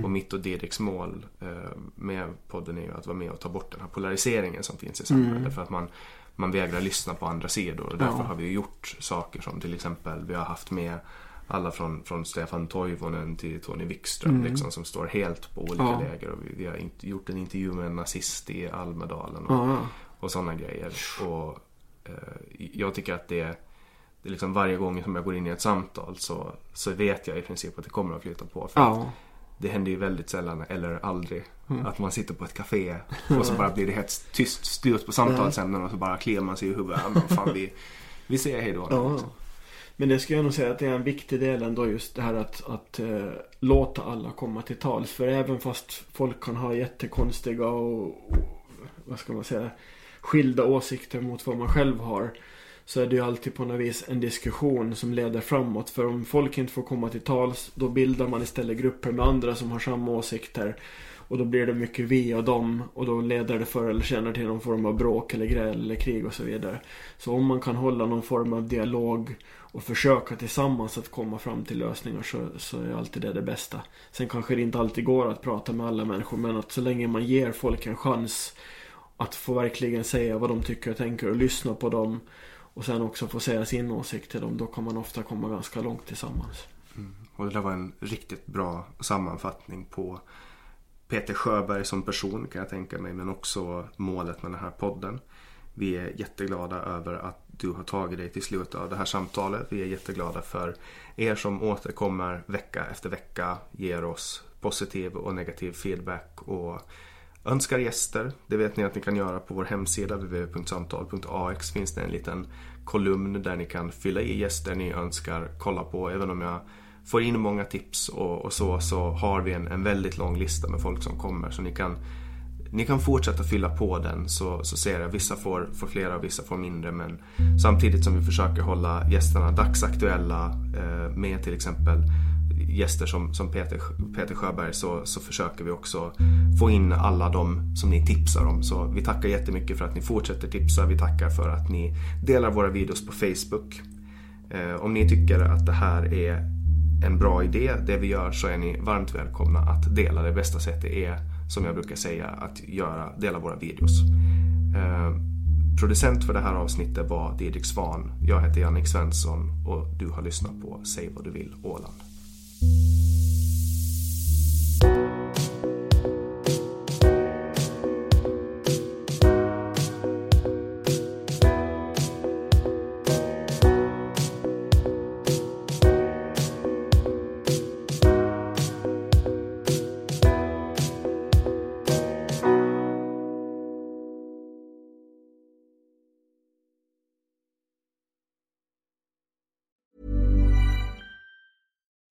och mitt och Didriks mål eh, med podden är ju att vara med och ta bort den här polariseringen som finns i samhället. För att man, man vägrar lyssna på andra sidor. Och därför Mm. Ja. har vi gjort saker som till exempel vi har haft med alla från, från Stefan Toivonen till Tony Wikström liksom, som står helt på olika Mm. Ja. läger. Och vi, vi har inte gjort en intervju med en nazist i Almedalen och, och sådana grejer. Och eh, jag tycker att det det är liksom varje gång som jag går in i ett samtal så, så vet jag i princip att det kommer att flyta på. För Ja. det händer ju väldigt sällan, eller aldrig, Mm. att man sitter på ett café och så bara blir det helt tyst, styrt på samtalsämnen och så bara kliar man sig i huvudet. Ja, men fan, vi, vi säger hej då. Ja. liksom. Men det ska jag nog säga att det är en viktig del ändå just det här att, att eh, låta alla komma till tals. För även fast folk kan ha jättekonstiga och, och vad ska man säga, skilda åsikter mot vad man själv har. Så är det ju alltid på något vis en diskussion som leder framåt. För om folk inte får komma till tals då bildar man istället grupper med andra som har samma åsikter. Och då blir det mycket vi och dem och då leder det förr eller senare till någon form av bråk eller gräl eller krig och så vidare. Så om man kan hålla någon form av dialog och försöka tillsammans att komma fram till lösningar så, så är alltid det det bästa. Sen kanske det inte alltid går att prata med alla människor men att så länge man ger folk en chans att få verkligen säga vad de tycker och tänker och lyssna på dem och sen också få säga sin åsikt till dem då kan man ofta komma ganska långt tillsammans. Mm. Och det där var en riktigt bra sammanfattning på Peter Sjöberg som person kan jag tänka mig, men också målet med den här podden. Vi är jätteglada över att du har tagit dig till slutet av det här samtalet. Vi är jätteglada för er som återkommer vecka efter vecka, ger oss positiv och negativ feedback och önskar gäster. Det vet ni att ni kan göra på vår hemsida www.samtal.ax finns det en liten kolumn där ni kan fylla i gäster ni önskar kolla på. Även om jag får in många tips och, och så, så har vi en, en väldigt lång lista med folk som kommer. Så ni kan, ni kan fortsätta fylla på den så, så ser jag. Vissa får, får flera och vissa får mindre. Men samtidigt som vi försöker hålla gästerna dagsaktuella eh, med till exempel gäster som, som Peter, Peter Sjöberg så, så försöker vi också få in alla de som ni tipsar om. Så vi tackar jättemycket för att ni fortsätter tipsa. Vi tackar för att ni delar våra videos på Facebook. Eh, om ni tycker att det här är en bra idé, det vi gör, så är ni varmt välkomna att dela. Det bästa sättet är, som jag brukar säga, att göra, dela våra videos. Eh, producent för det här avsnittet var Didrik Svan. Jag heter Jannik Svensson och du har lyssnat på Säg vad du vill Åland. thank you